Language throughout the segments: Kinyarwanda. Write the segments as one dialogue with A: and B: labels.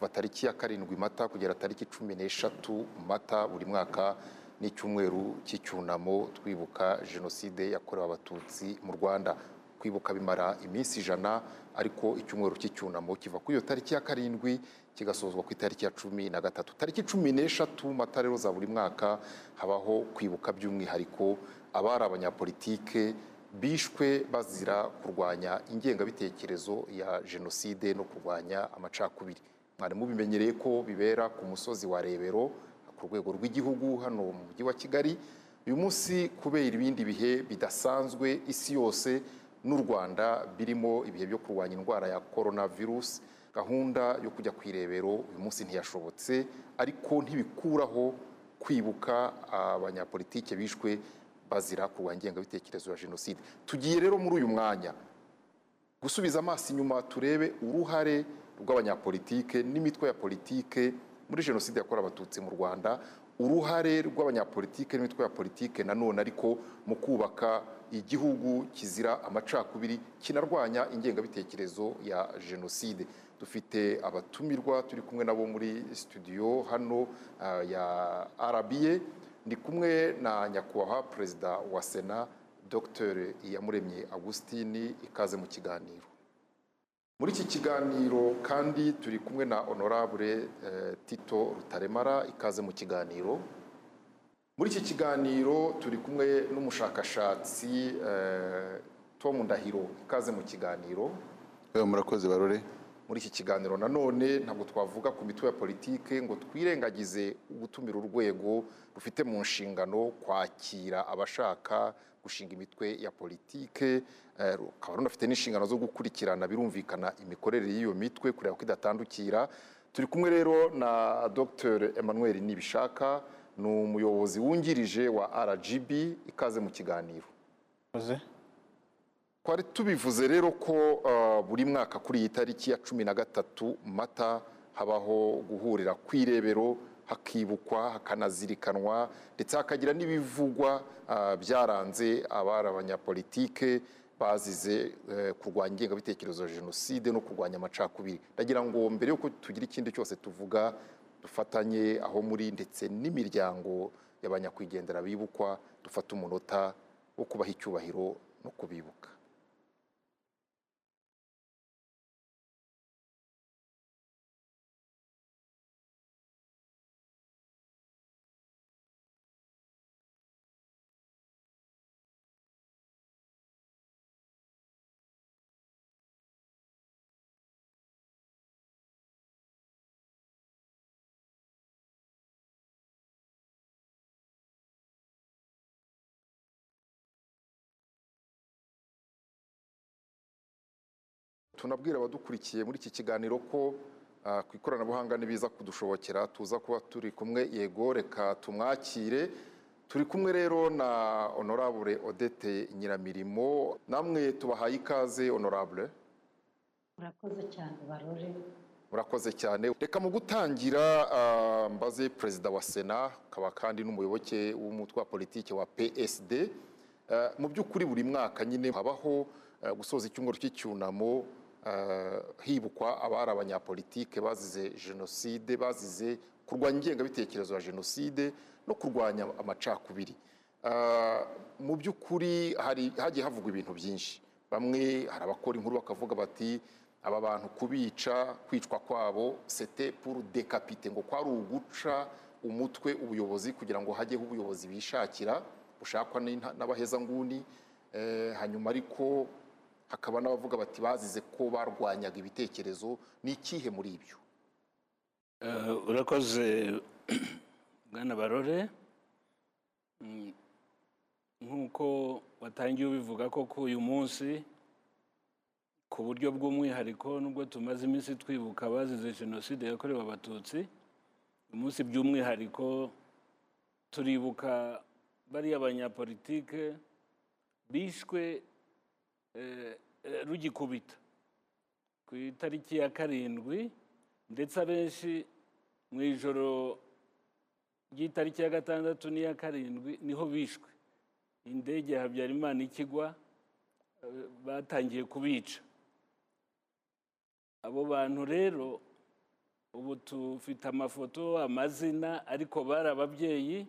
A: kuva tariki ya karindwi mata kugera tariki cumi n'eshatu mata buri mwaka n'icyumweru cy'icyunamo twibuka jenoside yakorewe abatutsi mu rwanda. Kwibuka bimara iminsi ijana ariko icyumweru cy'icyunamo kiva kuri iyo tariki ya karindwi kigasozwa ku itariki ya cumi na gatatu. Tariki cumi n'eshatu mata rero za buri mwaka habaho kwibuka by'umwihariko abari abanyapolitike bishwe bazira kurwanya ingengabitekerezo ya jenoside no kurwanya amacakubiri. Mwari mubimenyereye ko bibera ku musozi wa rebero ku rwego rw'igihugu hano mu mujyi wa kigali. Uyu munsi kubera ibindi bihe bidasanzwe isi yose n'u rwanda birimo ibihe byo kurwanya indwara ya korona virusi gahunda yo kujya ku irebero uyu munsi ntiyashobotse ariko ntibikuraho kwibuka abanyapolitike bishwe bazira kurwanya ingengabitekerezo ya jenoside. Tugiye rero muri uyu mwanya gusubiza amaso inyuma turebe uruhare rw'abanyapolitike n'imitwe ya politike muri jenoside yakorewe abatutsi mu rwanda uruhare rw'abanyapolitike n'imitwe ya politike nanone ariko mu kubaka igihugu kizira amacakubiri kinarwanya ingengabitekerezo ya jenoside. Dufite abatumirwa turi kumwe nabo muri studio hano ah, ya arabiye ndi kumwe na nyakubahwa perezida wa sena dr iyamuremye augustine ikaze mu kiganiro. Muri iki kiganiro kandi turi kumwe na honorable eh, tito rutaremara ikaze mu kiganiro. Muri iki kiganiro turi kumwe n'umushakashatsi eh, tom ndahiro ikaze mu kiganiro.
B: Murakoze barore.
A: Muri iki kiganiro nanone ntabwo twavuga ku mitwe ya politike ngo twirengagize gutumira urwego rufite mu nshingano kwakira abashaka gushinga imitwe ya politike. Eh, rukaba runafite n'inshingano zo gukurikirana birumvikana imikorere y'iyo mitwe kureba ko idatandukira. Turi kumwe rero na dr emmanuel nibishaka ni umuyobozi wungirije wa rgb ikaze mu kiganiro. Twari tubivuze rero ko uh, buri mwaka kuri iyi tariki ya cumi na gatatu mata habaho guhurira ku irebero hakibukwa hakanazirikanwa ndetse hakagira n'ibivugwa uh, byaranze abari abanyapolitike bazize uh, kurwanya ingengabitekerezo ya jenoside no kurwanya amacakubiri. Ndagira ngo mbere yuko tugira ikindi cyose tuvuga dufatanye aho muri ndetse n'imiryango y'abanyakwigendera bibukwa dufate umunota wo kubaha icyubahiro no kubibuka. Tunabwira abadukurikiye muri iki kiganiro ko ah, ku ikoranabuhanga nibiza kudushobokera tuza kuba turi kumwe. Yego reka tumwakire. Turi kumwe rero na honorable odette nyiramirimo. Namwe tubahaye ikaze honorable.
C: Murakoze cyane barore.
A: Murakoze cyane. Reka mu gutangira ah, mbaze perezida wa sena akaba kandi n'umuyoboke w'umutwe wa politiki wa psd Eh, mu by'ukuri buri mwaka nyine habaho gusoza icyumweru cy'icyunamo hibukwa abari abanyapolitike bazize jenoside bazize kurwanya ingengabitekerezo ya jenoside no kurwanya amacakubiri. Ah, mu by'ukuri hagiye havugwa ibintu byinshi. Bamwe hari abakora inkuru bakavuga bati aba bantu kubica kwicwa kwabo sete pour decapite ngo kwari uguca umutwe ubuyobozi kugira ngo hajyeho ubuyobozi bishakira bushakwa n'abahezanguni. Eh, hanyuma ariko hakaba n'abavuga bati bazize ko barwanyaga ibitekerezo ni ikihe muri ibyo?
D: Eh, urakoze bwana barore. Mm, nk'uko watangiye ubivuga ko ku uyu munsi ku buryo bw'umwihariko nubwo tumaze iminsi twibuka abazize jenoside yakorewe abatutsi umunsi by'umwihariko turibuka bariya banyapolitike bishwe rugikubita. Ku itariki ya karindwi ndetse abenshi mu ijoro ry'itariki ya gatandatu n'iya karindwi ni ho bishwe. Indege ya habyarimana ikigwa eh, batangiye kubica. Abo bantu rero ubu tufite amafoto amazina ariko bari ababyeyi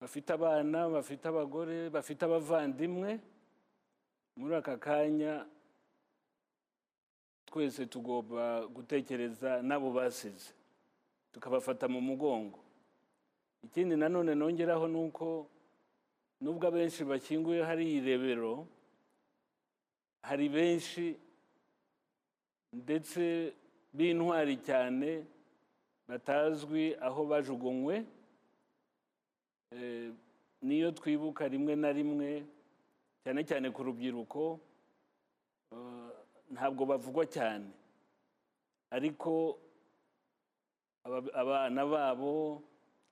D: bafite abana bafite abagore bafite abavandimwe. Muri aka kanya twese tugomba gutekereza n'abo basize. Tukabafata mu mugongo. Ikindi nanone nongeraho ni uko nubwo abenshi bakinguye hari irebero hari benshi ndetse b'intwari cyane batazwi aho bajugunywe. Niyo twibuka rimwe na rimwe cyane cyane ku rubyiruko eh, ntabwo bavugwa cyane. Ariko aba- abana babo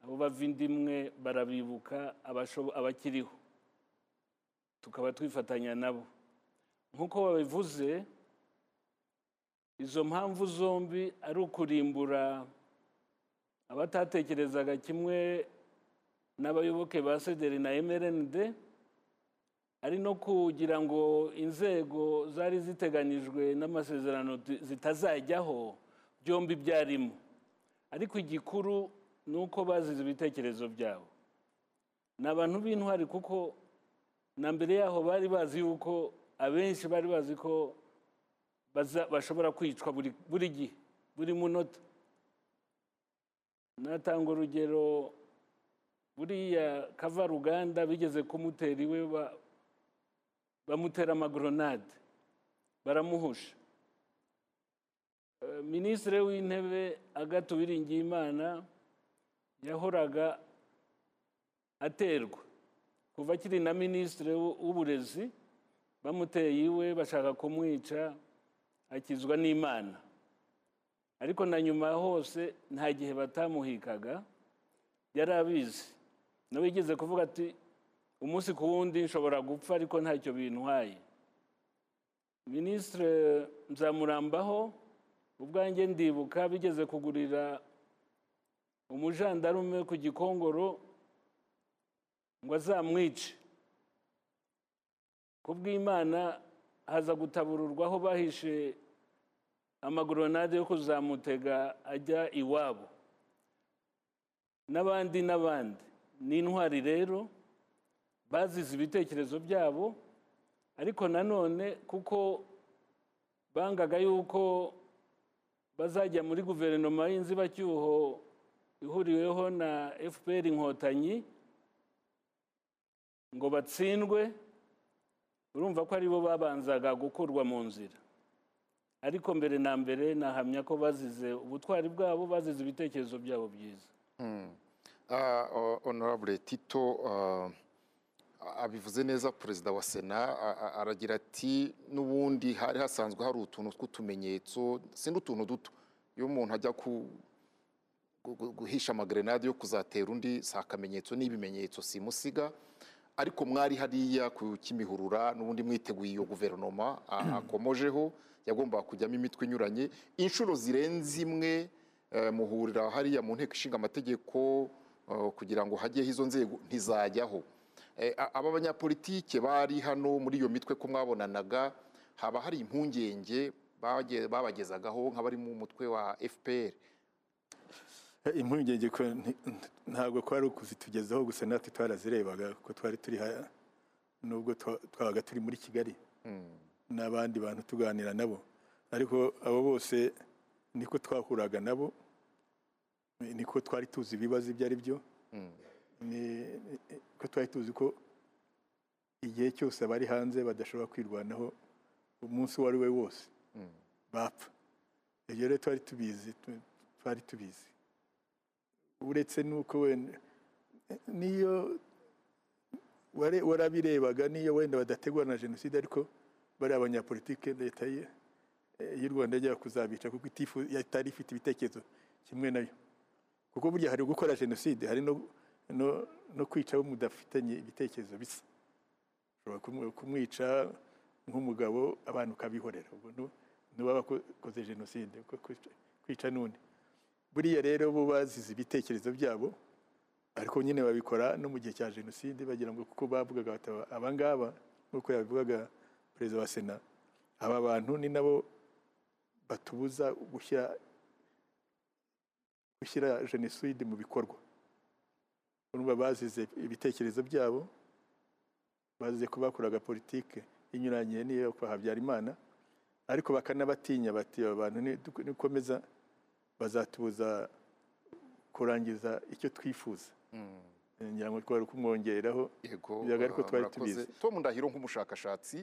D: abo bava inda imwe barabibuka abakiriho. Tukaba twifatanya nabo. Nk'uko babivuze izo mpamvu zombi ari ukurimbura abatatekerezaga kimwe n'abayoboke ba sederi na mrnd ari no kugira ngo inzego zari ziteganyijwe n'amasezerano zi- zitazajyaho byombi byarimo. Ariko igikuru ni uko bazize ibitekerezo byabo. Ni abantu b'intwari kuko na mbere yaho bari bazi yuko abenshi bari bazi ko bashobora kwicwa buri gihe buri munota. Natanga urugero buriya kavaruganda bigeze kumutera iwe ba- bamutera amagoronade baramuhusha. Eh, minisitiri w'intebe agathe uwiringiyimana yahoraga aterwa. Kuva akiri na minisitiri w'u- w'uburezi bamuteye iwe bashaka kumwica akizwa n'imana. Ariko na nyuma hose nta gihe batamuhikaga yari abizi. Nawe yigeze kuvuga ati umunsi ku wundi nshobora gupfa ariko ntacyo bintwaye. Minisitiri nzamurambaho ubwanjye ndibuka bigeze kugurira umujandarume ku gikongoro ngo azamwice. Ku bw'imana haza gutabururwa aho bahishe amagoronade yo kuzamutega ajya iwabo. N'abandi n'abandi. Ni intwari rero bazize ibitekerezo byabo ariko nanone kuko bangaga yuko bazajya muri guverinoma y'inzibacyuho ihuriweho na fpr inkotanyi ngo batsindwe urumva ko ari bo babanzaga gukurwa mu nzira. Ariko mbere na mbere nahamya ko bazize ubutwari bwabo bazize ibitekerezo byabo byiza.
A: O- honorable tito ah, abivuze neza perezida wa sena a- a- aragira ati n'ubundi hari hasanzwe hari utuntu tw'utumenyetso si n'utuntu duto. Iyo umuntu ajya ku gu- gu- guhisha amagrenade yo kuzatera undi si akamenyetso n'ibimenyetso simusiga. Ariko mwari hariya ku kimihurura n'ubundi mwiteguye iyo guverinoma akomojeho yagombaga kujyamo imitwe inyuranye. Inshuro zirenze imwe eh, muhurira hariya mu nteko ishinga amategeko kugira ngo hajyeho izo nzego ntizajyaho. Eh, aba banyapolitike bari hano muri iyo mitwe ko mwabonanaga haba hari impungenge bage- babagezagaho nk'abari mu mutwe wa fpr
B: impungenge ko nti- ntabwo kwari ukuzitugezaho gusa natwe twarazirebaga ko twari turi nubwo twa- twabaga turi muri kigali. N'abandi bantu tuganira nabo. Ariko abo bose niko twahuraga nabo niko twari tuzi ibibazo ibyo ari byo. Ni ko twari tuzi ko igihe cyose abari hanze badashobora kwirwanaho umunsi uwo ari we wose. Bapfa. Ibyo rero twari tubizi tu- twari tubizi. Uretse n'uko wenda niyo warabirebaga niyo wenda badategura na jenoside ariko bari abanyapolitike leta ye- y'u rwanda yajyaga kuzabica kuko itifu- itari ifite ibitekerezo kimwe na yo kuko burya hari gukora jenoside hari no, kwica mudafitanye ibitekerezo bisa. Ushobora kumwica nk'umugabo abantu ukabihorera. Ubwo nu- n'uwaba akoze jenoside kwica- n'undi. Buriya rero bo bazize ibitekerezo byabo ariko nyine babikora no mu gihe cya jenoside bagira ngo kuko bavugaga aba ngaba nk'uko yabivugaga perezida wa sena aba bantu ni nabo batubuza gushyira gushyira jenoside mu bikorwa. Urumva bazize ibitekerezo byabo bazize ko bakoraga politike inyuranye n'iyo kwa Habyarimana ariko bakanabatinya bati aba bantu ni- nikomeza bazatubuza kurangiza icyo twifuza. Ngira ngo twari kumwongeraho
A: yego
B: ariko twari tubizi.
A: tom ndahiro nk'umushakashatsi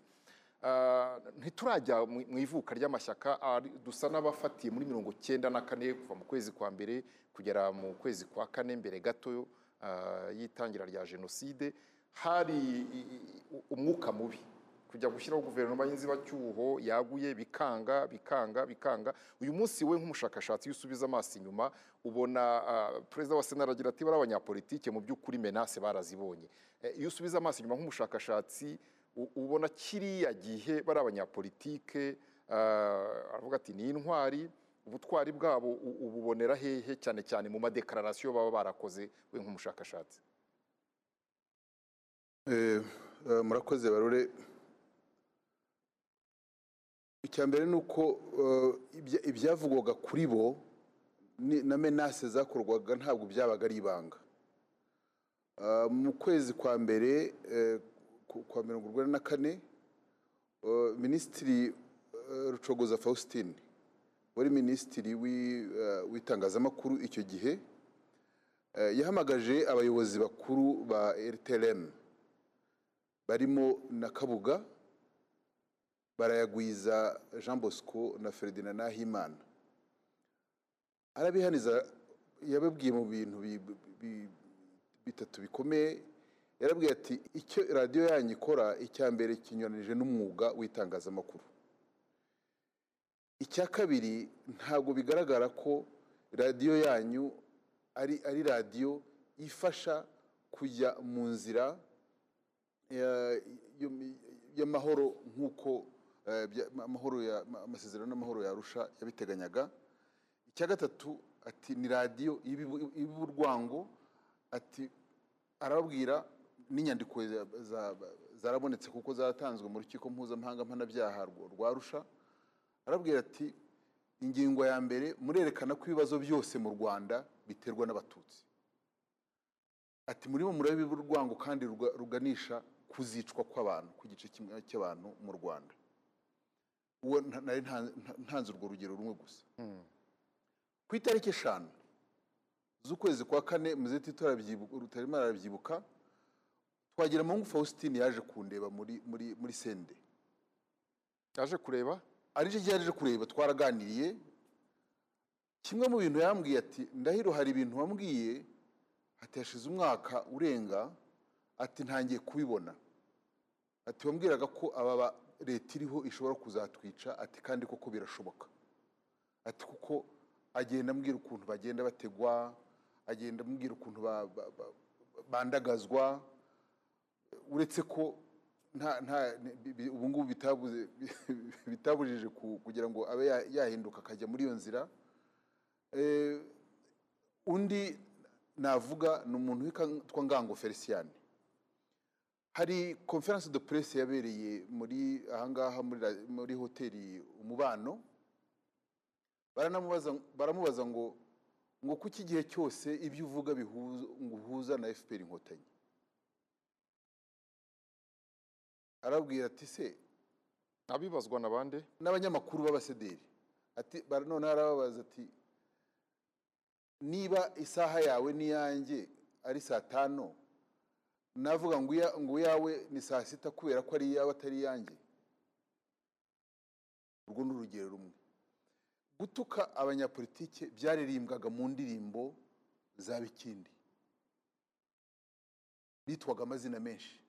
A: ntiturajya mu ivuka ry'amashyaka ari- dusa n'abafatiye muri mirongo cyenda na kane kuva mu kwezi kwa mbere kugera mu kwezi kwa kane mbere gato ah, y'itangira rya jenoside hari umwuka mubi. Kujya gushyiraho guverinoma y'inzibacyuho yaguye bikanga bikanga bikanga. Uyu munsi we nk'umushakashatsi iyo usubiza amaso inyuma ubona ah, perezida wa sena aragira ati bari abanyapolitike mu by'ukuri menase barazibonye. Eh, iyo usubiza amaso inyuma nk'umushakashatsi ubona kiriya gihe bari abanyapolitike ah, aravuga ati ni intwari ubutwari bwabo ububonera hehe? Cyane cyane mu madekararasiyo baba barakoze we nk'umushakashatsi.
E: Eh, eh, murakoze barore. Icya mbere ni uko eh, ibya- ibyavugwaga kuri bo na menase zakorwaga ntabwo byabaga ari ibanga. Ah, mu kwezi kwa mbere ku- kwa mirongo urwenda na kane eh, minisitiri eh, rucogoza faustin wari minisitiri eh, w'itangazamakuru icyo gihe yahamagaje abayobozi bakuru ba rtlm barimo na kabuga barayagwiza jean bosco na ferdinand nahimana. Arabihaniza yababwiye mu bintu bi- bi- bitatu bikomeye yarabwiye ati icyo radiyo yanyu ikora icya mbere kinyuranije n'umwuga w'itangazamakuru. Icya kabiri ntabwo bigaragara ko radiyo yanyu ari ari radiyo ifasha kujya mu nzira y'amahoro nk'uko eh, amahoro ya- amasezerano y'amahoro yarusha yabiteganyaga icya gatatu ati ni radiyo iba urwango ati arababwira n'inyandiko za- za- zarabonetse kuko zatanzwe mu rukiko mpuzamahanga mpanabyaha rwa- arusha arabwira ati ingingo ya mbere murerekana ko ibibazo byose mu rwanda biterwa n'abatutsi. Ati muri bo murebe urwango kandi ruga- ruganisha kuzicwa kw'abantu ku gice cy'abantu mu rwanda. Uwo nari nta- nta- ntanze urwo rugero rumwe gusa. Ku itariki eshanu z'ukwezi kwa kane muzeti rutarimo arabyibuka twagira mungu faustin yaje kundeba muri muri muri sende
A: yaje kureba?
E: Gihe yaje kureba twaraganiriye. Kimwe mu bintu yambwiye ati ndahiro hari ibintu wambwiye? Ati hashize umwaka urenga. Ati ntangiye kubibona. Ati wambwiraga ko aba ba- leta iriho ishobora kuzatwica? Ati kandi koko birashoboka. Ati kuko agenda ambwira ukuntu bagenda bategwa agenda ambwira ukuntu ba- ba- ba- bandagazwa. Uretse ko nta nta ubu ngubu bitabujije ku- kugira ngo abe ya- yahinduka akajya muri iyo nzira. Eh, undi navuga ni umuntu witwa ngango felicien hari conference de presse yabereye muri ahangaha muri hoteli umubano. Baramubaza ngo ngo kuki igihe cyose ibyo uvuga bihuza na fpr inkotanyi? Arabwira ati se
A: abibazwa na bande?
E: N'abanyamakuru b'abasederi. Ati noneho arababaza ati niba isaha yawe n'iyanjye ari saa tanu navuga ngo iyawe ni saa sita kubera ko ari iyawe atari iyanjye. Urwo ni urugero rumwe. Gutuka abanyapolitike byaririmbwaga mu ndirimbo za bikindi. Bitwaga amazina menshi.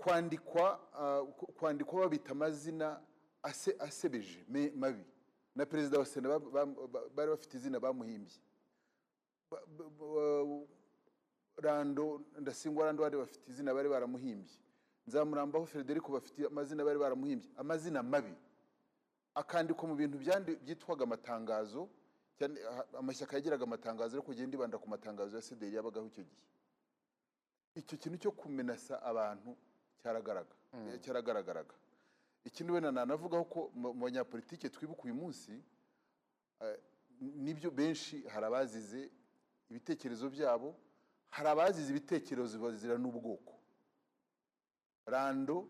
E: Kwandikwa ah, kwandikwa babita amazina ase- asebeje mabi. Na perezida wa sena ba- ba- ba- bari bafite izina bamuhimbye. Ba- ba- ba- rando ndasingwa rando bari bafite izina bari baramuhimbye. Nzamurambaho frederico bafite amazina bari baramuhimbye. Amazina mabi. Akandikwa mu bintu byitwaga amatangazo amashyaka yagiraga amatangazo ariko ugenda ibanda ku matangazo ya sederi yabagaho icyo gihe. Icyo kintu cyo kumenasa abantu cyaragaragaraga. Ikindi wenda nanavugaho ko mu banyapolitike twibuka uyu munsi eh, ni byo benshi hari abazize ibitekerezo byabo hari abazize ibitekerezo bazira n'ubwoko rando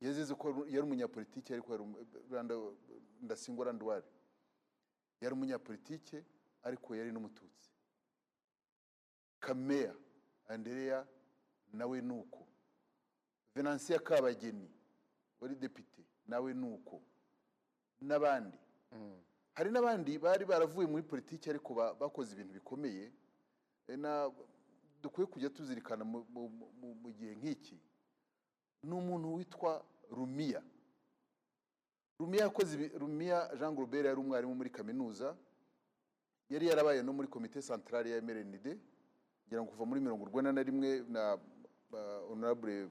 E: yazize ko yari umunyapolitike ariko yari umu- Rando- ndasingwa randuwari yari umunyapolitike ariko yari n'umututsi. Kameya andereya nawe ni uko. Venansiya kabageni wari depite nawe ni uko n'abandi hari n'abandi bari baravuye muri politiki ariko ba- bakoze ibintu bikomeye. Eh, dukwiye kujya tuzirikana mu- gihe nk'iki. Ni umuntu witwa rumiya. Rumiya yakoze rumiya jean Goubert yari umwarimu muri kaminuza. Yari yarabaye no muri komite santarare ya mrnd ngira ngo kuva muri mirongo urwenda na rimwe na honorable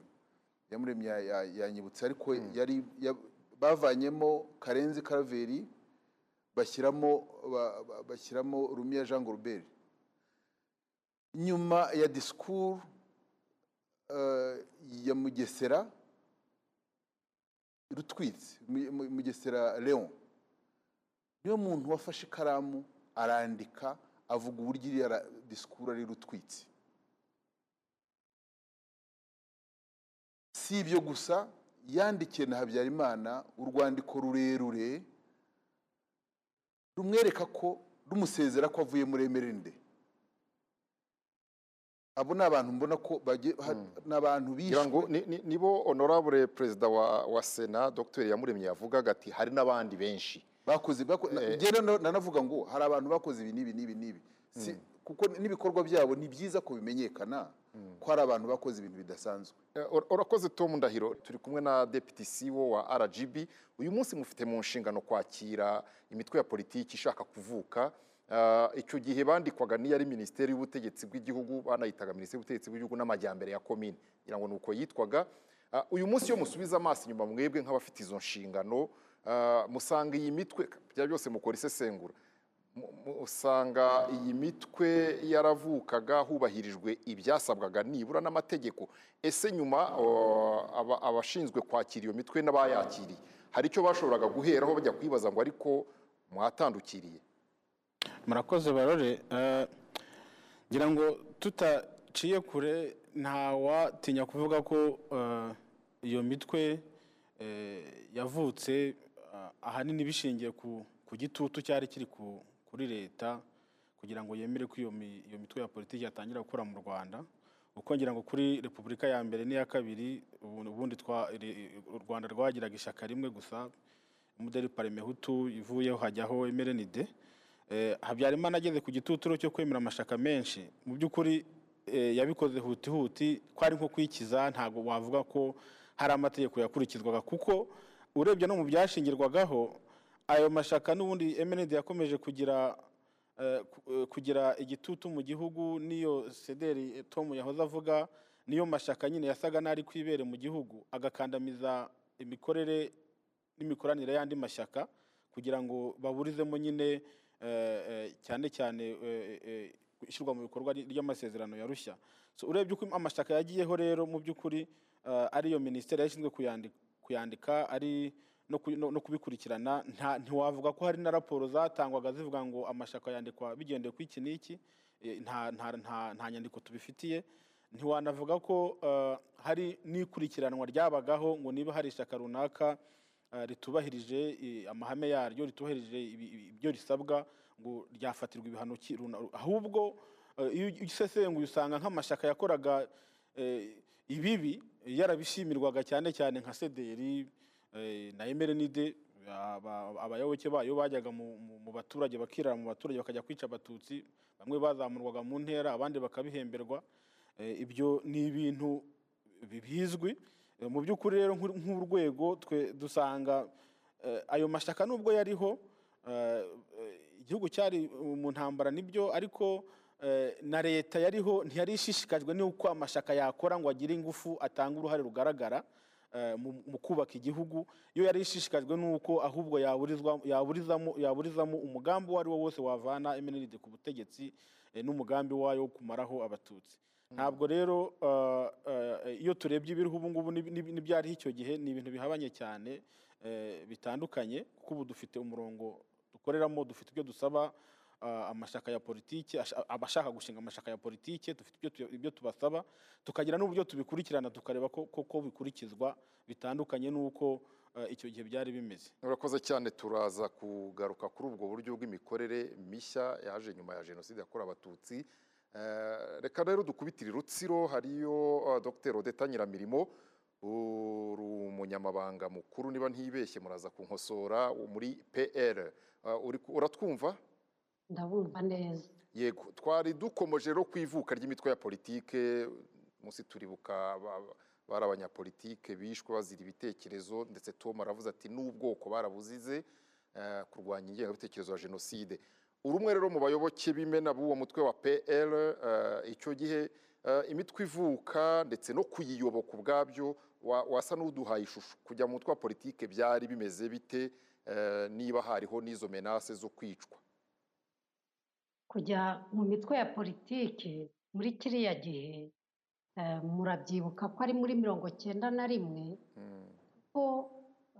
E: yamuremye ya- ya- yanyibutse ariko yari ya- bavanyemo karenzi karaveri bashyiramo ba- ba- bashyiramo rumiya jean Goubert nyuma ya disikuru eh, ya mugesera rutwitse Mu- Mu- mugesera leon. Niyo muntu wafashe ikaramu arandika avuga uburyo iriya disikuru ari rutwitse si ibyo gusa yandikiye na habyarimana urwandiko rurerure rumwereka ko rumusezera ko avuye muri emerende. Abo ni abantu mbona ko ha- ni abantu bishwe.
A: Ni- ni- nibo honorable perezida wa, sena dr yamuremye yavugaga ati hari n'abandi benshi.
E: Bakoze
A: Eh.
E: nanavuga ngo hari abantu bakoze ibi n'ibi n'ibi n'ibi. Si- kuko n'ibikorwa byabo ni byiza ko bimenyekana ko hari abantu bakoze ibintu bidasanzwe.
A: Eh, ur- urakoze tom ndahiro turi kumwe na deputy ceo wa rgb uyu munsi mufite mu nshingano kwakira imitwe ya politiki ishaka kuvuka. Ah, icyo gihe bandikwaga n'iyo ari minisiteri y'ubutegetsi bw'igihugu banayitaga minisiteri y'ubutegetsi bw'igihugu n'amajyambere ya komine ngira ngo ni uko yitwaga. Ah, uyu munsi iyo musubiza amaso inyuma mwebwe nk'abafite izo nshingano musanga iyi mitwe bya byose mukora isesengura. Usanga iyi mitwe yaravukaga hubahirijwe ibyasabwaga nibura n'amategeko. Ese nyuma abashinzwe kwakira iyo mitwe n'abayakiriye hari icyo bashoboraga guheraho bajya kwibaza ngo ariko mwatandukiriye?
F: Murakoze barore. Eh, ngira ngo tutaciye kure ntawatinya kuvuga ko eh, iyo mitwe eh, yavutse ahanini bishingiye ku gitutu cyari kiri ku- kuri leta kugira ngo yemere ko iyo mi- iyo mitwe ya politiki yatangira gukora mu rwanda. Uko ngira ngo kuri repubulika ya mbere n'iya kabiri ubu- ubundi u rwanda rwagiraga ishyaka rimwe gusa umuderi parimehutu ivuyeho hajyaho emerenide Eh, habyarimana ageze ku gituturo cyo kwemera amashaka menshi. Mu by'ukuri eh, yabikoze huti huti kwari nko kwikiza ntabwo wavuga ko hari amategeko yakurikizwaga. Kuko urebye no mu byashingirwagaho ayo mashaka n'ubundi emenide yakomeje kugira eh, eh, kugira igitutu mu gihugu n'iyo sederi eh, tom yahoze avuga niyo mashaka nyine yasaga n'ari kwibere mu gihugu. Agakandamiza imikorere n'imikoranire y'andi mashyaka kugira ngo baburizemo nyine eh, cyane cyane ishyirwa mu bikorwa ry- ry'amasezerano ya rushya urebye uko amashyaka yagiyeho rero mu by'ukuri ariyo minisiteri yashinzwe kuyandi- kuyandika ari no ku- no- no kubikurikirana ntiwavuga ko hari na raporo zatangwaga zivuga ngo amashyaka yandikwa bigendeye ku iki n'iki eh, nta nyandiko tubifitiye. Ntiwanavuga ko eh, hari n'ikurikiranwa ryabagaho ngo niba hari ishyaka runaka eh, ritubahirije amahame yaryo ritubahirije ibyo risabwa ngo ryafatirwa ibihano ahubwo iyo usesenguye usanga nk'amashyaka yakoraga ibibi yarabishimirwaga cyane cyane nka sederi na emerenide aba- abayoboke bayo bajyaga mu- baturage bakirara mu baturage bakajya kwica abatutsi bamwe bazamurwaga mu ntera abandi bakabihemberwa. Eh, ibyo ni ibintu bi- bizwi. Eh, mu by'ukuri rero nk'ur- nk'urwego twe dusanga eh, ayo mashyaka nubwo yariho eh, eh, igihugu cyari mu ntambara ni byo ariko eh, na leta yariho ntiyari ishishikajwe n'uko amashyaka yakora ngo agire ingufu atange uruhare rugaragara. eh, mu mu kubaka igihugu. Yo yari ishishikajwe n'uko ahubwo yaburizamo umugambi uwo ari wo wose wavana emenide ku butegetsi eh, n'umugambi wayo wo kumaraho abatutsi. Ntabwo rero uh, iyo turebye ibiriho ubu ngubu n'ib- n'ib- n'ibyariho icyo gihe ni ibintu bihabanye cyane eh, bitandukanye kuko ubu dufite umurongo dukoreramo dufite ibyo dusaba amashyaka ya politiki asha- abashaka gushinga amashyaka ya politiki dufite ibyo tu- ibyo tubasaba tukagira n'uburyo tubikurikirana tukareba ko bikurikizwa bitandukanye n'uko uh, icyo gihe byari bimeze.
A: Urakoze cyane turaza kugaruka kuri ubwo buryo bw'imikorere mishya yaje nyuma ya jenoside yakorewe abatutsi. Eh, reka rero dukubitire rutsiro hariyo uh, dr odeta nyiramirimo uri umunyamabanga mukuru niba ntibeshye muraza kunkosora muri Uh, ku- uratwumva?
C: Ndabumva neza.
A: Yego twari dukomeje rero ku ivuka ry'imitwe ya politike munsi turibuka ba- bari abanyapolitike bishwe bazira ibitekerezo ndetse tom aravuze ati n'ubwoko barabuzize eh, kurwanya ingengabitekerezo ya jenoside. Uri umwe rero mu bayoboke b'imena b'uwo mutwe wa pl eh, icyo gihe eh, imitwe ivuka ndetse no kuyiyoboka ubwabyo wa- wasa n'uduhaye ishusho. Kujya mu mutwe wa politike byari bimeze bite? Niba hariho n'izo menase zo kwicwa.
C: Kujya mu mitwe ya politiki muri kiriya gihe eh, murabyibuka ko ari muri mirongo cyenda na rimwe
A: Mm.
C: ko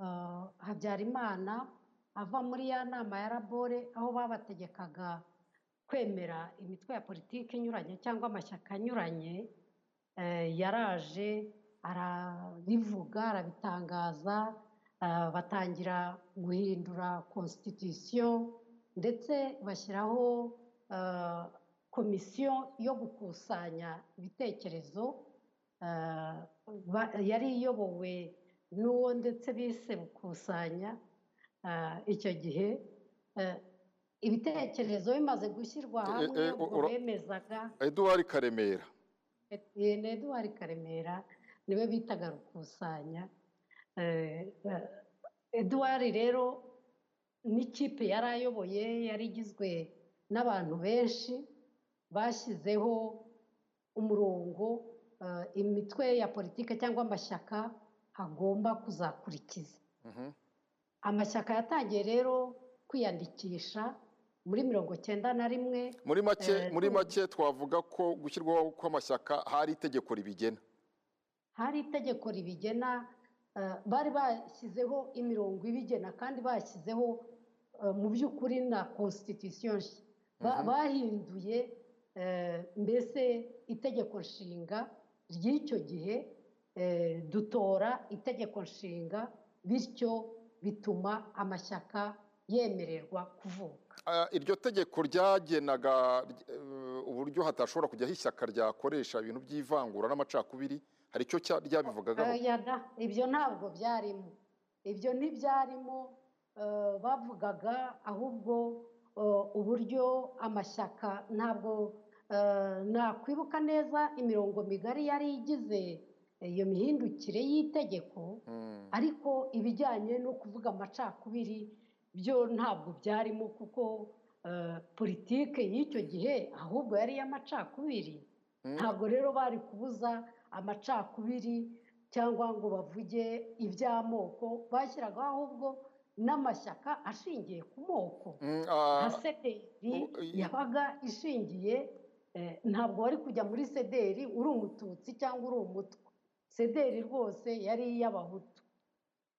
C: eh, habyarimana ava muri ya nama ya rabore aho babategekaga kwemera imitwe ya politiki inyuranye cyangwa amashyaka anyuranye eh, yaraje arabivuga arabitangaza batangira guhindura constitution ndetse bashyiraho komisiyo yo gukusanya ibitekerezo eh, yari iyobowe n'uwo ndetse bise bukusanya eh, icyo gihe eh, ibitekerezo bimaze gushyirwa
A: Eh, eh,
C: hamwe
A: eh,
C: ubwo bemezaga
A: eduard karemera.
C: Eh, ni eduard karemera ni we bitaga rukusanya Eh, eh, eduard rero n'ikipe yari ayoboye yari igizwe n'abantu benshi bashyizeho umurongo eh, imitwe ya politiki cyangwa amashyaka agomba kuzakurikiza.
A: Mhm.
C: amashyaka yatangiye rero kwiyandikisha muri mirongo cyenda na rimwe
A: muri make
C: Eh,
A: muri make twavuga ko gushyirwaho kw'amashyaka hari itegeko ribigena.
C: Hari itegeko ribigena eh, bari bashyizeho imirongo ibigena kandi bashyizeho eh, mu by'ukuri na constitution. nshya bahinduye eh, mbese itegeko nshinga ry'icyo gihe eh, dutora itegeko nshinga bityo bituma amashyaka yemererwa kuvuka.
A: Ah, iryo tegeko ryagenaga eh, uburyo hatashobora kujyaho ishyaka ryakoresha ibintu by'ivangura n'amacakubiri hari icyo ryabivugagaho
C: ibyo ntabwo byarimo. Ibyo ntibyarimo eh, bavugaga ahubwo eh, uburyo amashyaka ntabwo eh, nakwibuka neza imirongo migari yari igize iyo mihindukire y'itegeko
A: Mm.
C: ariko ibijyanye no kuvuga amacakubiri byo ntabwo byarimo kuko eh, politike y'icyo gihe ahubwo yari iy'amacakubiri ntabwo rero bari kubuza amacakubiri cyangwa ngo bavuge iby'amoko bashyiragaho ahubwo n'amashyaka ashingiye ku moko.
A: Mm,
C: nka
A: ah,
C: sederi
A: u- i-
C: yabaga ishingiye eh, ntabwo wari kujya muri sederi uri umututsi cyangwa uri umutwa. Sederi rwose yari iy'abahutu.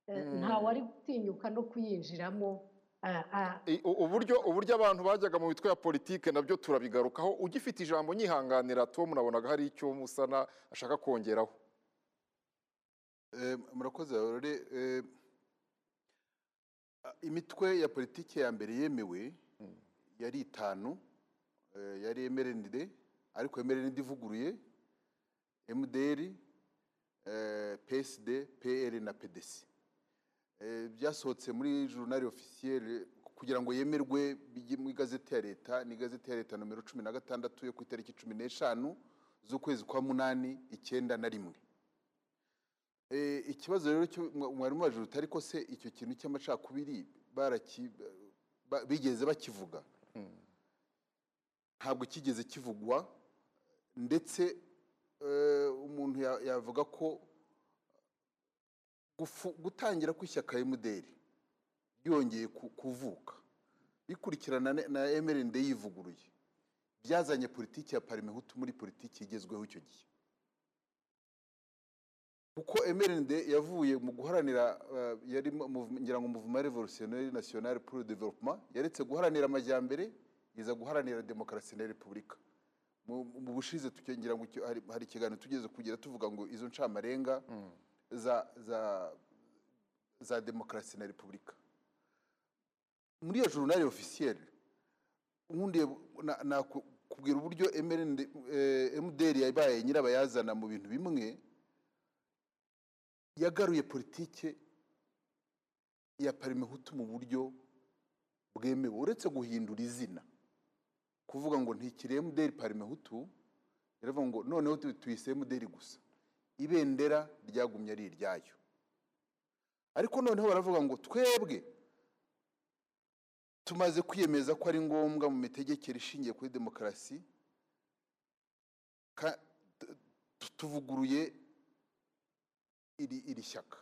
C: Eh, nta wari gutinyuka no kuyinjiramo ah, ah,
A: uburyo uburyo abantu bajyaga mu mitwe ya politike na byo turabigarukaho. Ugifite ijambo nyihanganira tom nabonaga hari icyo musana ashaka kongeraho.
E: Eh, murakoze rero eh, imitwe ya politiki ya mbere yemewe yari itanu eh, yari emerenide ariko emerenide ivuguruye mdr eh, psd pl na pdc Eh, byasohotse muri journal officiel kugira ngo yemerwe mu igazeti ya leta ni igazeti ya leta nomero cumi na gatandatu yo ku itariki cumi n'eshanu z'ukwezi kwa munani icyenda na rimwe. Ikibazo rero mwari mubajije uti ariko se icyo kintu cy'amacakubiri bigeze bakivuga? Ntabwo kigeze kivugwa ndetse eh, umuntu ya- yavuga ko gutangira kw'ishyaka emuderi ryongeye ku- kuvuka. Bikurikirana na- na emerende yivuguruye byazanye politiki ya parimehutu muri politiki igezweho icyo gihe. Kuko mrnd yavuye mu guharanira eh, yari ngira ngo muvuma revolutionnaire national pour le développement yaretse guharanira amajyambere iza guharanira demokarasi na repubulika. Mu bushize ngira ngo hari- ikiganiro tugeze kugira tuvuga ngo izo ncamarenga za za za demokarasi na repubulika. Muri iyo journal officielle nkundiye na- nakubwira uburyo MRND, eh, MDR yabaye nyirabayazana mu bintu bimwe yagaruye politike ya parimehutu mu buryo bwemewe. Uretse guhindura izina. Kuvuga ngo ntikiri MDR parimehutu yaravuga ngo noneho tu- tuyise MDR gusa. Ibendera ryagumye ari iryayo. Ariko noneho baravuga ngo twebwe tumaze kwiyemeza ko ari ngombwa mu mitegekere ishingiye kuri demokarasi ka- tu- tu- tuvuguruye iri shyaka.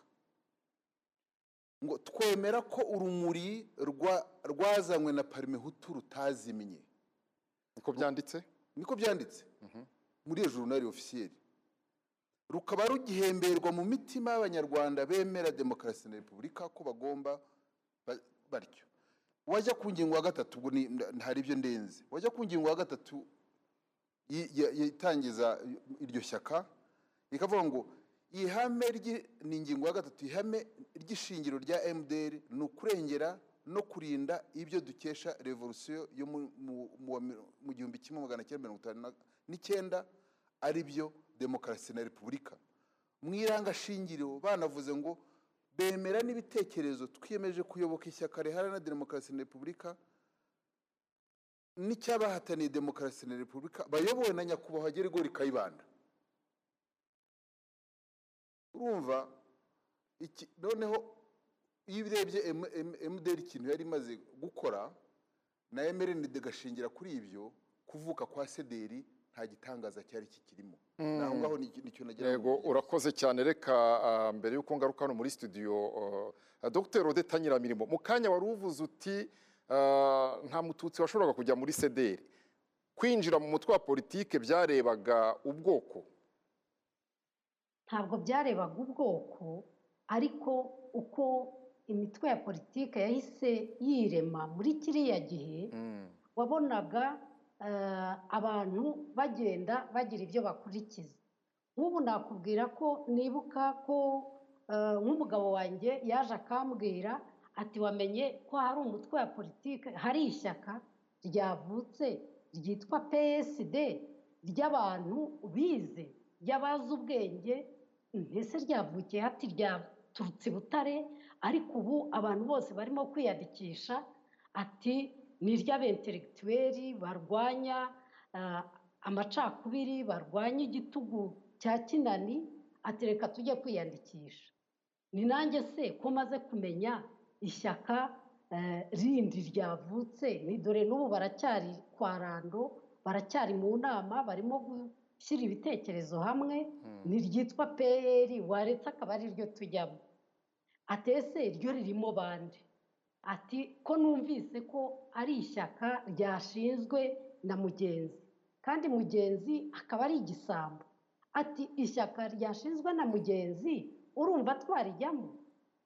E: Ngo twemera ko urumuri rwa- rwazanywe na parimehutu rutazimye.
A: Niko byanditse?
E: Niko byanditse. Muri iyo journal officielle rukaba rugihemberwa mu mitima y'abanyarwanda bemera demokarasi na repubulika ko bagomba ba- batyo. Wajya ku ngingo ya gatatu ubwo hari ibyo ndenze. Wajya ku ngingo ya gatatu yitangiza iryo shyaka rikavuga ngo ihame ni ingingo ya gatatu ihame ry'ishingiro rya mdr ni ukurengera no kurinda ibyo dukesha revolusiyo yo mu- gihumbi kimwe magana cyenda mirongo itanu n'icyenda ari byo demokarasi na repubulika. Mu irangashingiro banavuze ngo bemera n'ibitekerezo twiyemeje kuyoboka ishyaka riharanira demokarasi na repubulika n'icyabahataniye demokarasi na repubulika bayobowe na nyakubahwa gerigori kayibanda. Urumva iki noneho iyo urebye emuderi ikintu yari imaze gukora na emerenide gashingira kuri ibyo kuvuka kwa sederi nta gitangaza cyari kikirimo. Naho ngaho ni icyo nagira ngo
A: urakoze cyane. Reka ah, mbere y'uko ngaruka hano muri studio uh, dr. Odeta nyiramirimo. Mu kanya wari uvuze uti ah, nta mututsi washoboraga kujya muri sederi kwinjira mu mutwe wa politike byarebaga ubwoko.
C: Ntabwo byarebaga ubwoko ariko uko imitwe ya politiki yahise yirema muri kiriya gihe wabonaga eh, abantu bagenda bagira ibyo bakurikiza. Nk'ubu nakubwira ko nibuka ko eh, nk'umugabo wanjye yaje akambwira ati wamenye ko hari umutwe wa politiki hari ishyaka ryavutse ryitwa psd ry'abantu bize ry'abazi ubwenge mbese ryavukiye hati ryaturutse i butare? Ariko ubu abantu bose barimo kwiyandikisha ati ni iry'abenteregituweri barwanya ah, amacakubiri barwanya igitugu cya kinani? Ati reka tujye kwiyandikisha. Ni nanjye se ko maze kumenya ishyaka eh, rindi ryavutse? Ni dore n'ubu baracyari kwa rando baracyari mu nama barimo gushyira ibitekerezo hamwe ni ryitwa pr waretse akaba ari ryo tujyamo atese ryo ririmo bande? Ati ko numvise ko ari ishyaka ryashinzwe na mugenzi. Kandi mugenzi akaba ari igisambo. Ati ishyaka ryashinzwe na mugenzi urumva twarijyamo?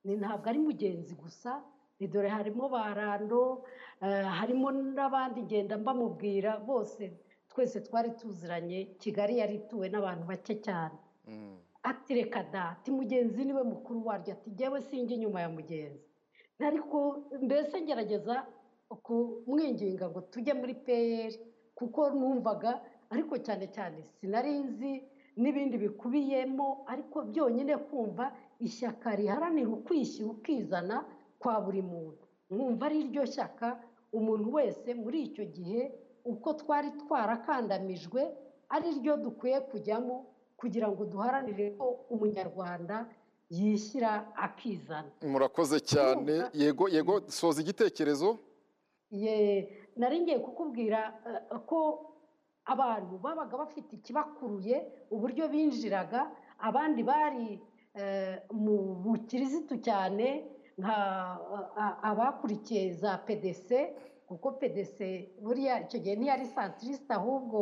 C: Ni ntabwo ari mugenzi gusa ni dore harimo ba rando eh, harimo n'abandi ngenda mbamubwira bose. Twese twari tuziranye kigali yari ituwe n'abantu bake cyane. Ati reka da ati mugenzi ni we mukuru waryo ati jyewe sinjye inyuma ya mugenzi. Ariko mbese ngerageza kumwinginga ngo tujye muri peyeri kuko numvaga ariko cyane cyane sinari nzi n'ibindi bikubiyemo ariko byonyine kumva ishyaka riharanira ukwishyira ukizana kwa buri muntu. Nkumva ari ryo shyaka umuntu wese muri icyo gihe uko twari twarakandamijwe ari ryo dukwiye kujyamo kugira ngo duharanire ko umunyarwanda yishyira akizana.
A: Murakoze cyane. Yego yego soza igitekerezo.
C: Ye nari ngiye kukubwira eh, ko abantu babaga bafite ikibakuruye uburyo binjiraga abandi bari eh, mu bukirisitu cyane nka a- abakurikiye za pdc kuko pdc buriya icyo gihe ntiyari santirisite ahubwo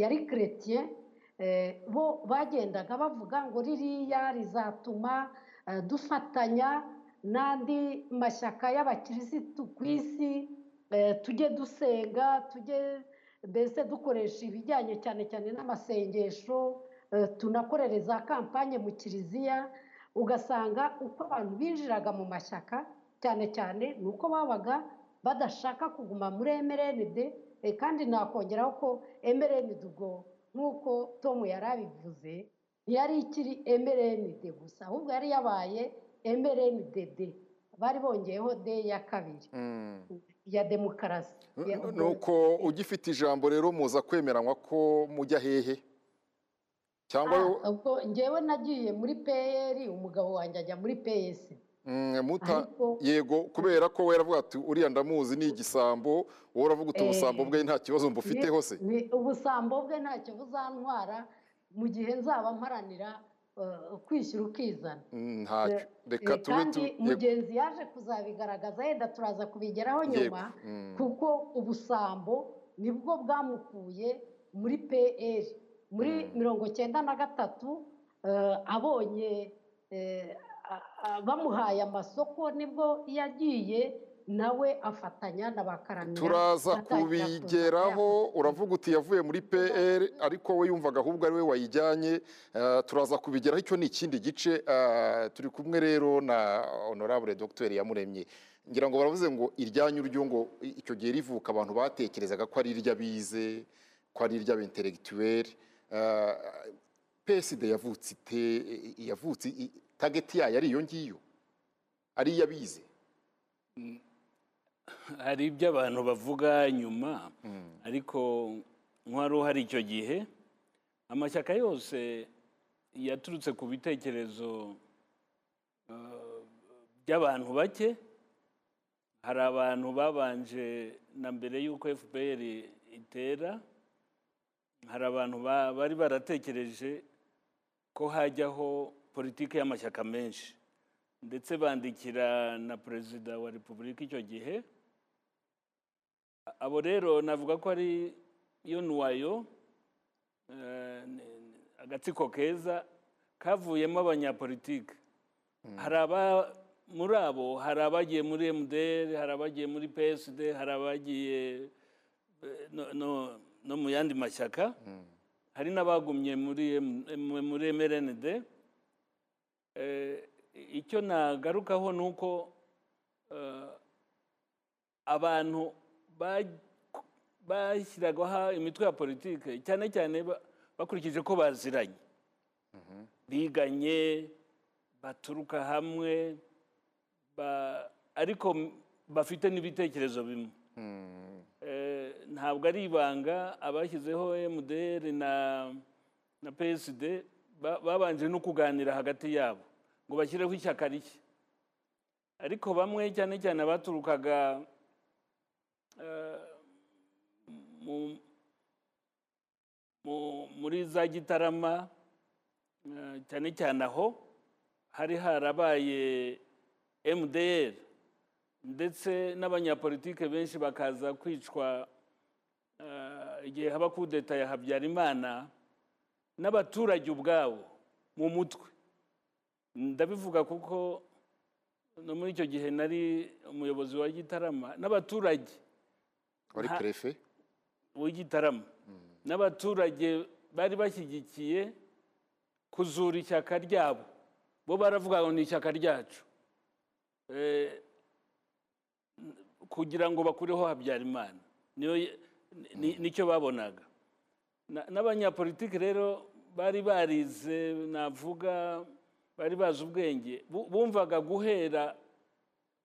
C: yari keretiye bo bagendaga bavuga ngo ririya rizatuma eh, dufatanya n'andi mashyaka y'abakirisitu ku isi eh, tujye dusenga tujye mbese dukoresha ibijyanye cyane cyane n'amasengesho eh, tunakorere za kampanye mu kiliziya ugasanga uko abantu binjiraga mu mashyaka cyane cyane ni uko babaga badashaka kuguma muri mrnd eh, kandi nakongeraho ko mrnd ubwo nk'uko tom yari abivuze ntiyari ikiri mrnd gusa ahubwo yari yabaye mrndd bari bongeyeho d ya kabiri. Ya demokarasi.
A: Nuko ugifite ijambo rero muza kwemeranywa ko mujya hehe? Cyangwa
C: Ah, ubwo ngewe nagiye muri pr umugabo wanjye ajya muri
A: Mm, muta
C: ariko-
A: yego kubera ko we yaravuga ati uriya ndamuzi ni igisambo wowe uravuga uti
C: Eh,
A: ubusambo bwe nta kibazo mbufiteho se
C: Ni- ubusambo bwe ntacyo buzantwara mu gihe nzaba mparanira eh, kwishyura ukizana.
A: Mm, ntacyo.
C: Eh,
A: reka
C: eh,
A: tube tu
C: mugenzi yaje kuzabigaragaza yenda turaza kubigeraho nyuma
A: mm.
C: kuko ubusambo ni bwo bwamukuye muri pr muri mirongo cyenda na gatatu eh, abonye eh, bamuhaye amasoko ni bwo yagiye nawe afatanya na ba karamira.
A: Turaza kubigeraho uravuga uti yavuye muri pr ariko we yumvaga ahubwo ari we wayijyanye. Eh, turaza kubigeraho icyo ni ikindi gice. Eh, turi kumwe rero na honorable dr yamuremye. Ngira ngo baravuze ngo iryanyu ryo ngo icyo gihe rivuka abantu batekerezaga ko ari iry'abize ko ari iry'abentelectuel psd yavutse ite yavutse tageti yayo ari iyo ngiyo. Ari iy'abize
D: hari ibyo abantu bavuga nyuma ariko nk'uwari uhari icyo gihe amashyaka yose yaturutse ku bitekerezo eh, by'abantu bake hari abantu babanje na mbere y'uko fpr itera hari abantu ba- bari baratekereje ko hajyaho politiki y'amashyaka menshi. Ndetse bandikira na perezida wa repubulika icyo gihe. Abo rero navuga ko ari yo nuwayo eh, agatsiko keza kavuyemo abanyapolitike hari aba muri abo hari abagiye muri mdr hari abagiye muri psd hari abagiye eh, no- mu yandi mashyaka. Hari n'abagumye muri mrnd Eh, icyo nagarukaho ni uko eh, abantu ba- bashyiragaho imitwe ya politike cyane cyane ba- bakurikije ko baziranye. Biganye baturuka hamwe ba- ariko bafite n'ibitekerezo bimwe. Eh, ntabwo ari ibanga abashyizeho mdr na na psd babanje no kuganira hagati yabo ngo bashyireho ishyaka rishya. Ariko bamwe cyane cyane abaturukaga eh, mu- mu- muri za gitarama eh, cyane cyane aho hari harabaye mdr ndetse n'abanyapolitike benshi bakaza kwicwa eh, igihe haba kudeta ya habyarimana n'abaturage ubwabo mu mutwe. Ndabivuga kuko no muri icyo gihe nari umuyobozi wa gitarama n'abaturage
A: wari perefe
D: w'igitarama n'abaturage bari bashyigikiye kuzura ishyaka ryabo. Bo baravuga ngo ni ishyaka ryacu. Eh, kugira ngo bakureho habyarimana. Nicyo babonaga. Na- n'abanyapolitiki rero bari barize navuga bari bazi ubwenge. Bu- bumvaga guhera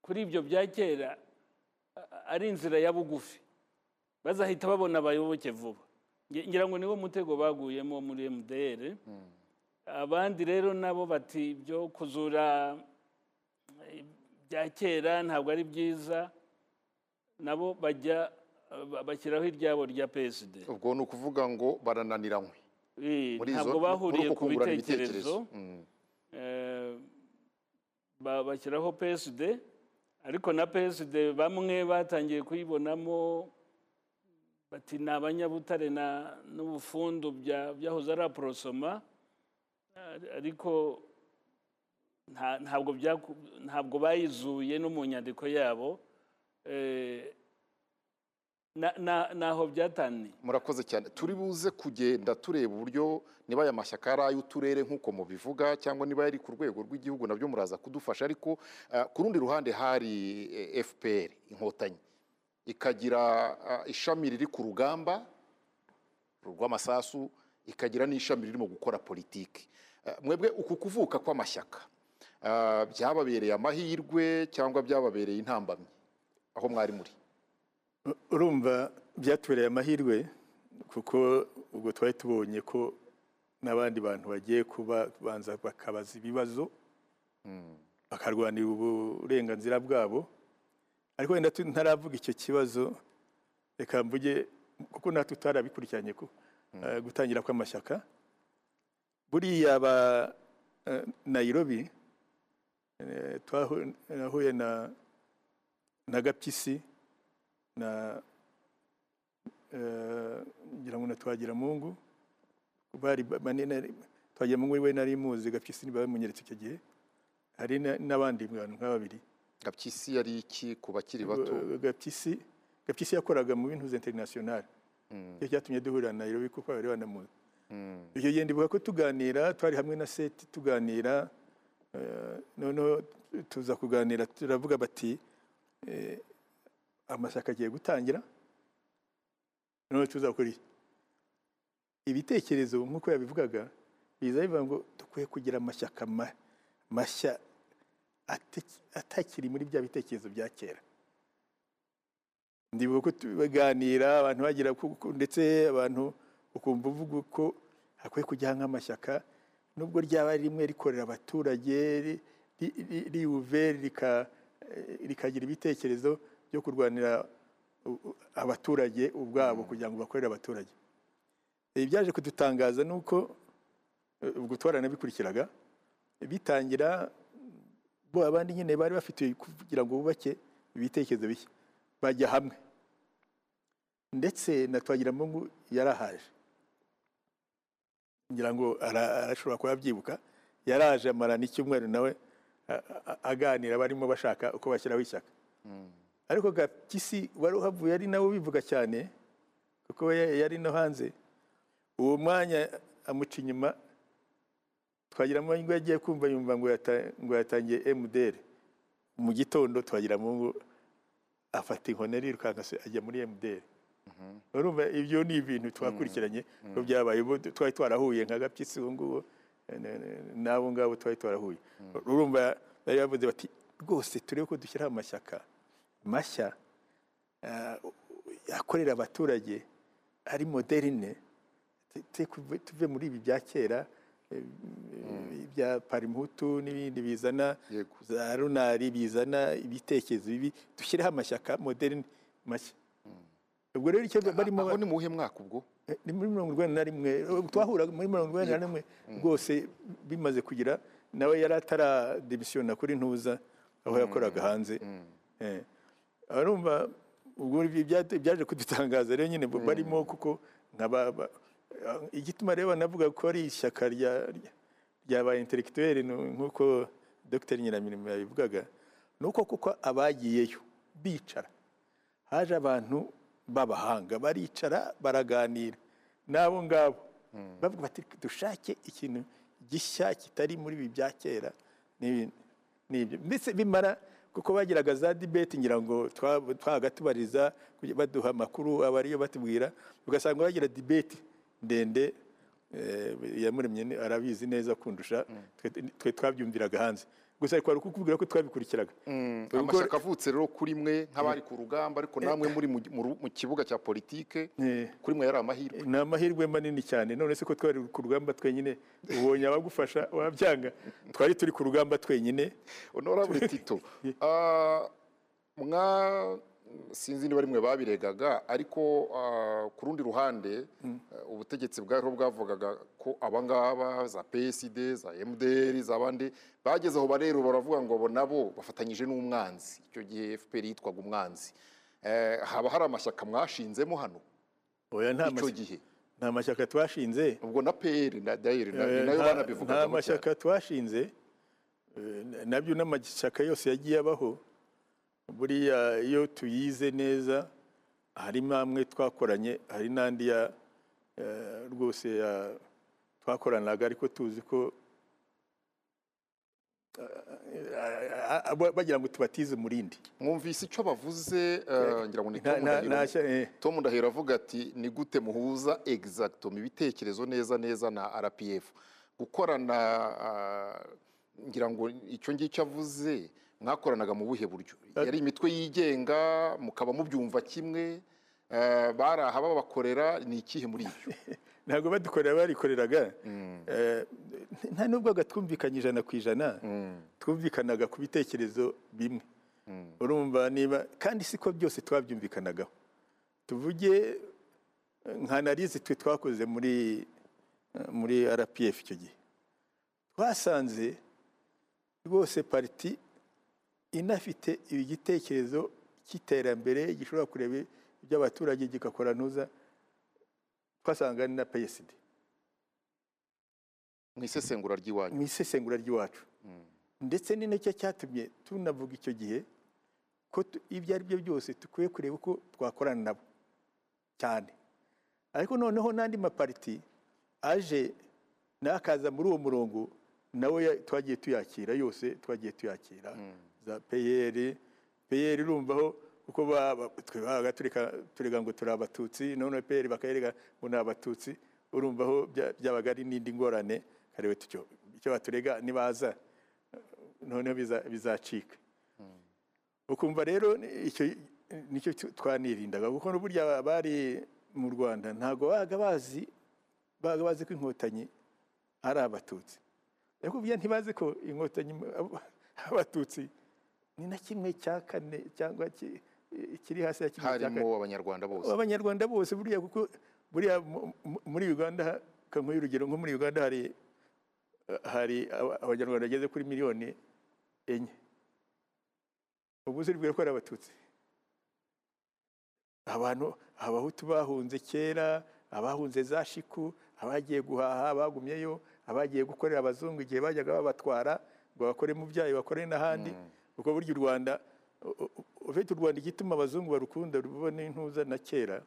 D: kuri ibyo bya kera ari inzira ya bugufi. Bazahita babona abayoboke vuba. Ngira ngo niwo mutego baguyemo muri mdr abandi rero nabo bati ibyo kuzura bya kera ntabwo ari byiza. Nabo bajya ba- bashyiraho iryabo rya psd
A: ubwo ni ukuvuga ngo barananiranywe.
D: Ntabwo bahuriye ku bitekerezo ba- bashyiraho psd ariko na PSD bamwe batangiye kuyibonamo bati ni abanyabutare n'ubufundu bya- byahoze ari aporosoma Ar- ariko nta- ntabwo bayizuye no mu nyandiko yabo naho byataniye
A: murakoze cyane. Turi buze kugenda tureba uburyo niba aya mashyaka ari ay'uturere nk'uko mubivuga cyangwa niba yari ku rwego rw'igihugu na byo muraza kudufasha ariko eh, ku rundi ruhande hari eh, fpr inkotanyi. Ikagira ah, ishami riri ku rugamba rw'amasasu ikagira n'ishami ririmo gukora politiki. Eh, mwebwe uku kuvuka kw'amashyaka byababereye amahirwe cyangwa byababereye intambamyi? Aho mwari muri?
B: Urumva byatubereye amahirwe kuko ubwo twari tubonye ko n'abandi bantu bagiye kuba banza bakabaza ibibazo bakarwanira uburenganzira bwabo. Ariko wenda ntaravuga icyo kibazo reka mvuge kuko natwe tutarabikurikiranye ko eh, gutangira kw'amashyaka. Buriya ba eh, Nairobi eh, twahu- nahuye na na Gapyisi na eh, ngira ngo na Twagiramungu bari ba- banene Twagiramungu we nari muzi Gapyisi bamunyeretse icyo gihe. Hari na- n'abandi bantu nka babiri.
A: Gapyisi yari iki ku bakiri bato?
B: Gapyisi Gapyisi yakoraga mu bintu international. Icyo cyatumye duhurira na Nairobi kuko bari banamuzi. Icyo gihe ndibuka ko tuganira twari hamwe na seti tuganira eh, noneho tuza kuganira turavuga bati eh, amashyaka agiye gutangira noneho tuza kuri ibitekerezo nk'uko yabivugaga biza bivuga ngo dukwiye kugira amashyaka ma- mashya atakiri muri bya bitekerezo bya kera. Ndibuka ko tubaganira abantu bagira ndetse abantu ukumva uvuga ko hakwiye kujyaho nk'amashyaka nubwo ryaba rimwe rikorera abaturage ri- ri- ri- riuve rika- eh, rikagira ibitekerezo byo kurwanira abaturage ubwabo kugira ngo bakorere abaturage. Ibi byaje kudutangaza ni uko eh, ubwo twaranabikurikiraga bitangira bo abandi nyine bari bafite kugira ngo bubake ibitekerezo bishya. Bajya hamwe. Ndetse na Twagiramungu yarahaje. Ngira ngo ara- arashobora kuba abyibuka yaraje amarana icyumweru nawe aganira barimo bashaka uko bashyiraho ishyaka. Ariko gapyisi wari uhavuye ari nawe ubivuga cyane kuko yari no hanze. Uwo mwanya amuca inyuma twagiramo ngo yagiye kumva yumva ngo yata- ngo yatangiye MDR mu gitondo twagiramo ngo afata inkoni arirukanka se ajya muri MDR urumva ibyo ni ibintu twakurikiranye ko byabaye ubu twari twarahuye nka gapyisi ubu ngubu eh, n'abo ngabo twari twarahuye. Urumva bari bavuze bati rwose turebe ko dushyiraho amashyaka. Mashya ah, akorera abaturage ari moderine tuve- muri ibi bya kera eh, bya parimutu n'ibindi bizana za runari bizana ibitekerezo bibi dushyireho amashyaka moderne mashya. Ubwo rero icyo barimo
A: aho ni mu wuhe mwaka ubwo?
B: Eh, ni muri mirongo urwanda na rimwe. Twahuraga muri mirongo urwanda na rimwe. Rwose bimaze kugira nawe yari atarademisiyona kuri ntuza aho yakoraga hanze. Arumva ubwo byaje kudutangaza rero nyine barimo kuko ba- eh, igituma rero banavuga ko ari ishyaka rya ba nu- nk'uko Dr. Nyiramirimo yabivugaga ni uko kuko abagiyeyo bicara. Haje abantu b'abahanga baricara baraganira. N'abo ngabo bavuga bati dushake ikintu gishya kitari muri ibi bya kera. N'ibyo ndetse bimara kuko bagiraga za dibeti ngira ngo twa- twabaga tubariza baduha amakuru aba ariyo batubwira ugasanga bagira dibeti ndende eh, iyamuremye ni- arabizi neza kundusha twe- twe twabyumviraga hanze. Gusa ariko hari ukukubwira ko twabikurikiraga. Ubwo-
A: amashyaka avutse rero kuri mwe nk'abari ku rugamba ariko namwe muri mu- kibuga cya politike
B: Eh,
A: kuri mwe yari amahirwe.
B: Ni amahirwe manini cyane. None se ko twari ku rugamba twenyine ubonye abagufasha wabyanga? Twari turi ku rugamba twenyine.
A: Honorable tito ah, mwa sinzi niba rimwe babiregaga ariko ah, ku rundi ruhande eh, ubutegetsi bwariho bwavugaga ko abangaba za PSD za MDR za bandi bageze aho barero baravuga ngo abo nabo bafatanyije n'umwanzi. Icyo gihe FPR yitwaga umwanzi. Eh, haba hari amashyaka mwashinzemo hano? Icyo gihe.
B: nta mashyaka twashinze.
A: Ubwo na PR na ni
B: Eh,
A: na
B: yo
A: banabivugaga
B: nta mashyaka twashinze. Nabyo n'amashyaka yose yagiye abaho. Buriya iyo tuyize neza harimo amwe twakoranye hari n'andi ya eh, rwose ya- twakoranaga ariko tuzi ko eh, eh, bagira ngo tubatize umurindi.
A: Mwumvise icyo bavuze eh, ngira ngo ni Tom Ndahiro.
B: eh,
A: avuga ati ni gute muhuza? Exactom ibitekerezo neza neza na RPF gukorana ah, ngira ngo icyo ngicyo avuze mwakoranaga mu buhe buryo? Yari imitwe yigenga mukaba mubyumva kimwe eh, bari aha babakorera ni ikihe muri ibyo?
B: Ntabwo badukorera barikoreraga. Eh, nta nubwo twumvikanye ijana ku ijana. Twumvikanaga ku bitekerezo bimwe. Urumva niba kandi siko byose twabyumvikanagaho. Tuvuge eh, nka analize twe twakoze muri eh, muri rpf icyo gihe. Twasanze rwose pariti inafite igitekerezo cy'iterambere gishobora kureba iby'abaturage gigakora ntuza twasanga ari na psd
A: mu isesengura ry'iwanyu
B: mu isesengura ry'iwacu. Ndetse ni na cyo cyatumye tunavuga icyo gihe ko ibyo ari byo byose dukwiye kureba uko twakorana nabo cyane. Ariko noneho n'andi mapariti aje n'akaza muri uwo murongo nawe twagiye tuyakira yose twagiye tuyakira. Za peyeri. Peyeri urumvaho uko ba- ba- twe babaga turega ngo turi abatutsi none peyeri bakayereka ngo ni abatutsi. Urumvaho bya- byabaga ari n'indi ngorane karebe tucyo icyo baturega nibaza noneho biza- bizacika. Ukumva rero icyo ni cyo twanirindaga kuko burya bari mu rwanda ntabwo babaga bazi babaga bazi ko inkotanyi ari abatutsi. Ariko burya ntibazi ko inkotanyi abatutsi ni na kimwe cya kane cyangwa ki- kiri hasi ya kimwe cya kane.
A: Harimo abanyarwanda bose.
B: Abanyarwanda bose buriya kuko buriya mu- mu- muri uganda kankuye urugero nko muri uganda hari hari aba- abanyarwanda bageze kuri miliyoni enye. Ubu ziribwira ko ari abatutsi. Abantu abahutu bahunze kera abahunze za shiku abagiye guhaha bagumyeyo abagiye gukorera abazungu igihe bajyaga babatwara ngo bakore mu byayo bakore n'ahandi. Kuko burya u rwanda u- u- ufite u rwanda igituma abazungu barukunda rubona intuza na kera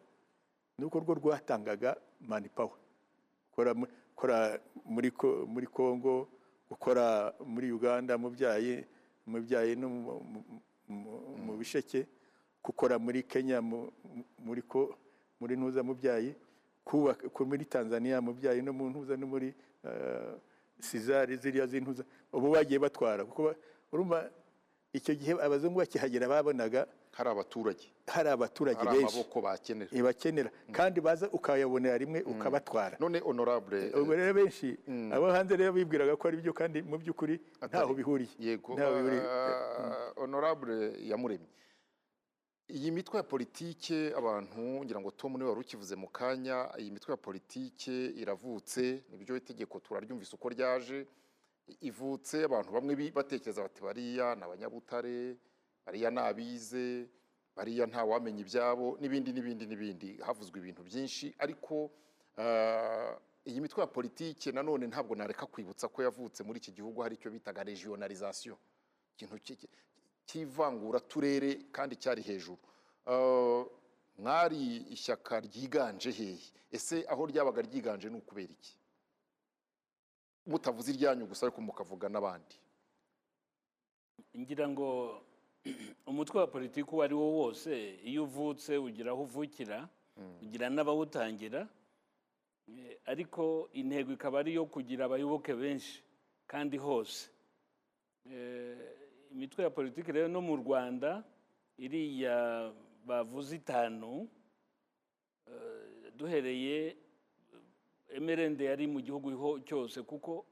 B: ni uko rwo rwatangaga mani pawa gukora mu- gukora muri ko- muri congo gukora muri uganda mu byayi mu byayi no mu- mu bisheke gukora muri kenya mu- mu- muri ko muri ntuza mu byayi kubaka ku- muri tanzania mu byayi no mu ntuza no muri eh, sizari ziriya z'intuza ubu bagiye batwara kuko urumva icyo gihe abazungu bakihagera babonaga
A: hari abaturage.
B: hari abaturage
A: hari
B: benshi.
A: amaboko bakenera.
B: Ibakenera kandi baza ukayabonera rimwe ukabatwara.
A: None honorable
B: ubwo rero benshi. abo hanze rero bibwiraga ko ari byo kandi mu by'ukuri ntaho bihuriye.
A: Yego ah, honorable yamuremye. Iyi mitwe ya politike abantu ngira ngo tom ni we wari ukivuze mu kanya iyi mitwe ya politike iravutse ni byo itegeko turaryumvise uko ryaje. Ivutse abantu bamwe batekereza bati bariya ni abanyabutare bariya ni abize bariya nta wamenya ibyabo n'ibindi n'ibindi n'ibindi. Havuzwe ibintu byinshi ariko ah, iyi mitwe ya politike nanone ntabwo nareka kwibutsa ko yavutse muri iki gihugu hari icyo bitaga regionalisation ikintu ki- cy'ivangura turere kandi cyari hejuru. Ah, mwari ishyaka ryiganje hehe? Ese aho ryabaga ryiganje ni ukubera iki? Mutavuze iryanyu gusa ariko mukavuga n'abandi.
D: Ngira ngo umutwe wa politiki uwo ari wo wose iyo uvutse ugira aho uvukira ugira n'abawutangira Eh, ariko intego ikaba ari iyo kugira abayoboke benshi kandi hose. Eh, imitwe ya politiki rero no mu rwanda iriya bavuze itanu eh, duhereye emerende yari mu gihugu cyose kuko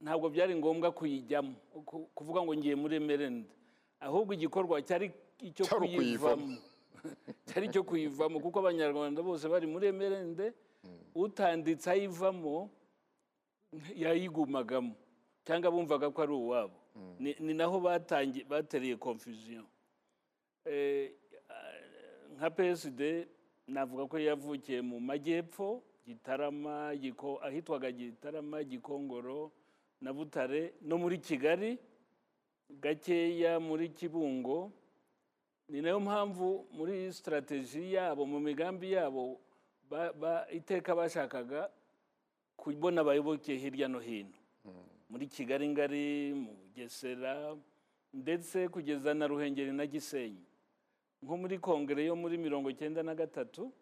D: ntabwo byari ngombwa kuyijyamo. Ku- kuvuga ngo ngiye muri emerende. Ahubwo igikorwa cyari icyo kuyivamo. Cyari icyo kuyivamo kuko abanyarwanda bose bari muri emerende utanditse ayivamo yayigumagamo. Cyangwa bumvaga ko ari uwabo. Ni- ni naho batereye confusion. Eh, nka PSD navuga ko yavukiye mu majyepfo Gitarama Giko- ahitwaga Gitarama Gikongoro na Butare no muri Kigali gakeya muri Kibungo. Ni na yo mpamvu muri sitarateji yabo mu migambi yabo ba- ba- iteka bashakaga kubona abayoboke hirya no hino. Muri kigali ngari mu bugesera ndetse kugeza na ruhengeri na gisenyi. Nko muri kongere yo muri mirongo icyenda na gatatu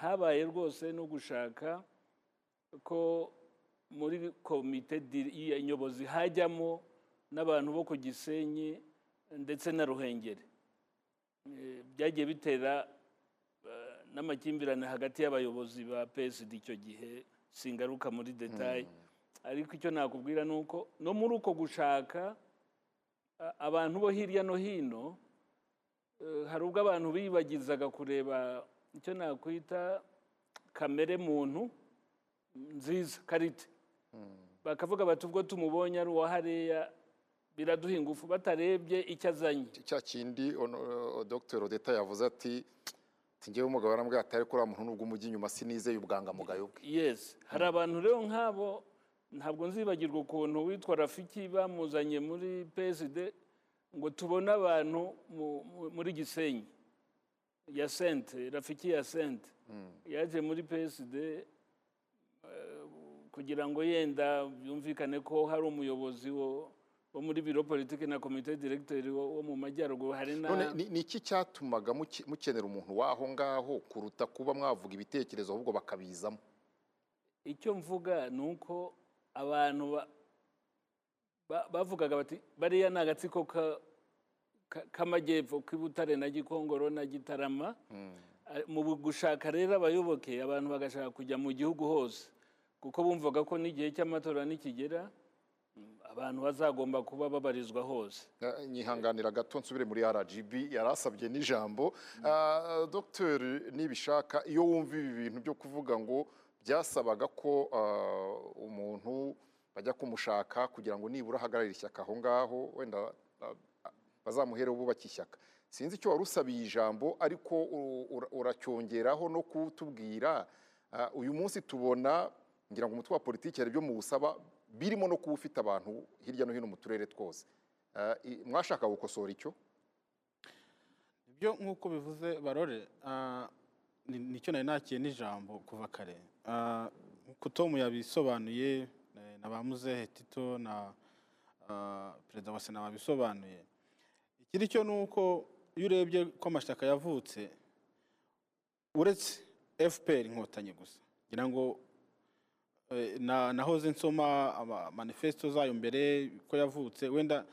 D: habaye rwose no gushaka ko muri komite nyobozi hajyamo n'abantu bo ku gisenyi ndetse na ruhengeri. Eh, byagiye bitera eh, n'amakimbirane hagati y'abayobozi ba PSD icyo gihe singaruka muri detaye ariko icyo nakubwira ni uko no muri uko gushaka abantu bo hirya no hino eh, hari ubwo abantu bibagizaga kureba icyo nakwita kamere muntu nziza karite. Bakavuga bati ubwo tumubonye ari uwa hariya biraduha ingufu. Batarebye icyo azanye.
A: Cya kindi Dr. Odeta yavuze ati ngewe umugabo yarambwira ati ariko uriya muntu nubwo umujya inyuma sinizeye ubwangamugayo bwe.
D: Yes. Hari abantu rero nk'abo ntabwo nzibagirwa ukuntu witwa rafiki bamuzanye muri PSD ngo tubone abantu mu- mu- muri gisenyi. Ya sente rafiki ya sente yaje muri PSD eh, kugira ngo yenda byumvikane ko hari umuyobozi wo wo muri biro politiki na komite diregiteri wo mu majyaruguru hari na
A: none ni- iki cyatumaga muke- mukenera umuntu w'aho ngaho kuruta kuba mwavuga ibitekerezo ahubwo bakabizamo?
D: Icyo mvuga ni uko abantu ba- ba- bavugaga bati bariya ni agatsiko k'amajyepfo k'i Butare na gikongoro na gitarama Ah, mu gushaka rero abayoboke abantu bagashaka kujya mu gihugu hose. Kuko bumvaga ko n'igihe cy'amatora nikigera abantu bazagomba kuba babarizwa hose.
A: Eh, nyihanganira gato nsubire muri rgb yari asabye n'ijambo. Ah, dr nibishaka iyo wumva ibi bintu byo kuvuga ngo byasabaga ko ah, umuntu bajya kumushaka kugira ngo nibura ahagararire ishyaka aho ngaho wenda bazamuhereho bubake ishyaka. Sinzi icyo wari usabiye ijambo ariko uracyongeraho no kutubwira uyu munsi tubona ngira ngo umutwe wa politiki hari ibyo muwusaba birimo no kuba ufite abantu hirya no hino mu turere twose. Mwashaka gukosora icyo?
F: Ibyo nk'uko bivuze barore ni- ni cyo nari nakiye n'ijambo kuva kare. Nk'uko tom yabisobanuye na ba muzehe tito na perezida wa sena babisobanuye. Ikiri cyo ni uko iyo urebye ko amashyaka yavutse uretse fpr inkotanyi gusa. Ngira ngo eh, na- nahoze nsoma manifesto zayo mbere ko yavutse. Wenda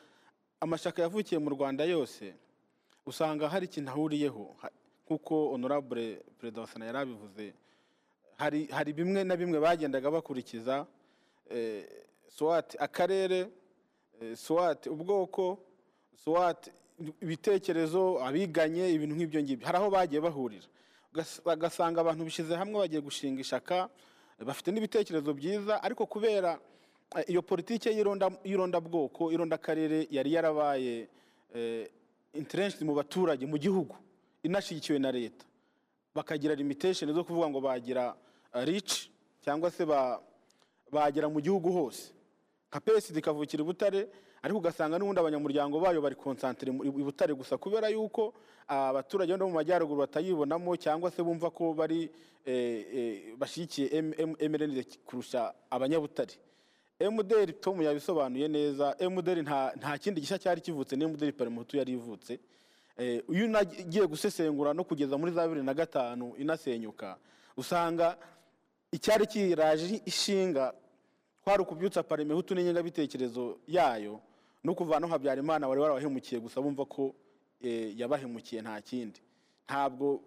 F: amashyaka yavukiye mu rwanda yose usanga hari ikintu ahuriyeho. Nk'uko honorable perezida wa sena yari abivuze hari hari bimwe na bimwe bagendaga bakurikiza eh, swat akarere eh, swat ubwoko swat ibitekerezo abiganye ibintu nk'ibyo ngibyo. Hari aho bagiye bahurira. Bagasanga abantu bishyize hamwe bagiye gushinga ishaka bafite n'ibitekerezo byiza ariko kubera eh, iyo politiki y'ironda- y'irondabwoko irondakarere yari yarabaye eh, entrenched mu baturage mu gihugu inashyigikiwe na leta. Bakagira limitation zo kuvuga ngo bagira uh, reach cyangwa se ba, bagera mu gihugu hose. Nka PSD ikavukira i Butare ariko ugasanga n'ubundi abanyamuryango bayo bari mu- i Butare gusa kubera yuko ah, abaturage bo mu majyaruguru batayibonamo cyangwa se bumva ko bari eh, eh, bashyigikiye MRND kurusha abanyabutare. MDR Tom yabisobanuye neza MDR nta, kindi gishya cyari kivutse ni MDR Parmehutu yari ivutse. Eh, iyo unagiye gusesengura no kugeza muri za bibiri na gatanu inasenyuka usanga icyari kiraje ishinga kwari ukubyutsa Parmehutu n'ingengabitekerezo yayo no kuvanaho Habyarimana wari warabahemukiye gusa bumva ko eh, yabahemukiye nta kindi. Ntabwo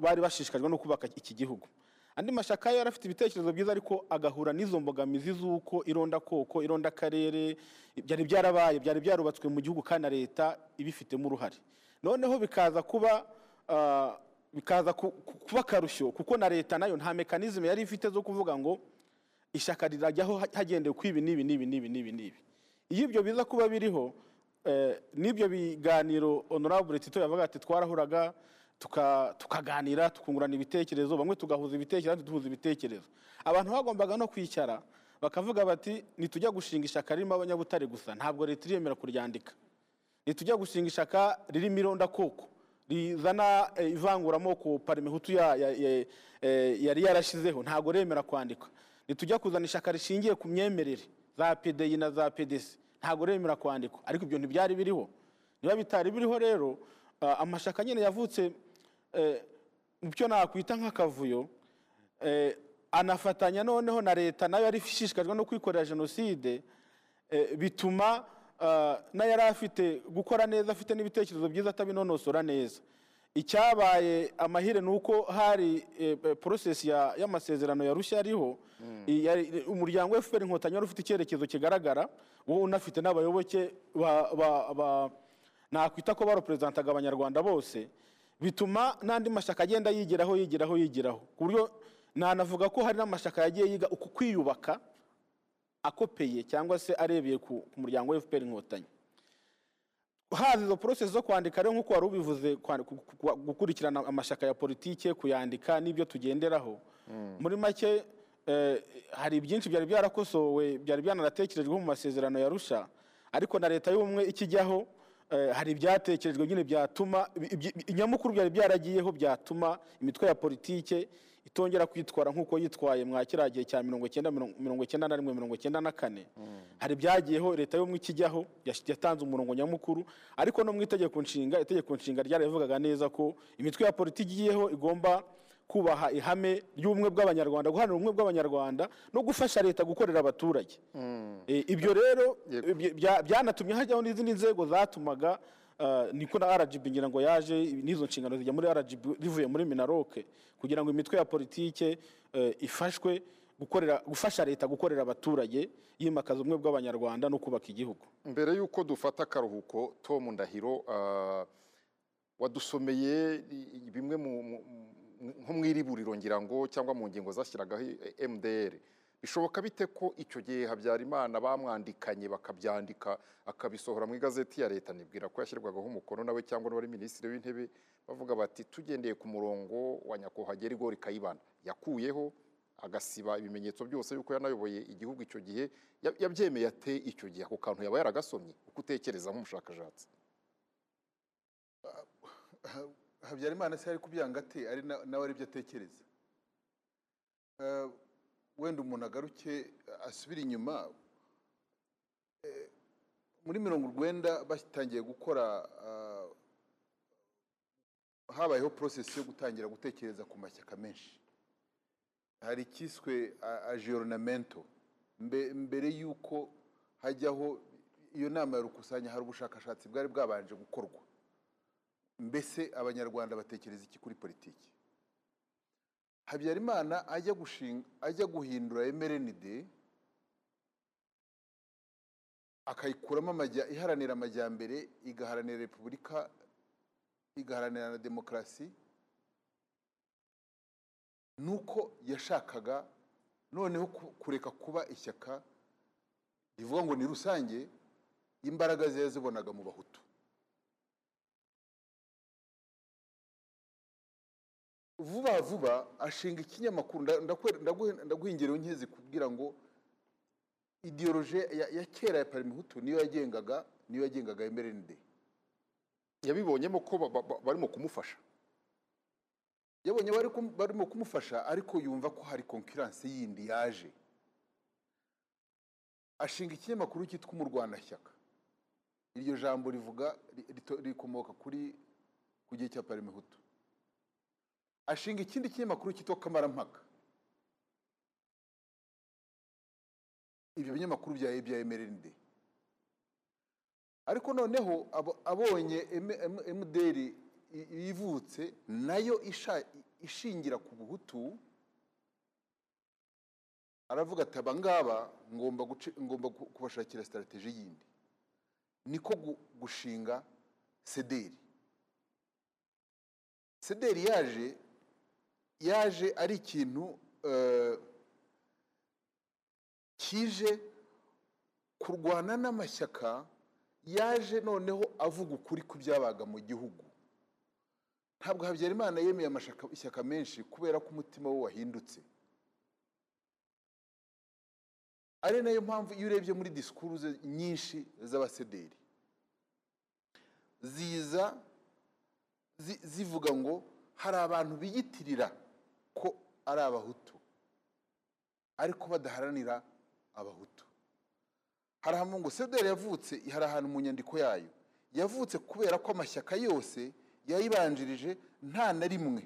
F: bari bashishikajwe no kubaka iki gihugu. Andi mashyaka yari afite ibitekerezo byiza ariko agahura n'izo mbogamizi z'uko ironda koko ironda akarere byari byarabaye byari byarubatswe mu gihugu kandi na leta ibifitemo uruhare. Noneho bikaza kuba ah, bikaza ku- ku- kuba akarusho kuko na leta na yo nta mekanizme yari ifite zo kuvuga ngo ishyaka rirajyaho ha- hagendewe ku ibi n'ibi n'ibi n'ibi n'ibi n'ibi. Iyo ibyo biza kuba biriho eh, n'ibyo biganiro honorable tito yavuga ati twarahuraga tuka- tukaganira tukungurana ibitekerezo bamwe tugahuza ibitekerezo abandi duhuza ibitekerezo. Abantu bagombaga no kwicara bakavuga bati nitujya gushinga ishyaka ririmo abanyabutare gusa ntabwo leta iremera kuryandika. Nitujya gushinga ishyaka ririmo irondakoko rizana eh, ivanguramoko parimehutu eh, yari yarashyizeho ntabwo remera kwandikwa. Nitujya kuzana ishyaka rishingiye ku myemerere. Za pdi na za pdc ntabwo remera kwandikwa. Ariko ibyo ntibyari biriho. Niba bitari biriho rero ah, amashyaka nyine yavutse eh, mu byo nakwita nk'akavuyo eh, anafatanya noneho na leta na yo yari ishishikajwe no kwikorera jenoside bituma na yo yari afite gukora neza afite n'ibitekerezo byiza atabinonosora neza. Icyabaye amahire ni uko hari eh, eh, porosesi ya- y'amasezerano ya rushya ariho yari- umuryango wa fpr inkotanyi wari ufite icyerekezo kigaragara wowe unafite n'abayoboke ba- ba- ba- nakwita ko bareperezentantaga abanyarwanda bose bituma n'andi mashyaka agenda yigiraho yigiraho yigiraho. Ku buryo nanavuga ko hari n'amashyaka yagiye yiga uku kwiyubaka akopeye cyangwa se arebeye ku ku muryango wa fpr inkotanyi. Haza izo porosesi zo kwandika rero nk'uko wari ubivuze gukurikirana amashyaka ya politike kuyandika n'ibyo tugenderaho muri make eh, hari byinshi byari byarakosowe byari byanaratekerejweho mu masezerano ya rusha ariko na leta y'ubumwe ikijyaho eh, hari ibyatekerejwe nyine byatuma inyamukuru byari byaragiyeho byatuma imitwe ya politike itongera kwitwara nk'uko yitwaye mwa kiriya gihe cya mirongo icyenda mirongo icyenda na rimwe mirongo icyenda na kane. Hari ibyagiyeho leta y'ubumwe ikijyaho yatanze umurongo nyamukuru ariko no mu itegeko nshinga itegeko nshinga ryarabivugaga neza ko imitwe ya politiki igiyeho igomba kubaha ihame ry'ubumwe bw'abanyarwanda guharanira ubumwe bw'abanyarwanda no gufasha leta gukorera abaturage. Eh, ibyo rero byanatumye hajyaho n'izindi nzego zatumaga niko na rgb ngira ngo yaje n'izo nshingano zijya muri rgb rivuye muri minaroke kugira ngo imitwe ya politike eh, ifashwe gukorera gufasha leta gukorera abaturage yimakaza ubumwe bw'abanyarwanda no kubaka igihugu.
A: Mbere y'uko dufata akaruhuko tom ndahiro ah, wadusomeye bimwe nko mu iriburiro ngira ngo cyangwa mu ngingo zashyiragaho mdr bishoboka bite ko icyo gihe habyarimana bamwandikanye bakabyandika akabisohora mu igazeti ya leta? Nibwira ko yashyirwagaho umukono nawe cyangwa n'uwari minisitiri w'intebe bavuga bati tugendeye ku murongo wa nyakubahwa gerigori kayibanda. Yakuyeho agasiba ibimenyetso byose yuko yanayoboye igihugu icyo gihe ya- yabyemeye ate icyo gihe? Ako kantu yaba yaragasomye uko utekereza nk'umushakashatsi?
E: Habyarimana se ari kubyanga ate? Ari na- nawe ari byo atekereza. Eh, wenda umuntu agaruke asubire inyuma Eh, muri mirongo urwenda batangiye gukora ah, habayeho porosesi yo gutangira gutekereza ku mashyaka menshi. Hari icyiswe ajiyoronamento mbere y'uko hajyaho iyo nama ya rukusanya hari ubushakashatsi bwari bwabanje gukorwa. Mbese abanyarwanda batekereza iki kuri politiki? Habyarimana ajya gushinga ajya guhindura emerenide akayikuramo iharanira amajyambere igaharanira repubulika igaharanira na demokarasi. Nuko yashakaga noneho ku- kureka kuba ishyaka rivuga ngo ni rusange imbaraga ze yazibonaga mu bahutu. Vuba vuba ashinga ikinyamakuru. Nda- ndakwe- ndaguhe- ndaguha ingero nke zikubwira ngo idiyoroje ya, kera ya parimehutu niyo yagengaga niyo yagengaga emerenide
A: yabibonyemo ko ba- ba- barimo kumufasha.
E: Yabonye barimo kumufasha ariko yumva ko hari konkuransi yindi yaje. Ashinga ikinyamakuru cyitwa umurwanashyaka. Iryo jambo rivuga rikomoka kuri ku gihe cya parimehutu ashinga ikindi kinyamakuru cyitwa kamarampaka. Ibyo binyamakuru bya emerende ariko noneho abo- abonye emuderi ivutse na yo ishingira ku buhutu aravuga ati aba ngaba ngomba kubashakira sitarategi yindi. Niko gu- gushinga sederi sederi yaje yaje ari ikintu eh, kije kurwana n'amashyaka yaje noneho avuga ukuri ku byabaga mu gihugu. Ntabwo habyarimana yemeye ishyaka menshi kubera ko umutima we wahindutse. Ari na yo mpamvu iyo urebye muri disikuru nyinshi z'abasederi ziza zi- zivuga ngo hari abantu biyitirira. Ko ari abahutu ariko badaharanira abahutu. Hari ahantu ngo sederi yavutse hari ahantu mu nyandiko yayo. Yavutse kubera ko amashyaka yose yayibanjirije nta na rimwe.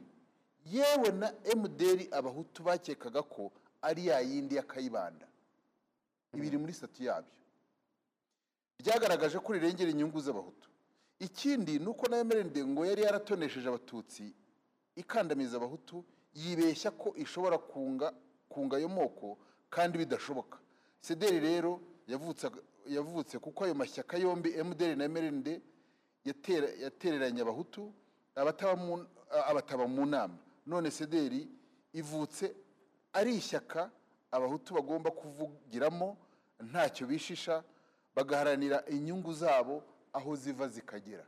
E: Yewe na emuderi abahutu bakekaga ko ari ya yindi ya kayibanda ibiri muri sitati yabyo. Ryagaragaje ko rirengera inyungu z'abahutu. Ikindi ni uko na emerende ngo yari yaratonesheje abatutsi ikandamiza abahutu yibeshya ko ishobora kunga kunga ayo moko kandi bidashoboka. Sederi rero yavutse yavutse kuko ayo mashyaka yombi emuderi na emerende yatera- yatereranye abahutu abataba mu- nama. None sederi ivutse ari ishyaka abahutu bagomba kuvugiramo ntacyo bishisha bagaharanira inyungu zabo aho ziva zikagera.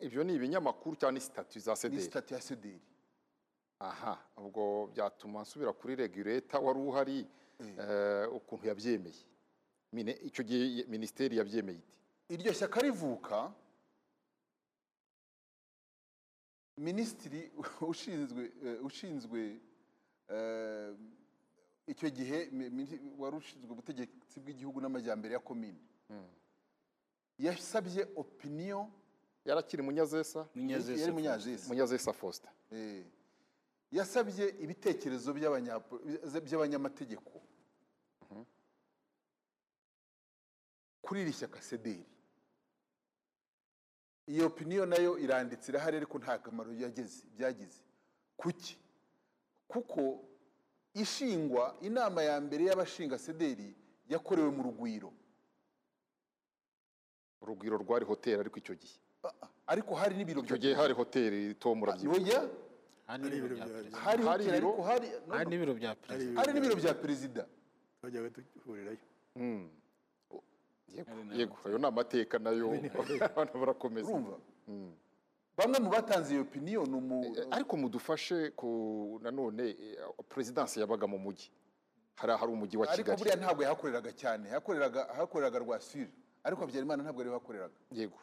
A: Ibyo ni ibinyamakuru cyangwa ni sitati za
E: ni
A: sederi?
E: sitati ya sederi.
A: Aha ubwo byatuma nsubira kuri regureta wari uhari eh, ukuntu yabyemeye. Mine- icyo gihe minisiteri yabyemeye iti
E: iryo shyaka rivuka minisitiri ushinzwe eh, ushinzwe eh, icyo gihe wari ushinzwe ubutegetsi bw'igihugu n'amajyambere ya komine yasabye opinion
A: yarakiri munyazesa
D: munyazesa faustin
E: Eh, yasabye ibitekerezo by'abanyamategeko. Kuri iri shyaka sederi iyo opiniyo na yo iranditse irahari ariko nta kamaro yageze byagize. Kuki? Kuko ishingwa inama ya mbere y'abashinga sederi yakorewe mu rugwiro.
A: Urugwiro rwari hoteli ariko icyo gihe.
E: Ariko hari n'ibiro
A: icyo gihe hari hoteli tom urabyibuka
E: Oya,
F: hari n'ibiro
B: ibiro
F: bya perezida
E: hari ariko
F: n'ibiro bya perezida
E: hari n'ibiro bya perezida
B: twajyaga duhurirayo
A: Mm. yego yego ayo ni amateka na yo abantu barakomeza
E: urumva bamwe mu batanze iyo opiniyo ni umu
A: ariko mudufashe ku nanone perezidansi yabaga mu mujyi hari hari umujyi wa
E: ariko
A: kigali.
E: buriya ntabwo yahakoreraga cyane. Yakoreraga hakoreraga rwasire ariko habyarimana ntabwo yari hakoreraga
A: yego.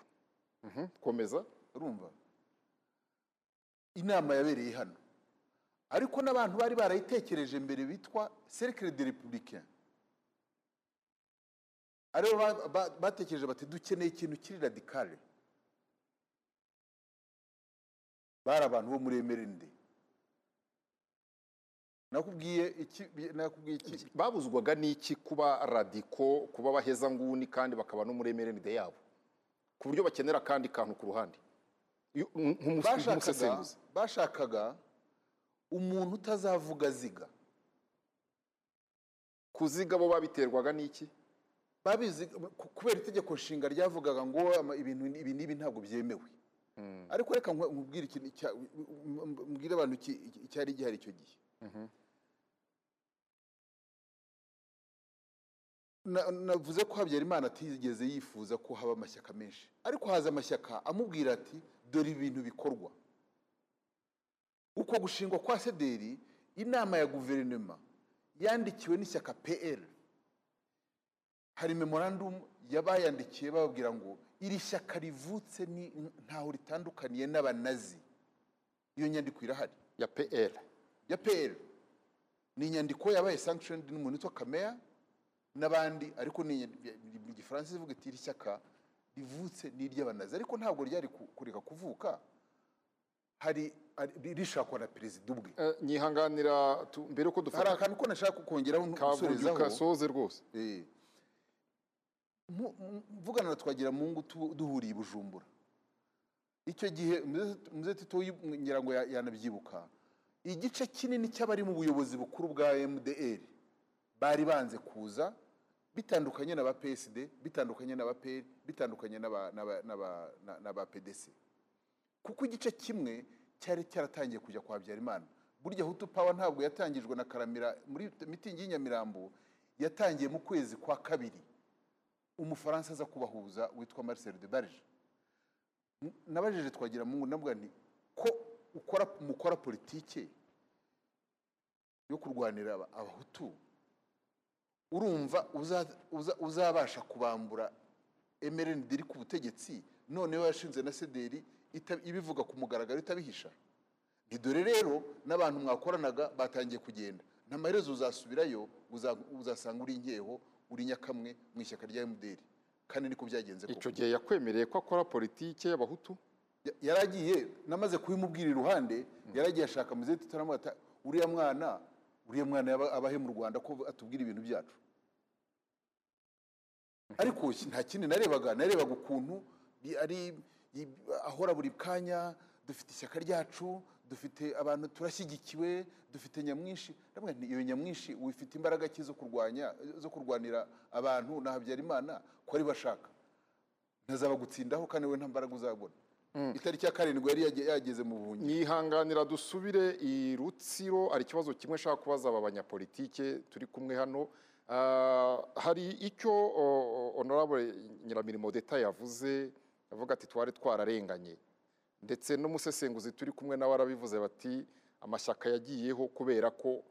A: Mhm, komeza.
E: Urumva? Inama yabereye hano. Ariko n'abantu bari barayitekereje mbere bitwa cercle de républicain ari bo ba- ba- batekereje bati dukeneye ikintu kiri radikale bari abantu bo muri emerende nakubwiye iki
A: babuzwaga n'iki kuba radiko kuba bahezanguni kandi bakaba no muri emerenide yabo? Ku buryo bakenera akandi kantu ku ruhande. Nk'umusesenguzi
E: bashakaga umuntu utazavuga aziga.
A: Kuziga bo babiterwaga n'iki?
E: Babizi ku- kubera itegeko nshinga ryavugaga ngo ibintu ibi n'ibi ntabwo byemewe. Ariko reka nkubwire ikintu mbwire abantu icyari gihari icyo gihe. Na- navuze ko habyarimana atigeze yifuza ko haba amashyaka menshi. Ariko haza amashyaka amubwira ati dore ibintu bikorwa. Uko gushingwa kwa sederi inama ya guverinoma yandikiwe n'ishyaka pl hari memorandumu yabayandikiye bababwira ngo iri shyaka rivutse ni ntaho ritandukaniye n'abanazi. Iyo nyandiko irahari.
A: Ya pl
E: ya pl ni inyandiko yabaye sanctioned n'umuntu witwa kameya n'abandi ariko ni mu gifaransa ivuga iti iri shyaka rivutse ni iry'abanazi ariko ntabwo ryari ku- kureka kuvuka hari hari- rishakwa na perezida ubwe.
A: Eh, nyihanganira mbere
E: hari
A: dufata
E: akantu ko nashaka kongeraho gusorezaho
A: kasoze rwose.
E: Eh. Mu- mu- mvugana na twagira mungu tu- duhuriye i bujumbura. Icyo gihe muze tito ngira ngo ya- yanabyibuka. Igice kinini cy'abari mu buyobozi bukuru bwa mdr bari banze kuza bitandukanye n'aba PSD bitandukanye n'aba PL bitandukanye n'aba n'aba- n'aba- na- n'aba PDC kuko igice kimwe cyari cyaratangiye kujya kwa Habyarimana. Burya Hutu Power ntabwo yatangijwe na Karamira muri mitingi y'Inyamirambo yatangiye mu kwezi kwa kabiri. Umufaransa aza kubahuza witwa Marcel de Barge N- nabajije twagira mungu nabwo nti ko ukora mukora politike yo kurwanira aba- abahutu? Urumva uza- uza- uzabasha kubambura emerenide iri ku butegetsi noneho yashinze na sederi ibivuga ku mugaragaro itabihisha. Dore rero n'abantu mwakoranaga batangiye kugenda. N'amaherezo uzasubirayo uza- uzasanga uri inkeho uri nyakamwe mu ishyaka rya MDR kandi niko byagenze
A: icyo gihe yakwemereye ko akora politike y'abahutu?
E: Ya- yaragiye namaze kubimubwira iruhande yaragiye ashaka muzehe tutaramata uriya mwana uriya mwana abahe mu rwanda ko atubwira ibintu byacu? Ariko nta kindi narebaga narebaga ukuntu ari ahora buri kanya dufite ishyaka ryacu dufite abantu turashyigikiwe dufite nyamwinshi. Iyo nyamwinshi wifite imbaraga ki zo kurwanya zo kurwanira abantu? Na habyarimana ko ari bashaka. Ntazaba gutsindaho kandi we nta mbaraga uzabona. Itariki ya karindwi yari yage- yageze mu buhungiro
A: nyihanganira dusubire i rutsiro hari ikibazo kimwe nshaka kubaza aba banyapolitike turi kumwe hano. Ah, hari icyo honorable nyiramirimo deta yavuze avuga ati twari twararenganye. Ndetse n'umusesenguzi turi kumwe nawe arabivuze bati amashyaka yagiyeho kubera ko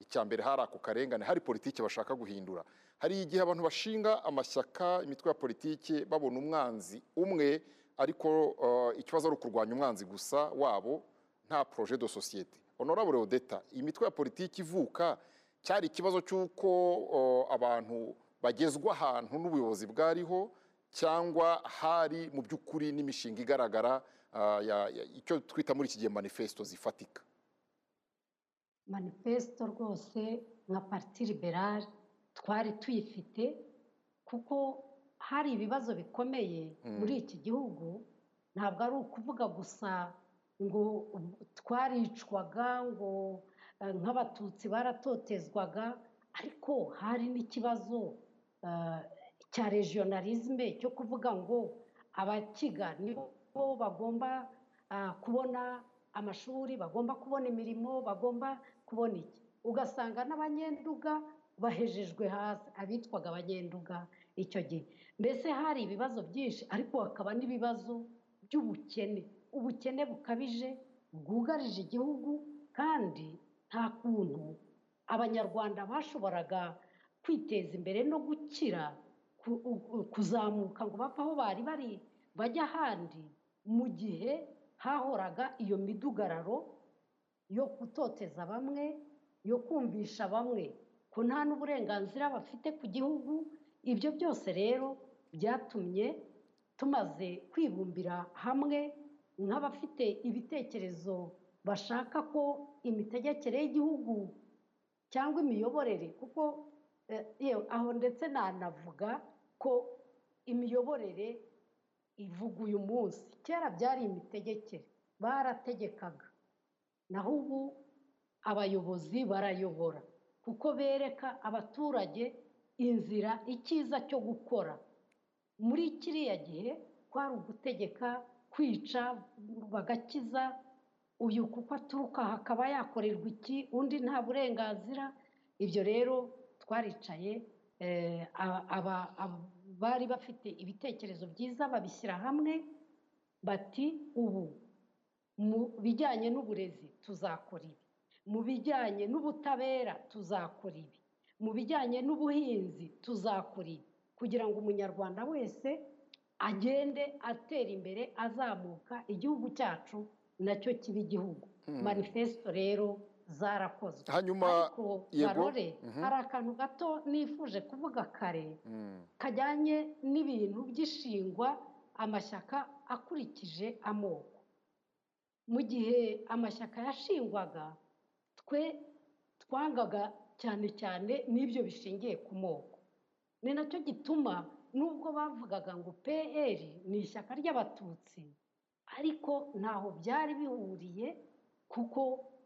A: icya mbere hari ako karengane hari politiki bashaka guhindura. Hari igihe abantu bashinga amashyaka imitwe ya politiki babona umwanzi umwe ariko uh, ikibazo ari ukurwanya umwanzi gusa wabo nta projet de societe honorable odeta iyi mitwe ya politiki ivuka cyari ikibazo cy'uko uh, abantu bagezwa ahantu n'ubuyobozi bwariho cyangwa hari mu by'ukuri n'imishinga igaragara uh, icyo twita muri iki gihe manifesto zifatika.
C: Manifesito rwose nka pariti liberale twari tuyifite kuko hari ibibazo bikomeye muri iki gihugu ntabwo ari ukuvuga gusa ngo twaricwaga ngo eh, nk'abatutsi baratotezwaga ariko hari n'ikibazo eh, cya regionalisme cyo kuvuga ngo abakiga nibo bagomba ah, kubona amashuri bagomba kubona imirimo bagomba kubona iki. Ugasanga n'abanyenduga bahejejwe hasi abitwaga abanyenduga icyo gihe. Mbese hari ibibazo byinshi? Ariko hakaba n'ibibazo by'ubukene. Ubukene bukabije bwugarije igihugu kandi nta kuntu abanyarwanda bashoboraga kwiteza imbere no gukira kuzamuka ngo bave aho bari bari bajya ahandi mu gihe hahoraga iyo midugararo yo gutoteza bamwe yo kumvisha bamwe. Ko nta n'uburenganzira bafite ku gihugu ibyo byose rero byatumye tumaze kwibumbira hamwe nk'abafite ibitekerezo bashaka ko imitegekere y'igihugu cyangwa imiyoborere kuko eh, yewe aho ndetse nanavuga ko imiyoborere ivuga uyu munsi. Kera byari imitegekere barategekaga. Naho ubu abayobozi barayobora kuko bereka abaturage inzira icyiza cyo gukora. Muri kiriya gihe kwari ugutegeka kwica bagakiza uyu kuko aturuka hakaba yakorerwa iki undi nta burenganzira ibyo rero twaricaye eh, bari bafite ibitekerezo byiza babishyira hamwe bati ubu mu bijyanye n'uburezi tuzakora ibi mu bijyanye n'ubutabera tuzakora ibi mu bijyanye n'ubuhinzi tuzakora ibi. Kugira ngo umunyarwanda wese agende atera imbere azamuka igihugu cyacu na cyo kiba igihugu. Manifesito rero zarakozwe.
A: Hanyuma,
C: ariko barore
A: mhm.
C: hari akantu gato nifuje kuvuga kare
A: Mm.
C: kajyanye n'ibintu by'ishingwa amashyaka akurikije amoko. Mu gihe amashyaka yashingwaga twe twangaga cyane cyane n'ibyo bishingiye ku moko. Ni na cyo gituma nubwo bavugaga ngo pr ni ishyaka ry'abatutsi ariko ntaho byari bihuriye kuko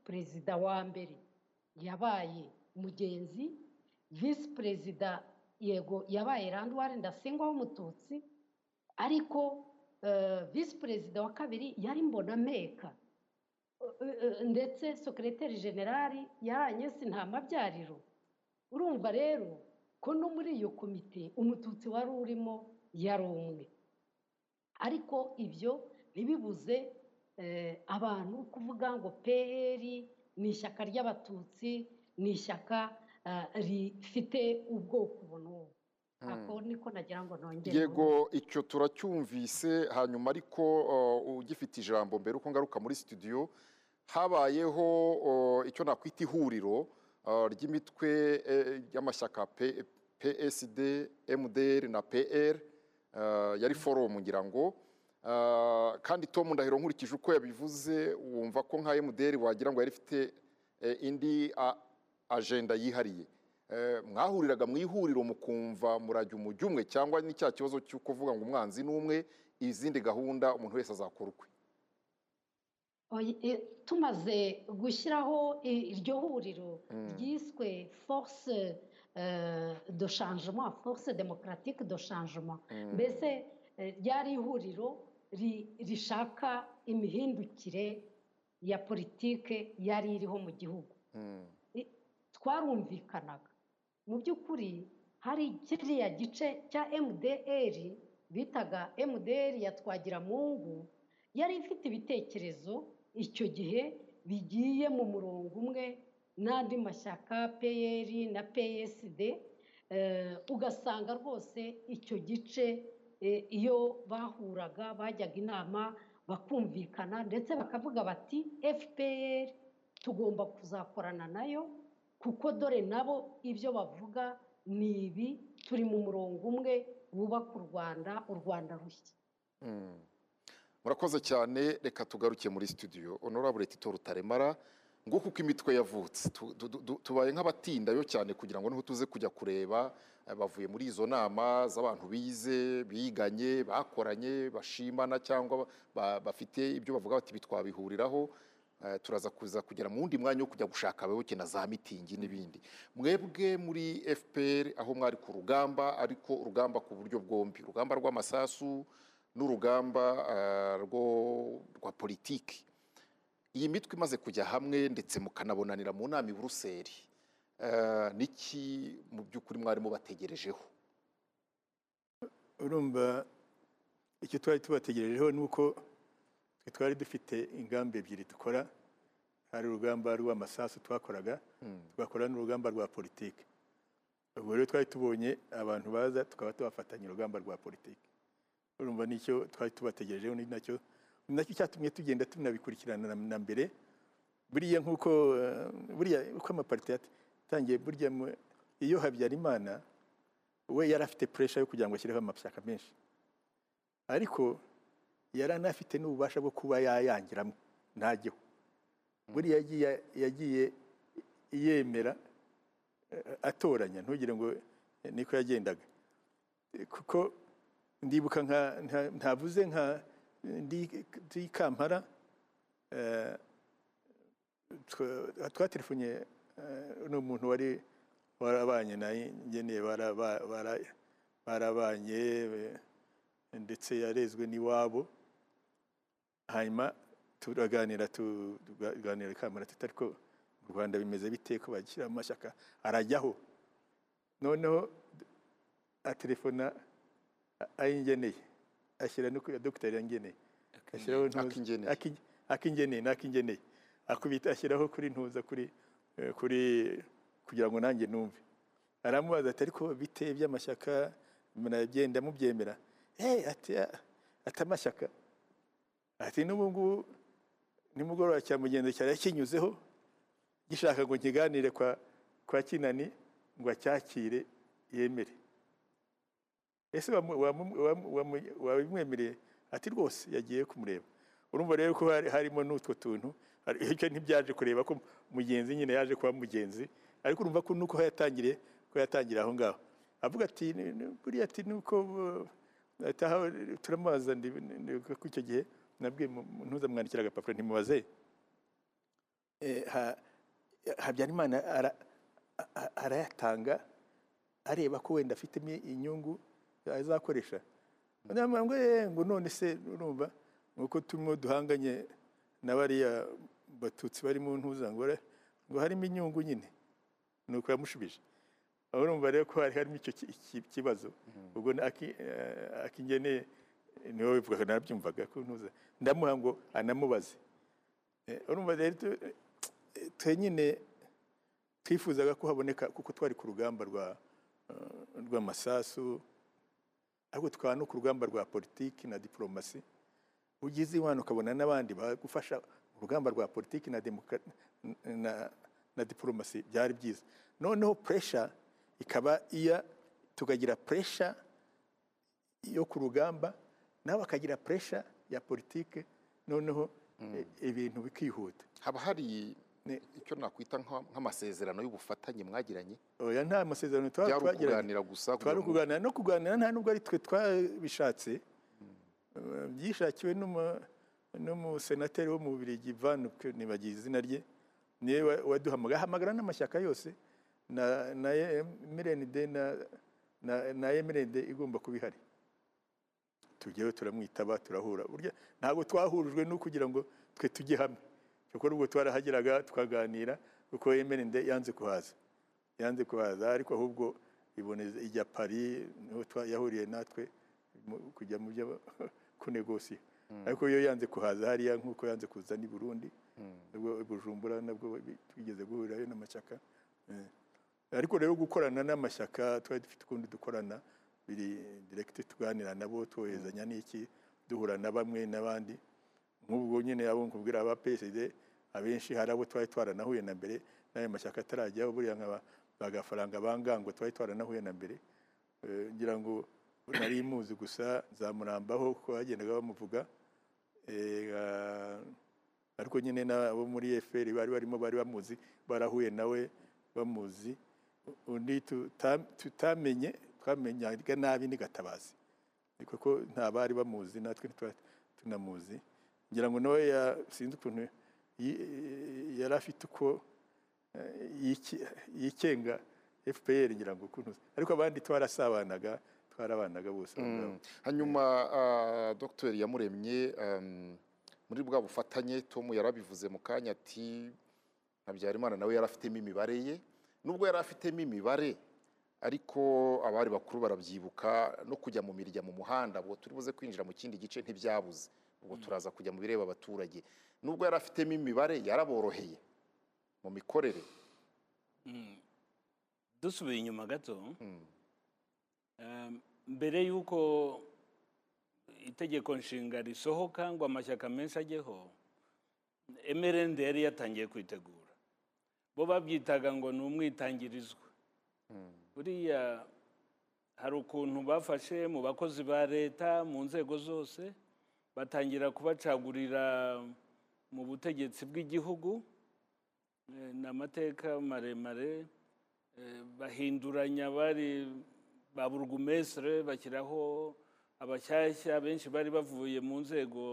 C: perezida wa mbere yabaye mugenzi visi perezida yego yabaye randuwari ndasingwa w'umututsi ariko eh, visi perezida wa kabiri yari mbonameka. Ndetse sekereteri generali yaranye sinamabyariro urumva rero ko no muri iyo komite umututsi wari urimo yari umwe. Ariko ibyo ntibibuze eh, abantu kuvuga ngo pr ni ishyaka ry'abatutsi ni ishyaka eh, rifite ubwoko ubu n'ubu ako niko nagira ngo nongere
A: yego icyo turacyumvise hanyuma ariko ugifite ijambo mbere uko ngaruka muri studio habayeho icyo nakwita ihuriro ry'imitwe eh, y'amashyaka PSD, MDR na PR uh, yari forum ngira ngo Uh, kandi Tom Ndahiro nkurikije uko yabivuze wumva ko nka MDR wagira ngo yari ifite eh, indi agenda yihariye. Eh, mwahuriraga mu ihuriro mukumva murajya umujyi umwe cyangwa ni cya kibazo cyo kuvuga ngo umwanzi ni umwe izindi gahunda umuntu wese azakora ukwe.
C: E, tumaze gushyiraho iryo huriro ryiswe force euh, de changement force démocratique de changement. Mbese eh, ryari ihuriro ri- rishaka imihindukire ya politike yari iriho mu gihugu.
A: Mm.
C: Twarumvikanaga. Mu by'ukuri hari kiriya gice cya mdr bitaga mdr ya twagiramungu yari ifite ibitekerezo icyo gihe bigiye mu murongo umwe n'andi mashyaka pr na psd eh, ugasanga rwose icyo gice eh, iyo bahuraga bajyaga inama bakumvikana ndetse bakavuga bati fpr tugomba kuzakorana na yo kuko dore nabo ibyo bavuga ni ibi turi mu murongo umwe wubaka u rwanda u rwanda rushya.
A: Mm. murakoze cyane. Reka tugaruke muri studio. Honorable tito rutaremara nguko uko imitwe yavutse. Tu- tu- tu- tubaye nk'abatindayo cyane kugira ngo ni ho tuze kujya kureba eh, bavuye muri izo nama z'abantu bize biganye bakoranye bashimana cyangwa ba- bafite ibyo bavuga bati bitwabihuriraho. Eh, turaza kuza kugera mu wundi mwanya wo kujya gushaka abayoboke na za mitingi n'ibindi. Mwebwe muri fpr aho mwari ku rugamba ariko urugamba ku buryo bwombi. Urugamba rw'amasasu n'urugamba eh, rwa politiki. Iyi mitwe imaze kujya hamwe ndetse mukanabonanira mu nama i buruseli. Eh, niki mu by'ukuri mwarimo bategerejeho?
B: Urumva icyo twari tubategerejeho ni uko twari dufite ingamba ebyiri dukora. Hari urugamba rw'amasasu twakoraga tugakora n'urugamba rwa politiki. Ubwo rero twari tubonye abantu baza tukaba tubafatanya urugamba rwa politiki. Urumva ni cyo twari tubategerejeho ni na cyo ni na cyo cyatumye tugenda tunabikurikirana na- mbere. Buriya nk'uko eh, buriya uko amapariti yatangiye burya iyo habyarimana we yari afite puresha yo kugira ngo ashyireho amashyaka menshi. Ariko yari anafite n'ububasha bwo kuba yayangiramo ntajyeho buriya yagiye yemera eh, atoranya ntugire ngo eh, niko yagendaga. Kuko ndibuka ntavuze nka ndi kampara twa- twatelefonye eh, uno muntu wari warabanye na ngeneye baraba- bara- barabanye ndetse yarezwe n'iwabo. Hanyuma turaganira tu- tuganira kamara tuti ariko mu rwanda bimeze bite ko bashyira amashyaka arajyaho. Noneho atelefona ayingeneye. Ashyira no kuri dogiteri yangeneye ashyiraho
A: Akingeneye.
B: Aki- akingeneye n'akingeneye akubita ashyiraho kuri ntuza kuri eh, kuri kugira ngo nanjye numve. Aramubaza ati ariko bite by'amashyaka murabyenda mubyemera? Eh ati "Ah, ati amashyaka ati n'ubu ngubu nimugoroba cya mugenzi cyari kinyuzeho gishaka ngo nkiganire kwa kwa kinani ngo acyakire yemere. Ese wabimwemereye ati rwose yagiye kumureba. Urumva rero ko hari- harimo n'utwo tuntu icyo ntibyaje kureba ko mugenzi nyine yaje kuba mugenzi ariko urumva ko nuko yatangiriye ko yatangiriye aho ngaho. Avuga ati "Ni- ni- buriya ati nuko turamubaza ko icyo gihe nabwiye ntuzamwandikira agapapuro ntimubaze? Eh, ha- habyarimana arayatanga areba ko wenda afitemo inyungu azakoresha. Ngo "Eh, ngo none se urumva? Nuko turimo duhanganye na bariya batutsi bari mu ntuza ngo "Ore, ngo harimo inyungu nyine. Nuko yamushubije. Aho urumva rero ko hari harimo icyo ki- ki- kibazo. Ubwo na Aki- eh, akingene ni we wivugaga narabyumvaga ko ntuza. Ndamuha ngo anamubaze. Eh, urumva rero tu- twe nyine twifuzaga ko haboneka kuko twari ku rugamba eh, rw'amasasu ariko tukaba no ku rugamba rwa politiki na diporomasi ugize iwana ukabona n'abandi bagufasha urugamba rwa politiki na, na, diporomasi byari byiza. Noneho puresha ikaba iya tukagira puresha yo ku rugamba nabo bakagira puresha ya politiki noneho eh, ibintu bikihuta.
A: Haba hari icyo nakwita nka- nk'amasezerano y'ubufatanye mwagiranye?
B: Oya nta masezerano twagiranye.
A: gusa
B: twari ukuganira no kuganira nta nubwo ari twe twabishatse. Eh, byishakiwe n'umu- n'umusenateri wo mu Bubiligi Van nibagiye izina rye. Niwe wa- waduhamagara ahamagara n'amashyaka yose. Na na MRND na MRND igomba kuba ihari. Tujyeho turamwitaba turahura. Ntabwo twahurijwe no kugira ngo twe tujye hamwe. Kuko ubwo twarahageraga tukaganira kuko MRND yanze kuhaza. Yanze kuhaza ariko ahubwo iboneza ijya Paris ni ho yahuriye natwe kujya mu byo kunegosiya ariko yo yanze kuhaza hariya nk'uko yanze kuza n'i Burundi nubwo i Bujumbura nabwo twigeze guhurirayo n'amashyaka Eh. ariko rero gukorana n'amashyaka twari dufite ukundi dukorana biri direkiti tuganira nabo twoherezanya n'iki duhura na bamwe n'abandi. Nk'ubwo nyine abo nkubwira aba PSD abenshi hari abo twari twaranahuye na mbere n'ayo mashyaka atarajyaho buriya nka ba- bangango twari twaranahuye na mbere. Eh, ngira ngo nari muzi gusa zamurambaho kuko bagendaga bamuvuga. Eh, ah, ariko nyine n'abo muri FPR bari barimo bari bamuzi barahuye nawe bamuzi. Undi tuta- tutamenye twamenyaga nabi ni gatabazi kuko nta bari bamuzi natwe tunamuzi. Ngira ngo nawe sinzi ukuntu yari afite uko eh, yikenga fpr ngira ngo ukuntu ariko abandi twarasabanaga twarabanaga bose.
A: Mm. hanyuma ah, dr yamuremye um, muri bwa bufatanye tom yarabivuze mu kanya ati habyarimana nawe yari afitemo imibare ye nubwo yari afitemo imibare ariko abari bakuru barabyibuka no kujya mu mirya mu muhanda turi buze kwinjira mu kindi gice ntibyabuze ubwo turaza kujya mu bireba abaturage. Nubwo yari afitemo imibare yaraboroheye mu mikorere.
D: Dusubiye inyuma gato.
A: Mm.
D: Um, mbere y'uko itegeko nshinga risohoka ngo amashyaka menshi ajyeho emerende yari yatangiye kwitegura. Bo babyitaga ngo ni umwitangirizwa. Buriya hari ukuntu bafashe mu bakozi ba leta mu nzego zose batangira kubacagurira mu butegetsi bw'igihugu Eh, ni amateka maremare Eh, bahinduranya bari ba burugumesire bashyiraho abashyashya benshi bari bavuye mu nzego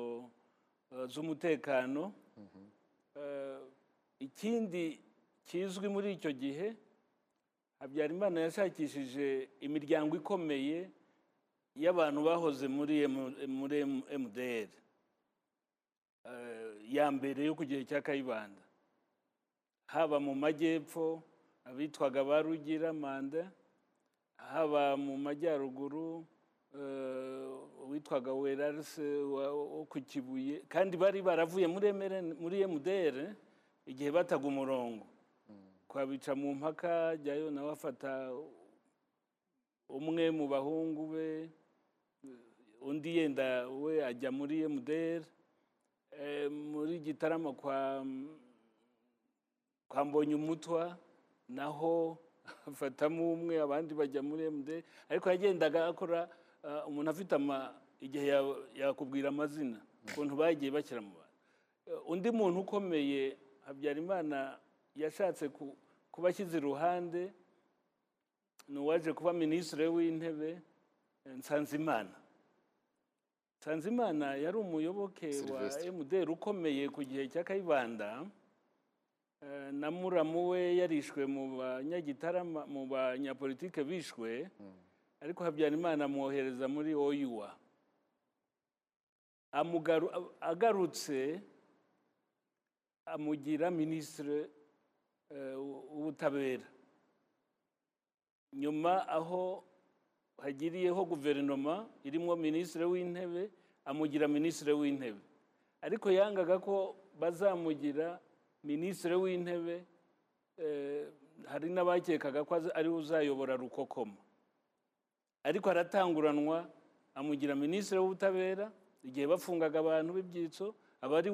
D: eh, z'umutekano. Ikindi kizwi muri icyo gihe habyarimana yashakishije imiryango ikomeye y'abantu bahoze muri mdr Eh, ya mbere yo ku gihe cya kayibanda. Haba mu majyepfo abitwaga ba rugira manda. Haba mu majyaruguru eh, uwitwaga werarse wo ku kibuye. Kandi bari baravuye muri mdr igihe bataga umurongo. Kwabica mu mpaka jyayo nawe afata umwe mu bahungu be. Undi yenda we ajya muri mdr Eh, muri gitarama kwa kwa mbonye umutwa naho afatamo umwe abandi bajya muri md ariko yagendaga akora ah, umuntu afite ama igihe ya- yakubwira amazina ukuntu bagiye bashyira mu bantu undi muntu ukomeye habyarimana yashatse ku- kuba ashyize iruhande ni uwaje kuba minisitiri w'intebe nsanzimana nsanzimana yari umuyoboke wa mdr ukomeye ku gihe cya kayibanda. Eh, na- muramu we yarishwe mu banyagitarama mu banyapolitike bishwe. Ariko habyarimana amwohereza muri oyuwa. Amugaru- agarutse amugira minisitiri eh, w'ubutabera. Nyuma aho hagiriyeho guverinoma irimo minisitiri w'intebe amugira minisitiri w'intebe. Ariko yangaga ko bazamugira minisitiri w'intebe eh, hari n'abakekaga ko ari we uzayobora rukokoma. Ariko aratanguranwa amugira minisitiri w'ubutabera igihe bafungaga abantu b'ibyitso aba ari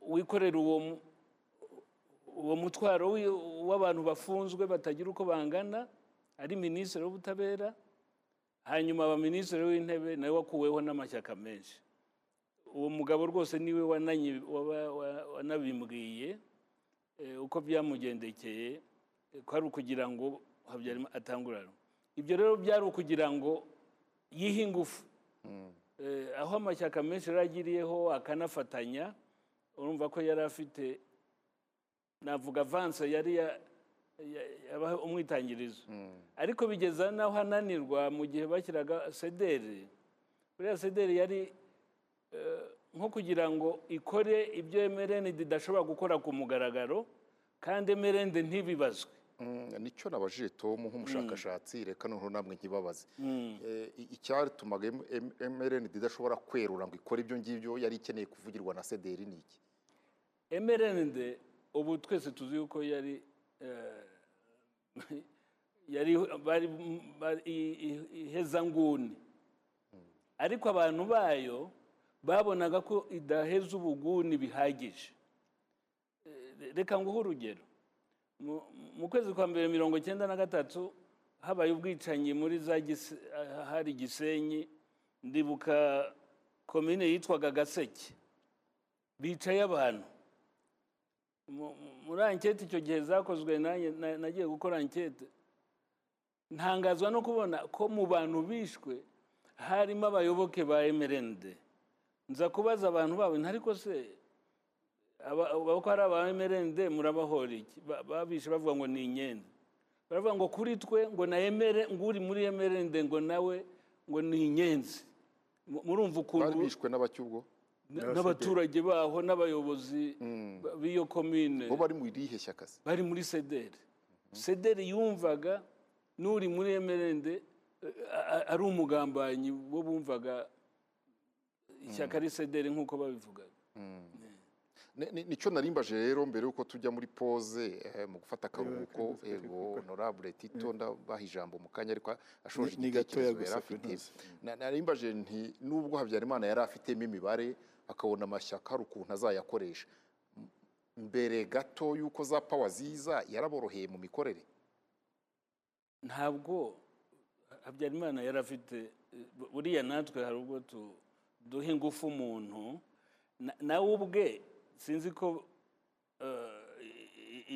D: wikorera uwo mu- uwo mutwaro w'abantu bafunzwe batagira uko bangana ari minisitiri w'ubutabera hanyuma aba minisitiri w'intebe nawe wakuweho n'amashyaka menshi. Uwo mugabo rwose ni we wanabimbwiye eh, uko byamugendekeye ko ari ukugira ngo habyarimana atangurane. Ibyo rero byari ukugira ngo yihe ingufu. Eh, aho amashyaka menshi yari agiriyeho akanafatanya urumva ko yari afite navuga avanse yari ya- ya- yabaha umwitangirizo. Ariko bigeza n'aho ananirwa mu gihe bashyiraga sederi. Buriya sederi yari eh, nko kugira ngo ikore ibyo emerenide idashobora gukora ku mugaragaro kandi emerende ntibibazwe.
A: Mm, ni cyo nabajije Tom nk'umushakashatsi reka noneho namwe nkibabaze. Eh, icyatumaga MRND idashobora kwerura ngo ikore ibyo ngibyo yari ikeneye kuvugirwa na sederi ni iki?
D: Emerenide ubu twese tuzi yuko yari yari bari ihezanguni ariko abantu bayo babonaga ko idaheza ubuguni bihagije. Eh, reka nguhe urugero. Mu- kwezi kwa mbere mirongo icyenda na gatatu habaye ubwicanyi muri za hari gisenyi ndibuka komine yitwaga gaseke. Bicaye abantu. Muri ankete icyo gihe zakozwe nagiye gukora ankete ntangazwa no kubona ko mu bantu bishwe harimo abayoboke ba emerende nza kubaza abantu babo nti ariko se? Ko ari aba emerende murabahora iki? Ba- babishe bavuga ngo ni inyenzi baravuga ngo kuri twe ngo na emere ngo uri muri emerende ngo nawe ngo ni inyenzi. Mu- murumva ukuntu
A: bishwe n'abacyubwo
D: n'abaturage baho n'abayobozi ba- b'iyo komine
A: bo bari mu irihe shyaka se?
D: Bari muri sederi sederi yumvaga n'uri muri emerende eh, ari umugambanyi bo bumvaga ishyaka ari sederi nk'uko babivugaga.
A: Ni- ni- ni cyo narimbaje rero mbere y'uko tujya muri pose eh, mu gufata akaruhuko ego honorable tito ndabaha ijambo mu kanya ariko ashoje
B: Ni- ni gatoya
A: igitekerezo yari afite. Narimbaje nti nubwo habyarimana yari afitemo imibare akabona amashyaka hari ukuntu azayakoresha mbere gato y'uko za pawa ziza yaraboroheye mu mikorere.
D: Ntabwo habyarimana yari afite buriya natwe hari ubwo duha ingufu umuntu na- nawe ubwe sinzi ko eh,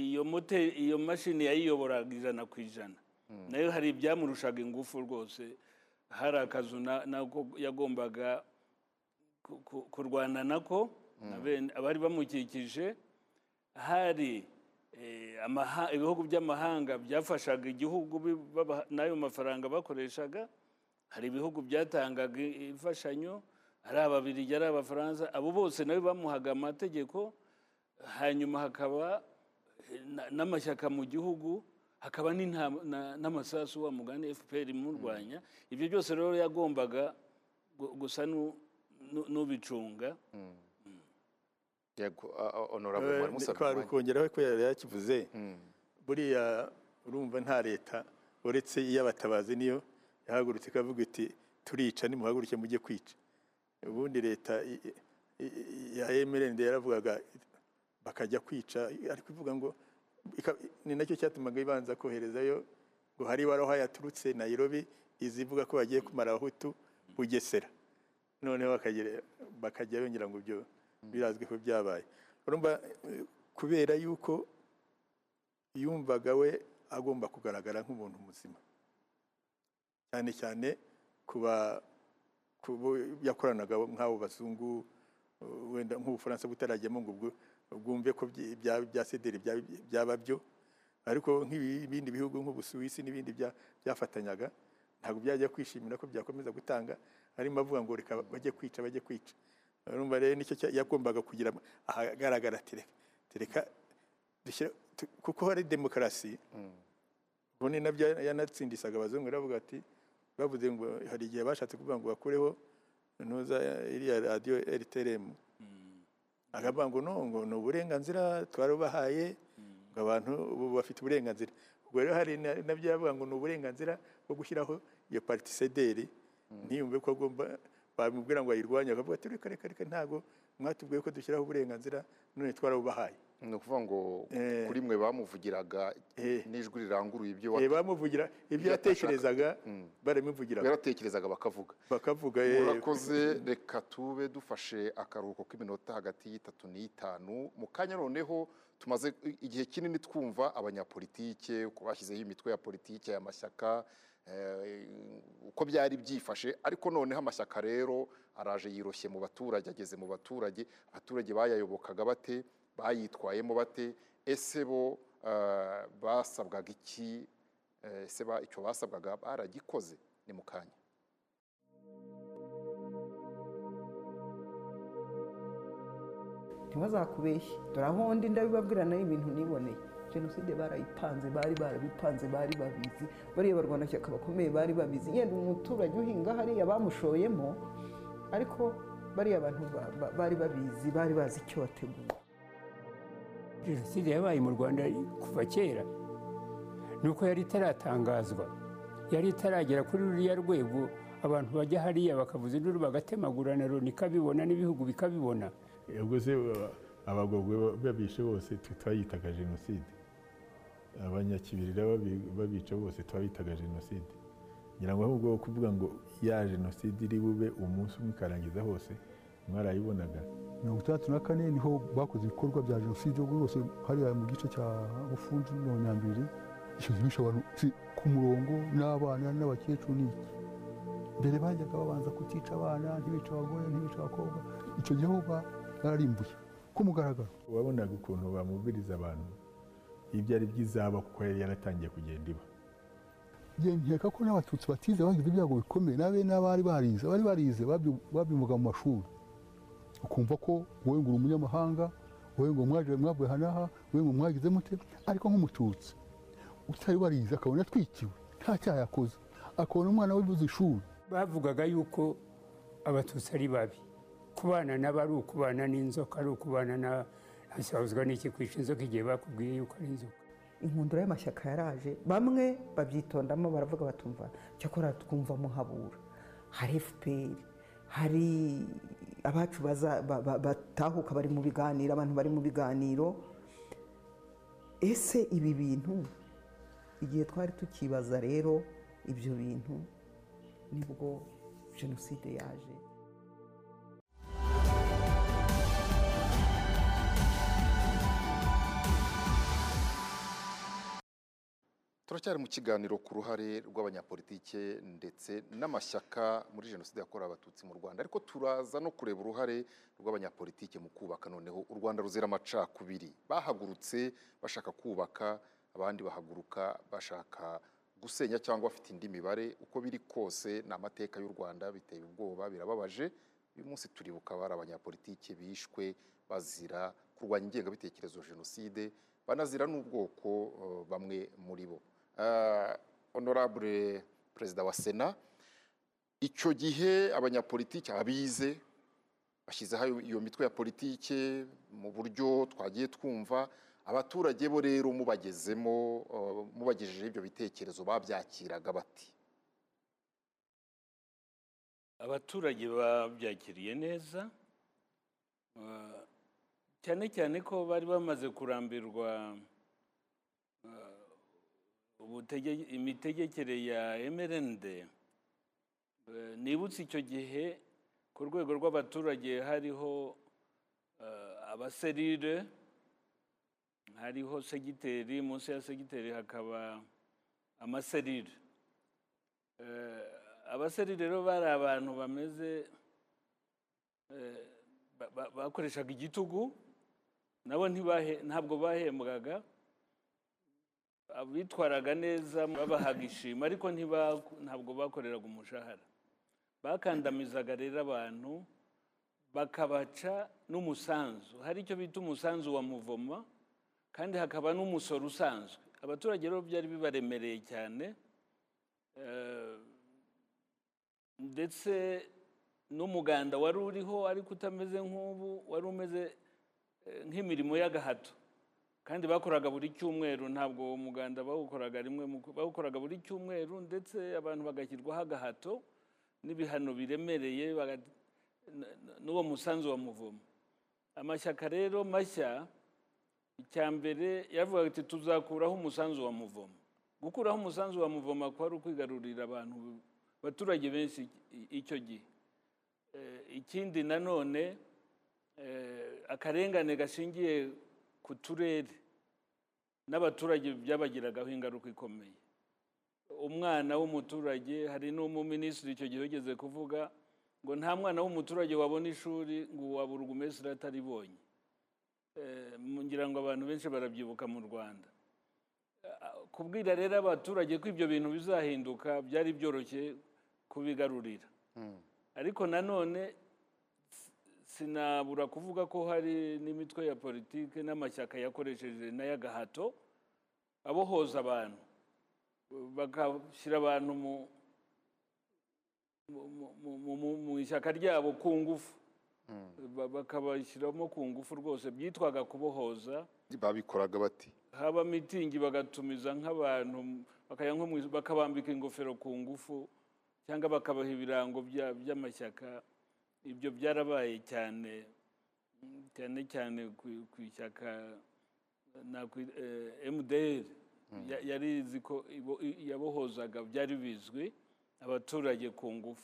D: iyo mashini yayiyoboraga ijana ku ijana. Nayo hari ibyamurushaga ingufu rwose hari akazu na- nako yagombaga kurwana nako na bene- abari bamukikije hari eh, ibihugu by'amahanga byafashaga igihugu n'ayo mafaranga bakoreshaga hari ibihugu byatangaga imfashanyo ari ababirigi ari abafaransa abo bose nabo bamuhaga amategeko hanyuma hakaba na- n'amashyaka mu gihugu hakaba n'amasasu wa mugani fpr imurwanya ibyo byose rero yagombaga gu- gusa n'ubicunga.
B: Twari
A: umwanya.
B: ukongeraho ko yari yakivuze. Buriya urumva nta leta uretse iy'abatabazi niyo yahagurutse ikavuga iti turica nimuhaguruke mujye kwica. Ubundi leta ya emerende yaravugaga bakajya kwica. Ariko ivuga ngo ni na cyo cyatumaga ibanza koherezayo ngo hari waraho yaturutse Nairobi izivuga ko bagiye kumara abahutu bugesera. Noneho bakajya yongera ngo ibyo birazwi ko byabaye. Urumva kubera yuko yumvaga we agomba kugaragara nk'umuntu muzima. Cyane cyane kuba yakoranaga nk'abo bazungu wenda nk'ubufaransa butarajyamo ngo bwumve ko bya- sederi byaba- byo. Ariko nk'ibindi bihugu nk'ubusuwisi n'ibindi bya- byafatanyaga ntabwo byajya kwishimira ko byakomeza gutanga arimo avuga ngo reka bajye kwica bajye kwica urumva rero ni cyo yagombaga kugira ahagaragara ati reka kuko hari demokarasi ubundi na byo yanatsindisaga abazungu. Baravuga ati bavuze ngo hari igihe bashatse kuvuga ngo bakureho ntuza iriya radiyo rtrm akavuga ngo no ngo ni uburenganzira twarubahaye ngo abantu ubu bafite uburenganzira. Ubwo rero hari na- na byo yavuga ngo ni uburenganzira bwo gushyiraho iyo partisederi ntiyumve ko agomba bamubwira ngo ayirwanye akavuga ati reka reka reka ntabwo mwatubwiye ko dushyiraho uburenganzira none twarabubahaye.
A: Ni ukuvuga ngo
B: Eh.
A: kuri mwe bamuvugiraga
B: Eh.
A: n'ijwi riranguruye ibyo
B: Eh, bamuvugira ibyo yatekerezaga baramuvugiraga.
A: Yaratekerezaga bakavuga.
B: Bakavuga
A: murakoze reka tube dufashe akaruhuko k'iminota hagati y'itatu n'itanu. Mu kanya noneho tumaze igihe kinini twumva abanyapolitike uko bashyizeho imitwe ya politike y'amashyaka eh, uko byari byifashe ariko noneho amashyaka rero araje yiroshye mu baturage ageze mu baturage abaturage bayayobokaga bate? Bayitwayemo bate? Ese bo eh, basabwaga iki? Eh, ese icyo basabwaga baragikoze? Ni mu kanya.
G: Ntibazakubeshye dore aho ndi ndabibabwira na yo ibintu niboneye jenoside barayipanze bari barabipanze bari babizi. Bariya barwanashyaka bakomeye bari babizi. Yenda umuturage uhinga hariya bamushoyemo ariko bariya bantu ba- ba- bari babizi bari bazi icyo bateguye
H: jenoside yabaye mu rwanda kuva kera nuko yari itaratangazwa. Yari itaragera kuri ruriya rwego abantu bajya hariya bakavuza induru bagatemagurana loni ikabibona n'ibihugu bikabibona.
B: Ubwo se abagogwe babishe bose twe twayitaga jenoside? Abanyakibirira babi- babica bose twabitaga jenoside. Ngira ngo ahubwo kuvuga ngo ya jenoside iri bube umunsi umwe ikarangiza hose mwarayibonaga.
I: Mirongo itandatu na kane ni ho bakoze ibikorwa bya jenoside rwose hariya mu gice cya bufundu no nyambiri bishe abantu ku murongo n'abana n'abakecuru n'iki mbere bajyaga babanza kutica abana ntibica abagore ntibica abakobwa icyo gihe ho ba- bararimbuye. Ku mugaragaro.
B: Wabonaga ukuntu bamubwiriza abantu ibyo ari by'izaba kuko yari yaratangiye kugenda iba.
I: Nkeka ko n'abatutsi batize bagize ibyago bikomeye n'abe n'abari barize abari barize babyumvaga mu mashuri. Ukumva ko wowe ngo uri umunyamahanga wowe ngo mwaje mwavuye aha n'aha wowe ngo mwagize mute ariko nk'umututsi. Utari warize akabona atwikiwe nta cyaha yakoze akabona umwana wibuze ishuri.
H: Bavugaga yuko abatutsi ari babi. Kubana nabo ari ukubana n'inzoka ari ukubana na hasabuzwa n'iki kwica inzoka igihe bakubwiye yuko ari inzoka.
G: Inkundura y'amashyaka yaraje bamwe babyitondamo baravuga batumva cyakora twumva muhabura. Hari fpr hari abacu batahuka bari mu biganiro abantu bari mu biganiro. Ese ibi bintu igihe twari tukibaza rero ibyo bintu ni bwo jenoside yaje?
A: Turacyari mu kiganiro ku ruhare rw'abanyapolitike ndetse n'amashyaka muri jenoside yakorewe abatutsi mu rwanda. Ariko turaza no kureba uruhare rw'abanyapolitike mu kubaka. Noneho u rwanda ruzira amacakubiri. Bahagurutse bashaka kubaka abandi bahaguruka bashaka gusenya cyangwa bafite indi mibare. Uko biri kose ni amateka y'u rwanda biteye ubwoba birababaje. Uyu munsi turibuka bari abanyapolitike bishwe bazira kurwanya ingengabitekerezo jenoside banazira n'ubwoko eh, bamwe muri bo. Honorable perezida wa sena icyo gihe abanyapolitiki abize bashyizeho iyo mitwe ya politike mu buryo twagiye twumva abaturage bo rero mubagezemo eh, mubagejejeho ibyo bitekerezo babyakiraga bati.
D: Abaturage babyakiriye neza eh, cyane cyane ko bari bamaze kurambirwa eh, imitegekere ya mrnd Eh, nibutse icyo gihe ku rwego rw'abaturage hariho eh, abaserire hariho segiteri munsi ya segiteri hakaba amaserire. Eh, abaserire rero bari abantu bameze ba- ba- bakoreshaga igitugu nabo ntabwo bahembwaga. Abitwaraga neza babahaga ishima ariko ntabwo bakoreraga umushahara. Bakandamizaga rero abantu bakabaca n'umusanzu. Hari icyo bita umusanzu wa muvoma kandi hakaba n'umusoro usanzwe. Abaturage rero byari bibaremereye cyane eh, ndetse n'umuganda wari uriho ariko utameze nk'ubu wari umeze eh, nk'imirimo y'agahato. Kandi bakoraga buri cyumweru ntabwo uwo muganda bawukoraga rimwe bawukoraga buri cyumweru ndetse abantu bagashyirwaho agahato n'ibihano biremereye n'uwo musanzu wa muvomo amashyaka rero mashya icya mbere yavugaga ati tuzakuraho umusanzu wa muvomo gukuraho umusanzu wa muvomo kwari ukwigarurira abantu abaturage benshi icyo gihe. Eh, ikindi nanone eh, akarengane gashingiye ku turere n'abaturage byabagiragaho ingaruka ikomeye. Umwana w'umuturage hari n'umuminisitiri icyo gihe wigeze kuvuga ngo nta mwana w'umuturage wabona ishuri ngo uwa burugumesitiri ataribonye. Eh, ngira ngo abantu benshi barabyibuka mu rwanda. Eh, kubwira rero abaturage ko ibyo bintu bizahinduka byari byoroshye kubigarurira. Ariko nanone sinabura kuvuga ko hari n'imitwe ya politiki n'amashyaka yakoresheje n'ay'agahato abohoza abantu. Bagashyira abantu mu mu- mu- mu- mu- mu ishyaka ryabo ku ngufu. Ba- bakabashyiramo ku ngufu rwose. Byitwaga kubohoza.
A: Babikoraga bati?
D: Haba mitingi bagatumiza nk'abantu bakabambika ingofero ku ngufu cyangwa bakabaha ibirango bya- by'amashyaka. Ibyo byarabaye cyane cyane cyane ku- ishyaka eh, MDR Ya- yari izi ko yabohozaga byari bizwi abaturage ku ngufu.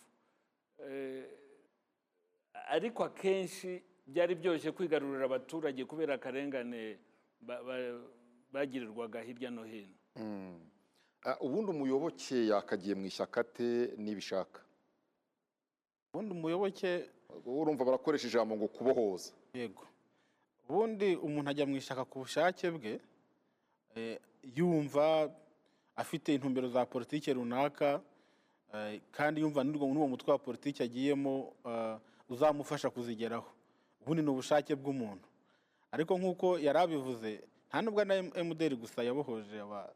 D: Eh, ariko akenshi byari byoroshye kwigarurira abaturage kubera akarengane ba- ba- bagirirwaga hirya no hino.
A: Ah, ubundi umuyoboke yakagiye mu ishyaka te nibishaka?
F: Ubundi umuyoboke
A: urumva barakoresha ijambo ngo kubohoza.
F: Yego. Ubundi umuntu ajya mu ishyaka ku bushake bwe eh, yumva afite intumbero za politiki runaka eh, kandi yumva n'uwo mutwe wa politiki agiyemo eh, uzamufasha kuzigeraho. Ubundi ni ubushake bw'umuntu. Ariko nk'uko yari abivuze nta nubwo na MDR gusa yabohoje aba-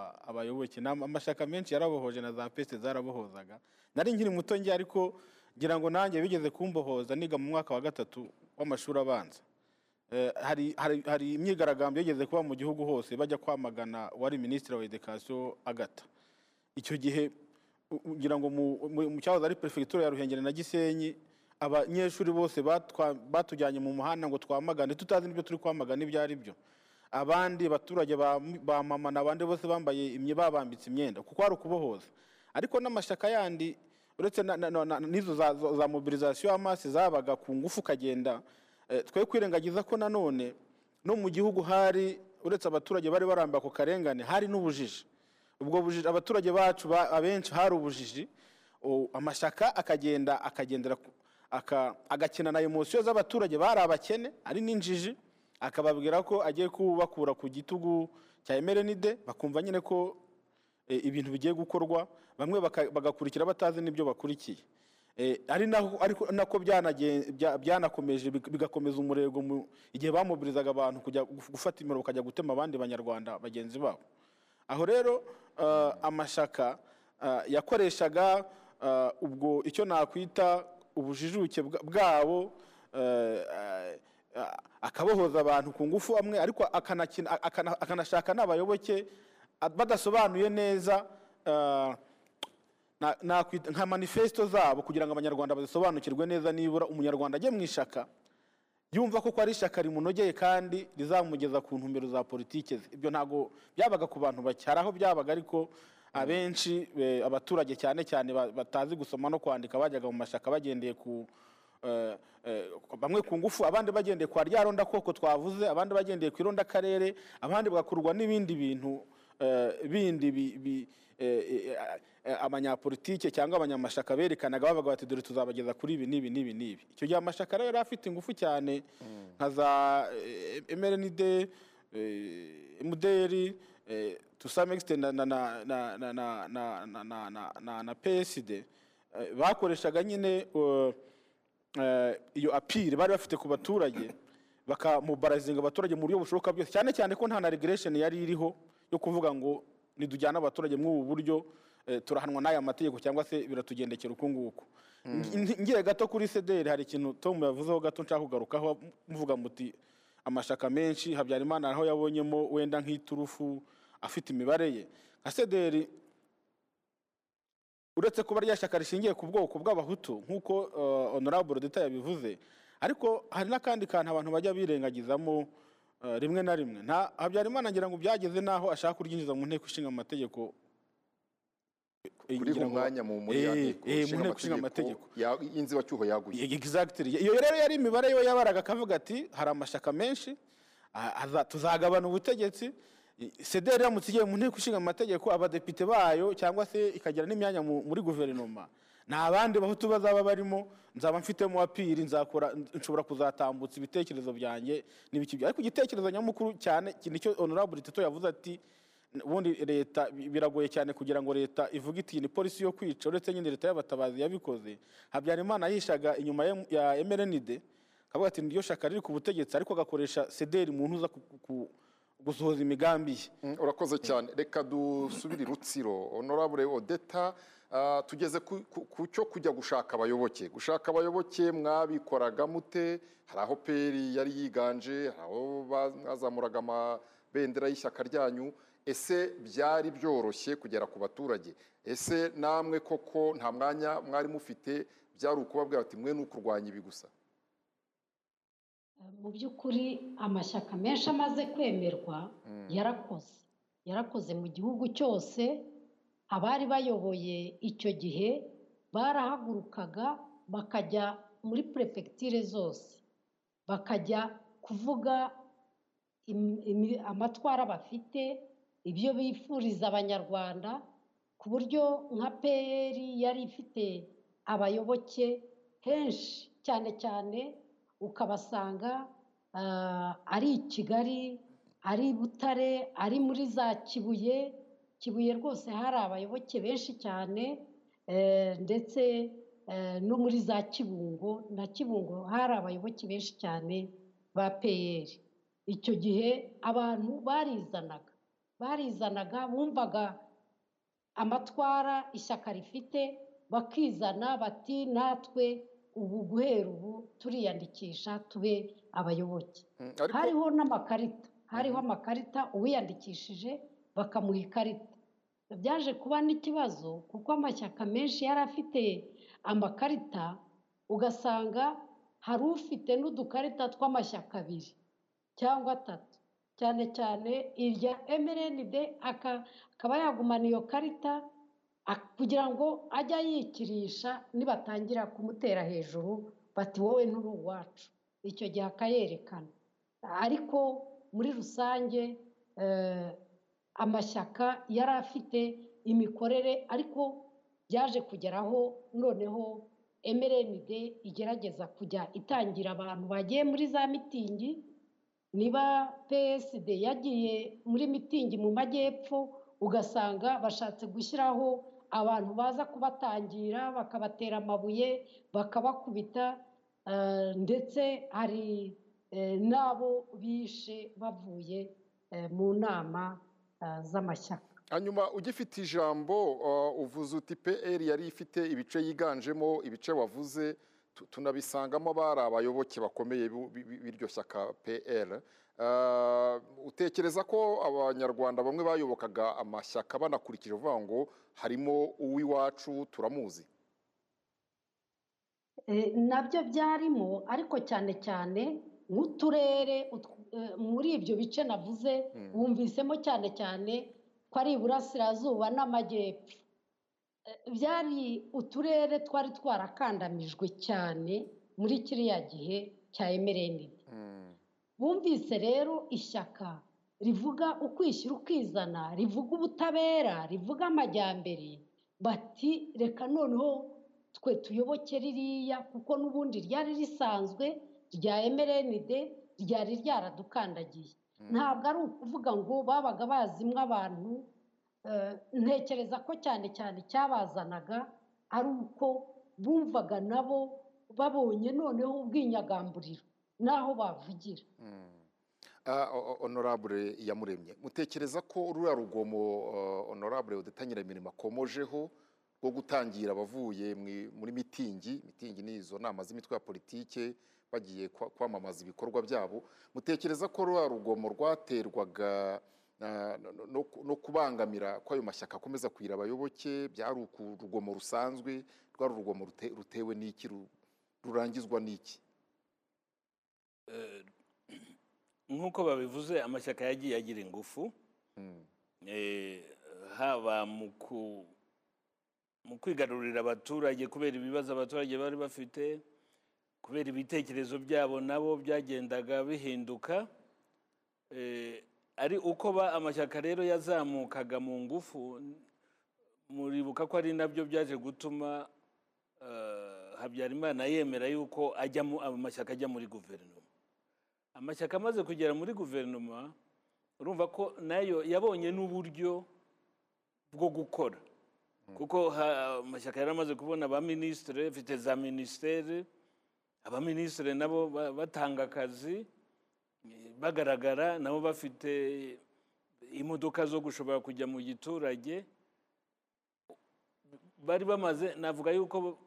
F: abayoboke. Amashyaka menshi yarabohoje na za peste zarabohozaga. Nari nkiri muto njye ariko ngira ngo nanjye bigeze kumbohoza niga mu mwaka wa gatatu w'amashuri abanza. Eh, hari, imyigaragambyo yigeze kuba mu gihugu hose bajya kwamagana uwari minisitiri wa edikasiyo agata. Icyo gihe ugira ngo mu- cyahoze ari perefegitura ya ruhengeri na gisenyi abanyeshuri bose batujyanye mu muhanda ngo twamagane. Tutazi n'ibyo turi kwamagana ibyo ari byo abandi baturage ba mama n'abandi bose bambaye babambitse imyenda kuko hari ukubohoza. Ariko n'amashyaka yandi uretse n'izo za, za, za mobilisation y'amasi zabaga ku ngufu ukagenda eh, twe kwirengagiza ko nanone no mu gihugu hari uretse abaturage bari barambiwe ako karengane hari n'ubujiji. Ubwo bujiji abaturage bacu ba- abenshi hari ubujiji amashyaka akagenda akagendera ku- aka- agakina na emosiyo z'abaturage bari abakene ari n'injiji. Akababwira ko agiye kubakura ku gitugu cya emerenide bakumva nyine ko e, ibintu bigiye gukorwa bamwe bagakurikira batazi n'ibyo bakurikiye. Eh, ari nako byanakomeje big- bigakomeza umurego mu igihe bamobilizaga abantu kujya guf- gufata imiro bakajya gutema abandi banyarwanda bagenzi babo. Aho rero amashyaka eh, yakoreshaga ubwo icyo nakwita ubujijuke bwa- bwabo akabohoza abantu ku ngufu amwe ariko akanashaka n'abayoboke badasobanuye neza eh, nka manifesto zabo kugira ngo abanyarwanda bazisobanukirwe neza nibura umunyarwanda ajye mu ishyaka. Yumva ko ari ishyaka rimunogeye kandi rizamugeza ku ntumbero za politiki ze. Ibyo ntabwo byabaga ku bantu bake hari aho byabaga ariko abenshi eh, abaturage cyane cyane ba- batazi gusoma no kwandika bajyaga mu mashyaka bagendeye ku eh, eh, bamwe ku ngufu abandi bagendeye kwa rya ronda koko twavuze abandi bagendeye ku ironda karere abandi bagakurwa n'ibindi bintu bindi abanyapolitike cyangwa abanyamashaka berekanaga bavuga bati dore tuzabageza kuri ibi n'ibi n'ibi n'ibi icyo gihe amashaka rero yari afite ingufu cyane nka za emerenide muderi tusamegiste na peside bakoreshaga nyine iyo apire bari bafite ku baturage bakamubarazinga abaturage mu buryo bushoboka byose cyane cyane ko nta na regulation yari iriho yo kuvuga ngo nidujyana abaturage muri ubu buryo eh, turahanwa n'aya mategeko cyangwa se biratugendekera uku nguku. Ngi- ngiye gato kuri sederi hari ikintu tom yavuzeho gato nshaka kugarukaho muvuga muti amashaka menshi habyarimana aho yabonyemo wenda nk'iturufu afite imibare ye. Nka sederi uretse kuba rya shyaka rishingiye ku bwoko bw'abahutu nk'uko uh, honorable deta yabivuze. Ariko hari n'akandi kantu abantu bajya birengagizamo uh, rimwe na rimwe. Nta habyarimana ngira ngo byageze n'aho ashaka kuryinjiza mu nteko ishinga amategeko. Ngo-
A: umwanya mu
F: Eh,
A: nteko
F: eh, mu
A: ishinga
F: nteko ishinga
A: amategeko y'inzibacyuho yaguye
F: Exactly. iyo rero yari imibare yo yabaraga akavuga ati hari amashyaka menshi tuzagabana ubutegetsi sederi iramutse igiye mu nteko ishinga amategeko abadepite bayo cyangwa se ikagira n'imyanya mu- muri guverinoma. Nta bandi bahutu bazaba barimo nzaba mfitemo apiri nshobora kuzatambutsa ibitekerezo byanjye n'ibiki ariko igitekerezo nyamukuru cyane ni cyo honorable tito yavuze ati ubundi leta bi- biragoye cyane kugira ngo leta ivuge iti ni polisi yo kwica uretse nyine leta y'abatabazi yabikoze habyarimana yihishaga inyuma ya- mrnd akavuga ati niryo shaka riri ku butegetsi ariko agakoresha sederi mu ntuza ku- gusohoza imigambi. Ye
A: Mm, urakoze cyane. Reka dusubire rutsiro honorable odeta ah, tugeze ku cyo kujya gushaka abayoboke. Gushaka abayoboke mwabikoraga mute? Hari aho peri yari yiganje hari aho bazamuraga amabendera y'ishyaka ryanyu. Ese byari byoroshye kugera ku baturage? Ese namwe koko nta mwanya mwari mufite? Byari ukubabwira bati mwe ni ukurwanya ibi gusa.
C: Mu by'ukuri amashyaka menshi amaze kwemerwa yarakoze. Yarakoze mu gihugu cyose abari bayoboye icyo gihe barahagurukaga bakajya muri perefegitire zose. Bakajya kuvuga amatwara bafite ibyo bifuriza abanyarwanda ku buryo nka pr yari ifite abayoboke henshi cyane cyane ukabasanga ah, ari i kigali ari i butare ari muri za kibuye. Kibuye rwose hari abayoboke benshi cyane eh, ndetse eh, no muri za kibungo. Na kibungo hari abayoboke benshi cyane ba pr icyo gihe abantu barizanaga. Barizanaga bumvaga amatwara ishyaka rifite bakizana bati natwe ubu guhera ubu turiyandikisha tube abayoboke.
A: Mm,
C: hariho n'amakarita. Hariho amakarita uwiyandikishije bakamuha ikarita. Byaje kuba n'ikibazo kuko amashyaka menshi yari afite amakarita ugasanga hari ufite n'udukarita tw'amashyaka abiri cyangwa atatu. Cyane cyane irya mrnd aka- akaba yagumana iyo karita kugira ngo ajye ayikirisha nibatangira kumutera hejuru bati wowe nturi uwacu icyo gihe akayerekana. Ariko muri rusange eh, amashyaka yari afite imikorere ariko byaje kugeraho noneho mrnd igerageza kujya itangira abantu bagiye muri za mitingi. Niba psd yagiye muri mitingi mu majyepfo ugasanga bashatse gushyiraho abantu baza kubatangira bakabatera amabuye bakabakubita ndetse hari eh, n'abo bishe bavuye eh, mu nama eh, z'amashyaka.
A: Hanyuma ugifite ijambo uvuze uti pr yari ifite ibice yiganjemo ibice wavuze tu- tunabisangamo bari abayoboke bakomeye b'iryo shyaka pr utekereza ko abanyarwanda bamwe bayobokaga amashyaka banakurikije uvuga ngo harimo uw'iwacu turamuzi.
C: Eh, na byo byarimo ariko cyane cyane nk'uturere eh, muri ibyo bice navuze wumvisemo cyane cyane ko ari iburasirazuba n'amajyepfo. Eh, byari uturere twari twarakandamijwe cyane muri kiriya gihe cya emerenide bumvise rero ishyaka rivuga ukwishyira ukizana rivuga ubutabera rivuga amajyambere bati reka noneho twe tuyoboke ririya kuko n'ubundi ryari risanzwe rya emerenide ryari ryaradukandagiye. Ntabwo ari ukuvuga ngo babaga bazimwe abantu eh, ntekereza ko cyane cyane icyabazanaga ari uko bumvaga nabo babonye noneho ubwinyagamburiro n'aho bavugira.
A: Ah, o- o- honorable yamuremye mutekereza ko ruriya rugomo uh, honorable udatangira imirimo akomojeho rwo gutangira abavuye muri mitingi. Mitingi ni izo nama z'imitwe ya politike bagiye kwa- kwamamaza ibikorwa byabo. Mutekereza ko ruriya rugomo rwaterwaga no- no- no ku- no kubangamira ko ayo mashyaka akomeza kugira abayoboke byari urugomo rusanzwe rwari urugomo rute- rutewe n'iki ru- rurangizwa n'iki?
D: Nk'uko babivuze amashyaka yagiye agira ingufu. Eh, haba mu ku- mu kwigarurira abaturage kubera ibibazo abaturage bari bafite kubera ibitekerezo byabo nabo byagendaga bihinduka Eh, ari uko ba amashyaka rero yazamukaga mu ngufu muribuka ko ari na byo byaje gutuma eh, habyarimana yemera yuko amashyaka ajya muri guverinoma. Amashyaka amaze kugera muri guverinoma urumva ko na yo yabonye n'uburyo bwo gukora. Kuko ha- amashyaka yari amaze kubona abaminisitiri bafite za minisiteri abaminisitiri nabo ba- batanga akazi eh, bagaragara nabo bafite imodoka zo gushobora kujya mu giturage. Bari bamaze navuga yuko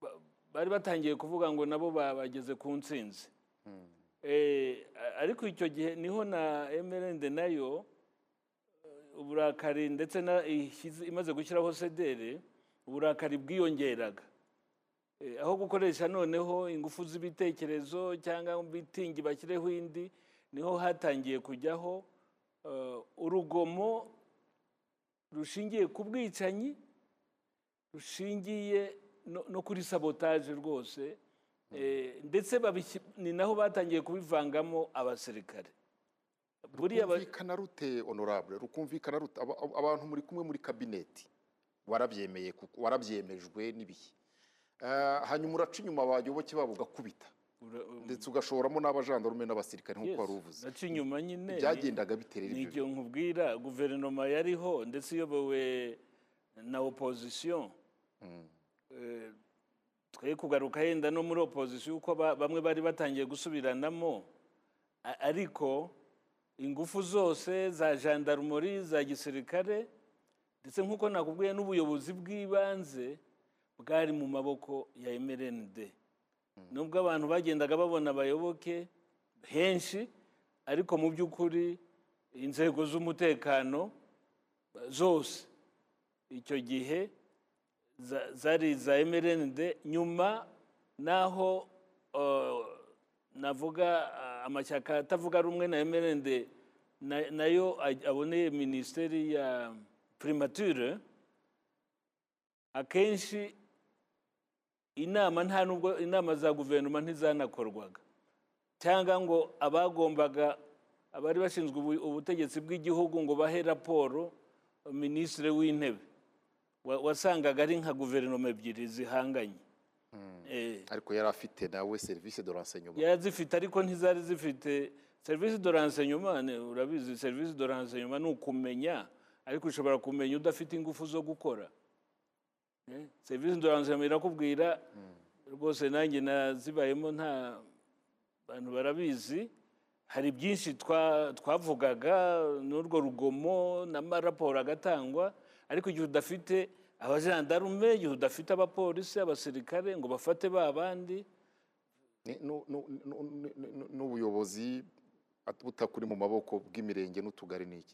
D: ba- bari batangiye kuvuga ngo nabo ba- bageze ku ntsinzi. Eh, a- ariko icyo gihe ni ho na emerende na yo eh, uburakari ndetse imaze gushyiraho sedere uburakari bwiyongeraga. Eh, aho gukoresha noneho ingufu z'ibitekerezo cyangwa bitingi bashyireho indi ni ho hatangiye kujyaho eh, urugomo rushingiye ku bwicanyi rushingiye no- kuri sabotaje rwose Eh, ndetse ni naho batangiye kubivangamo abasirikare.
A: Rukumvikana rute honorable? Rukumvikana rute? Aba- aba- abantu muri kumwe muri kabineti warabyemeye warabyemejwe n'ibihe. Eh, hanyuma uraca inyuma abayoboke babo ugakubita.
D: Ura-
A: ndetse ugashoramo n'abajandarume n'abasirikare nk'uko wari uvuze.
D: naca inyuma nyine
A: byagendaga biterera ibyo.
D: ibyo nkubwira guverinoma yariho ndetse iyobowe na opozisiyo Eh, twe kugaruka yenda no muri opozisiyo uko ba- bamwe bari batangiye gusubiranamo ariko ingufu zose za jandarumori za gisirikare ndetse nk'uko nakubwiye n'ubuyobozi bw'ibanze bwari mu maboko ya emerenide nubwo abantu bagendaga babona abayoboke henshi ariko mu by'ukuri inzego z'umutekano zose icyo gihe za- zari iza emerenide nyuma naho uh, navuga amashyaka atavuga rumwe na emerenide na- na yo aboneye minisiteri ya primature akenshi inama nta nubwo inama za guverinoma ntizanakorwaga. Cyangwa ngo abagombaga abari bashinzwe ubu- ubutegetsi bw'igihugu ngo bahe raporo minisitiri w'intebe Wa- wasangaga ari nka guverinoma ebyiri zihanganye.
A: Ariko yari afite nawe serivisi de renseignement.
D: Yari zifite ariko ntizari zifite serivisi renseignement. Ni- urabizi serivisi de renseignement ni ukumenya ariko ushobora kumenya udafite ingufu zo gukora. Eh, serivisi de renseignement irakubwira rwose nanjye nazibayemo nta bantu barabizi. Hari byinshi twa- twavugaga n'urwo rugomo n'amaraporo agatangwa ariko igihe udafite abajandarume igihe udafite abapolisi abasirikare ngo bafate ba bandi.
A: N'ubuyobozi butakuri mu maboko bw'imirenge n'utugari n'iki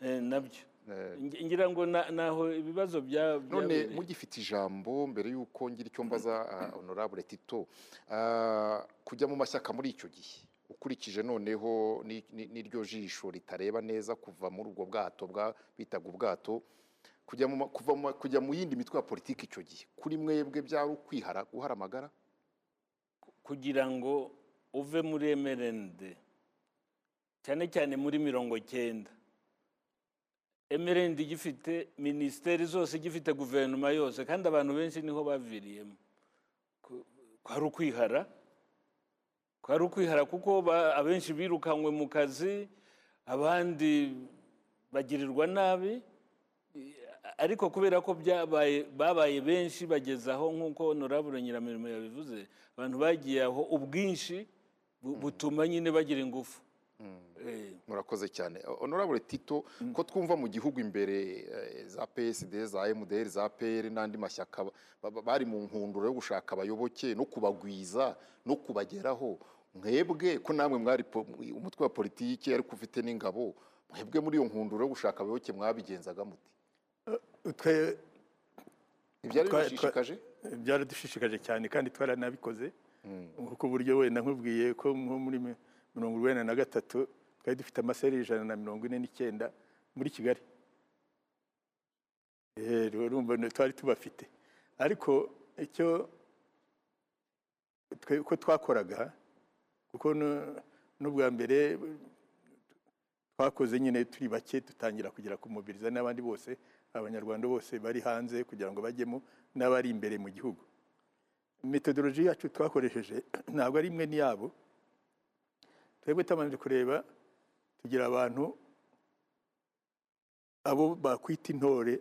D: eh, na byo.
A: Eh,
D: Ngi- ngira ngo na- naho ibibazo bya
A: none mugifite ijambo mbere y'uko ngira icyo mbaza ah, honorable tito. Ah, kujya mu mashyaka muri icyo gihe. Ukurikije noneho ni- ni- n'iryo jisho ritareba neza kuva muri ubwo bwato bwa bitaga ubwato. Kujya mu yindi mitwe ya politiki icyo gihe. Kuri mwebwe byari ukwihara guhara amagara
D: kugira ngo uve muri emerenide cyane cyane muri mirongo cyenda. Emerendi igifite minisiteri zose igifite guverinoma yose kandi abantu benshi ni ho baviriyemo. Kwari ukwihara? Kwari ukwihara kuko abenshi birukanywe mu kazi abandi bagirirwa nabi. Ariko kubera ko byabaye babaye benshi bageze aho nk'uko honorable nyiramirimo yabivuze abantu bagiye aho ubwinshi bu- butuma nyine bagira ingufu. Eh,
A: murakoze cyane. Honorable tito ko twumva mu gihugu imbere eh, za psd za mdr za pr n'andi mashyaka ba- ba- bari mu nkunduro yo gushaka abayoboke no kubagwiza no kubageraho mwebwe ko namwe mwari umutwe wa politiki ariko ufite n'ingabo mwebwe muri iyo nkunduro yo gushaka abayoboke mwabigenzaga muti?
B: Twe
A: ntibyari
B: twa-
A: bibashishikaje
B: byaradushishikaje cyane kandi twaranabikoze kuko uburyo wenda nkubwiye ko muri mi- mirongo urwenda na gatatu twari dufite amaseri ijana na mirongo ine n'icyenda muri kigali. Eh, twari tubafite. Ariko icyo uko twakoraga kuko nu- n'ubwa mbere twakoze nyine turi bake dutangira kugera kumubiriza n'abandi bose abanyarwanda bose bari hanze kugira ngo bajyemo n'abari imbere mu gihugu. Metodoloji yacu twakoresheje ntabwo ari imwe n'iyabo. Twebwe tutabanje kureba tugira abantu abo bakwita intore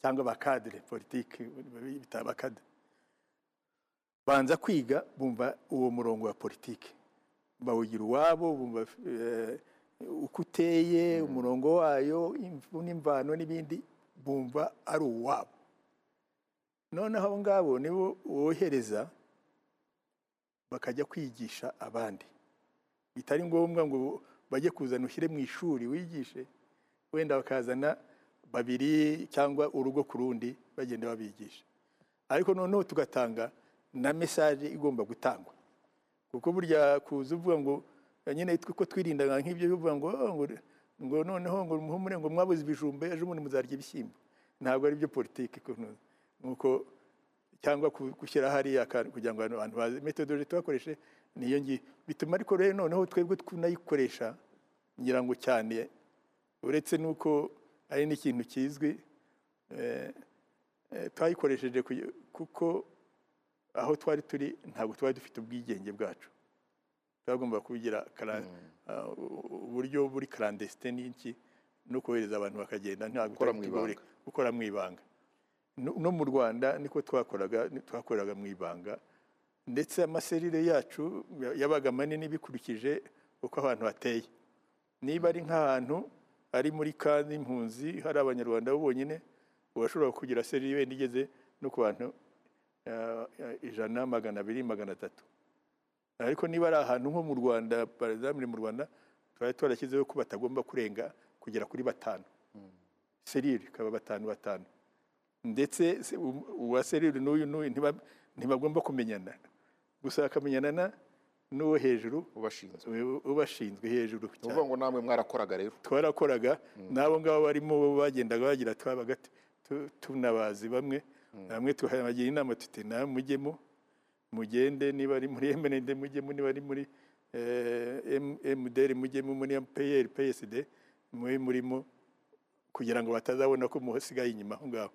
B: cyangwa abakadire politiki bita abakadire banza kwiga bumva uwo murongo wa politiki. Bawugira uwabo bumva eh, uko uteye umurongo wayo n'imvano n'ibindi. Bumva ari uwabo. Noneho abo ngabo nibo wohereza bakajya kwigisha abandi. Bitari ngombwa ngo bajye kuzana ushyire mu ishuri wigishe wenda bakazana babiri cyangwa urugo ku rundi bagenda babigisha. Ariko noneho tugatanga na mesaje igomba gutangwa. Kuko burya kuza uvuga ngo nyine ko nk'ibyo bivuga ngo "Oh, ngo noneho ngo muhumure ngo mwabuze ibijumba ejo bundi muzarya ibishyimbo. Ntabwo ari byo politiki nuko cyangwa gushyira hariya kugira ngo abantu baze metodoloji twakoreshe niyo ngiyo. Bituma ariko rero noneho twebwe tunayikoresha ngira ngo cyane uretse n'uko ari n'ikintu kizwi eh, eh, twayikoresheje kuko aho twari turi ntabwo twari dufite ubwigenge bwacu. Twagomba kugira kara- ah, uburyo buri karandesite n'iki no kohereza abantu bakagenda ntabwo
A: Gukora mu ibanga.
B: no mu rwanda niko twakoraga twakoraga mu ibanga. Ndetse amaserire yacu ya- yabaga manini bikurikije uko abantu hateye niba ari nk'ahantu ari muri kandi impunzi hari abanyarwanda bo bonyine urashobora kugira serire wenda igeze no ku bantu ah, ah, ijana magana abiri magana atatu. Ariko niba ari ahantu nko mu rwanda parizamure mu rwanda twari twarashyizeho ko batagomba kurenga kugera kuri batanu. Serire ikaba batanu batanu. Ndetse uwa serire n'uyu n'uyu ntiba- ntibagomba kumenyana. Gusa bakamenyana na- n'uwo hejuru.
A: Ubashinzwe.
B: Ubashinzwe hejuru
A: ni ukuvuga ngo namwe mwarakoraga rero.
B: Twarakoraga. N'abo ngabo barimo bagendaga bagira twabaga tu- tu- tunabazi bamwe. Bamwe tuhabagira inama tuti nawe mujyemo mugende niba ari muri emenende mujyemo niba ari muri emuderi mujyemo muri peyeri peyeside mube murimo kugira ngo batazabona ko musigaye inyuma aho ngaho.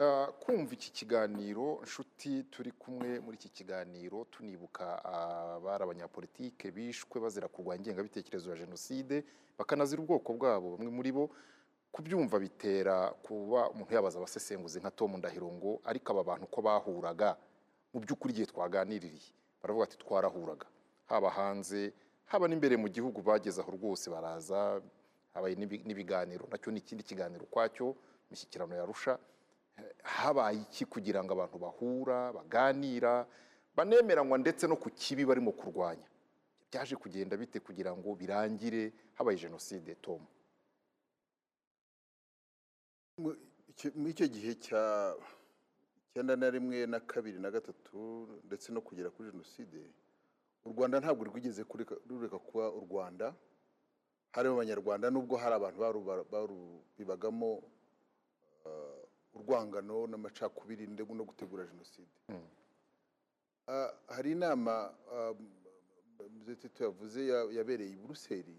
A: Ah, kumva iki kiganiro nshuti turi kumwe muri iki kiganiro tunibuka abari abanyapolitike bishwe bazira kurwanya ingengabitekerezo ya jenoside bakanazira ubwoko bwabo. Bamwe muri bo kubyumva bitera kuba umuntu yabaza abasesenguzi nka Tom Ndahiro ngo ariko aba bantu ko bahuraga? Mu by'ukuri igihe twaganiririye baravuga ati twarahuraga. Haba hanze haba n'imbere mu gihugu bageze aho rwose baraza habaye n'ibi- n'ibiganiro. Nacyo ni ikindi kiganiro ukwacyo imishyikirano yarusha habaye iki kugira ngo abantu bahura baganira banemeranywa ndetse no ku kibi barimo kurwanya? Byaje kugenda bite kugira ngo birangire habaye jenoside tom?
E: Muri icyo gihe cya icyenda na rimwe na kabiri na gatatu ndetse no kugera kuri jenoside u rwanda ntabwo rwigeze rureka kuba u rwanda. Harimo abanyarwanda nubwo hari abantu barubibagamo eh, urwangano n'amacakubiri ndetse no gutegura jenoside. Ah, hari inama ah, Mzee Tito yavuze ya- yabereye i buruseli.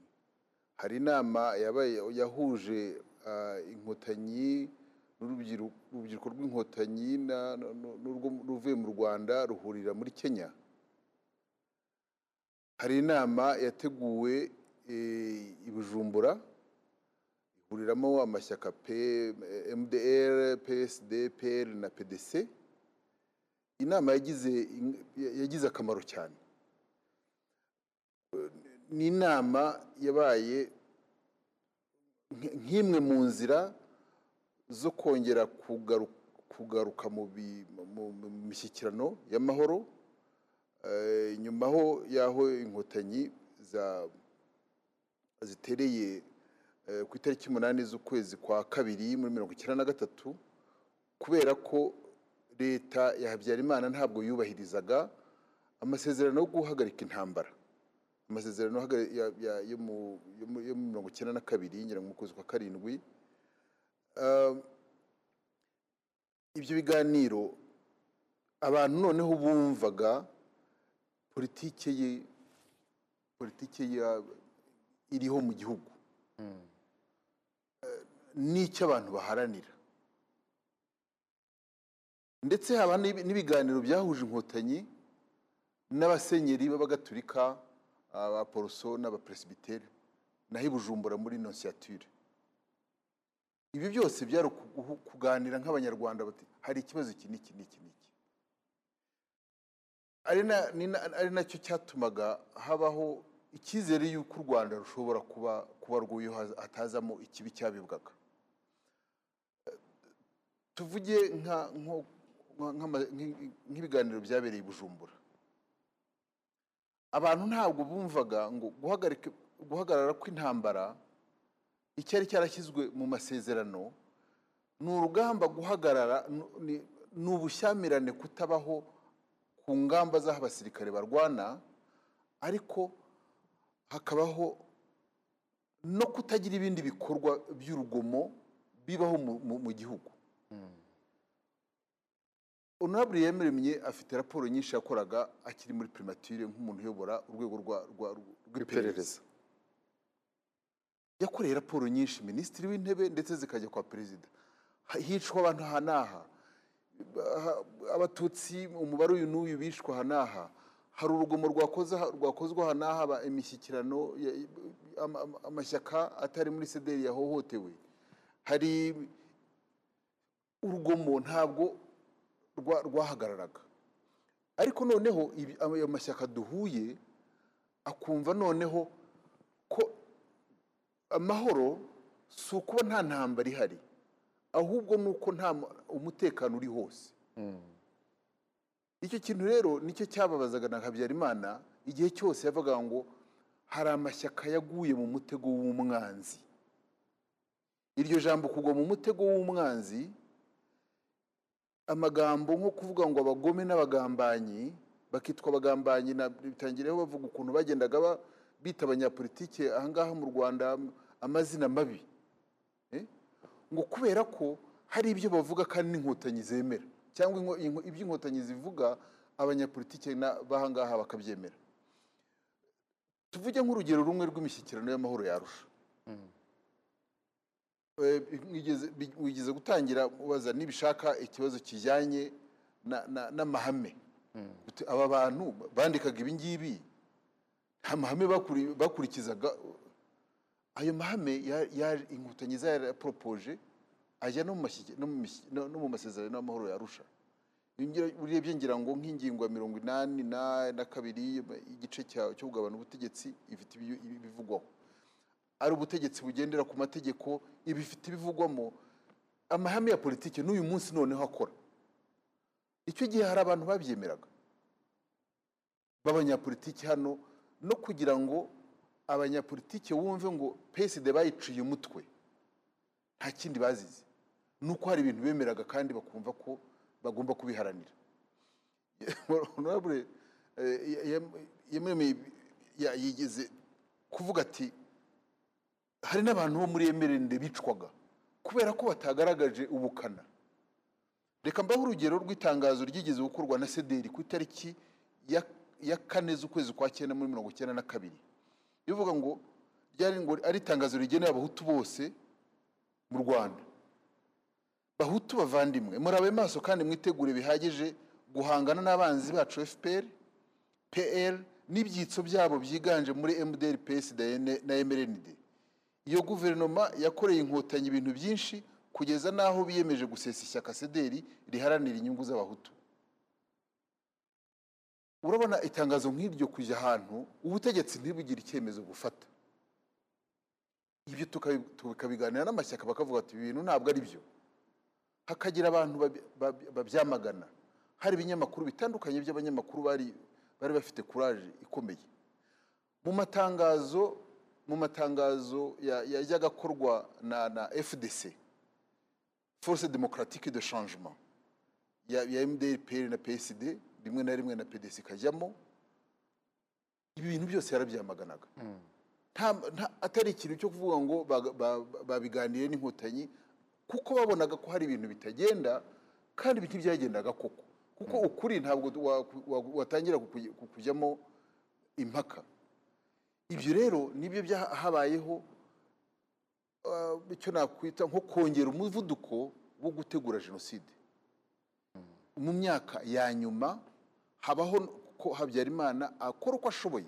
E: Hari inama yabaye yahuje ah, inkotanyi urubyiruko rw'inkotanyi ruvuye mu rwanda ruhurira muri kenya. Hari inama yateguwe eh, i bujumbura ihuriramo amashyaka mdr psd pl na pdc inama yagize akamaro cyane. Ni inama yabaye nk- nk'imwe mu nzira zo kongera kugaru- kugaruka mu mishyikirano y'amahoro Eh, nyuma ho y'aho inkotanyi zitereye eh, ku itariki umunani z'ukwezi kwa kabiri muri mirongo icyenda na gatatu kubera ko leta ya habyarimana ntabwo yubahirizaga amasezerano yo guhagarika intambara. Amasezerano yo mu mirongo icyenda na kabiri ngira ngo mu kwezi kwa karindwi ibyo biganiro abantu noneho bumvaga politike ye politike ya iriho mu gihugu. Eh, n'icyo abantu baharanira. Ndetse haba n'ibi- n'ibiganiro byahuje inkotanyi n'abasenyeri b'abagatulika abaporoso n'abaperesibiteri naho i bujumbura muri nonsiyatire ibi byose byari kuganira nk'abanyarwanda bati hari ikibazo iki n'iki n'iki n'iki? Ari na cyo cyatumaga habaho icyizere y'uko u rwanda rushobora kuba kuba rw'uyu hatazamo ikibi cyabibwaga. Tuvuge nk'ibiganiro byabereye i bujumbura. Abantu ntabwo bumvaga ngo guhagarara kw'intambara icyari cyarashyizwe mu masezerano ni urugamba guhagarara ni- ubushyamirane kutabaho ku ngamba z'aho abasirikare barwana ariko hakabaho no kutagira ibindi bikorwa by'urugomo bibaho mu- gihugu. Honorable yemeremye afite raporo nyinshi yakoraga akiri muri primature nk'umuntu uyobora urwego rw'iperereza. Yakoreye raporo nyinshi minisitiri w'intebe ndetse zikajya kwa perezida. Hicwa abantu aha n'aha Ha- abatutsi umubare uyu n'uyu bishwe aha n'aha hari urugomo rwakozwe aha n'aha haba imishyikirano ya- ama- ama- amashyaka atari muri sederi yahohotewe. Hari urugomo ntabwo rwa- rwahagararaga. Ariko noneho ayo mashyaka duhuye akumva noneho amahoro si ukuba nta ntambara ihari ahubwo ni uko nta mu- umutekano uri hose. Icyo kintu rero ni cyo cyababazaga na habyarimana igihe cyose yavuga ngo hari amashyaka yaguye mu mutego w'umwanzi. Iryo jambo kugwa mu mutego w'umwanzi amagambo nko kuvuga ngo abagome n'abagambanyi bakitwa abagambanyi na bitangireho bavuga ukuntu bagendaga ba- bita abanyapolitike ahangaha mu rwanda amazina mabi Eh? ngo kubera ko hari ibyo bavuga kandi n'inkotanyi zemera cyangwa ibyo inkotanyi zivuga abanyapolitike b'ahangaha bakabyemera. Tuvuge nk'urugero rumwe rw'imishyikirano y'amahoro yarusha. Eh, mwigeze bi- wigeze gutangira ubaza nibishaka ikibazo kijyanye na- na- n'amahame. Uti, aba bantu bandikaga ibi ngibi? Nta mahame bakuri- bakurikizaga ayo mahame inkotanyi zaraporopoje ajya no mu masezerano y'amahoro yarusha urebye ngira ngo nk'ingingo ya mirongo inani na kabiri igice cyo kugabana ubutegetsi ifite ibi- ibi- ibivugwaho ari ubutegetsi bugendera ku mategeko ibifite ibivugwamo. Amahame ya politiki n'uyu munsi noneho akora. Icyo gihe hari abantu babyemeraga. B'abanyapolitiki hano no kugira ngo abanyapolitiki wumve ngo peside bayiciye umutwe. Nta kindi bazize. Ni uko hari ibintu bemeraga kandi bakumva ko bagomba kubiharanira. Eh, yigeze kuvuga ati hari n'abantu bo muri emerende bicwaga kubera ko batagaragaje ubukana. Reka mbaho urugero rw'itangazo ryigeze gukorwa na sederi ku itariki ya, ya kane z'ukwezi kwa cyenda muri mirongo icyenda na kabiri. Ivuga ngo ryari ngo ari itangazo rigenewe abahutu bose mu rwanda. Bahutu bavandimwe. Murabe maso kandi mwitegure bihagije guhangana n'abanzi bacu fpr pl n'ibyitso byabo byiganje muri mdr ps na mrnd iyo guverinoma yakoreye inkotanyi ibintu byinshi kugeza n'aho biyemeje gusesa ishyaka sederi riharanira inyungu z'abahutu. Urabona itangazo nk'iryo kujya ahantu ubutegetsi ntibugire icyemezo bufata. Ibyo tukabi- tukabiganira n'amashyaka bakavuga ati ibi bintu ntabwo ari byo hakagira abantu babyamagana. Hari ibinyamakuru bitandukanye by'abanyamakuru bari bari bafite kuraje ikomeye. Mu matangazo mu matangazo ya- yajyaga akorwa na na fdc force démocratique de changement ya, mdr na psd rimwe na rimwe na pdc ikajyamo ibi bintu byose yarabyamaganaga. Nta, atari ikintu cyo kuvuga ngo baga- ba- ba- babiganiriye n'inkotanyi kuko babonaga ko hari ibintu bitagenda kandi ntibyagendaga koko. Kuko ukuri ntabwo wa- wa- watangira kukujyamo impaka. Ibyo rero ni byo byahabayeho ah, icyo nakwita nko kongera umuvuduko wo gutegura jenoside. Mu myaka ya nyuma habaho ko habyarimana akora uko ashoboye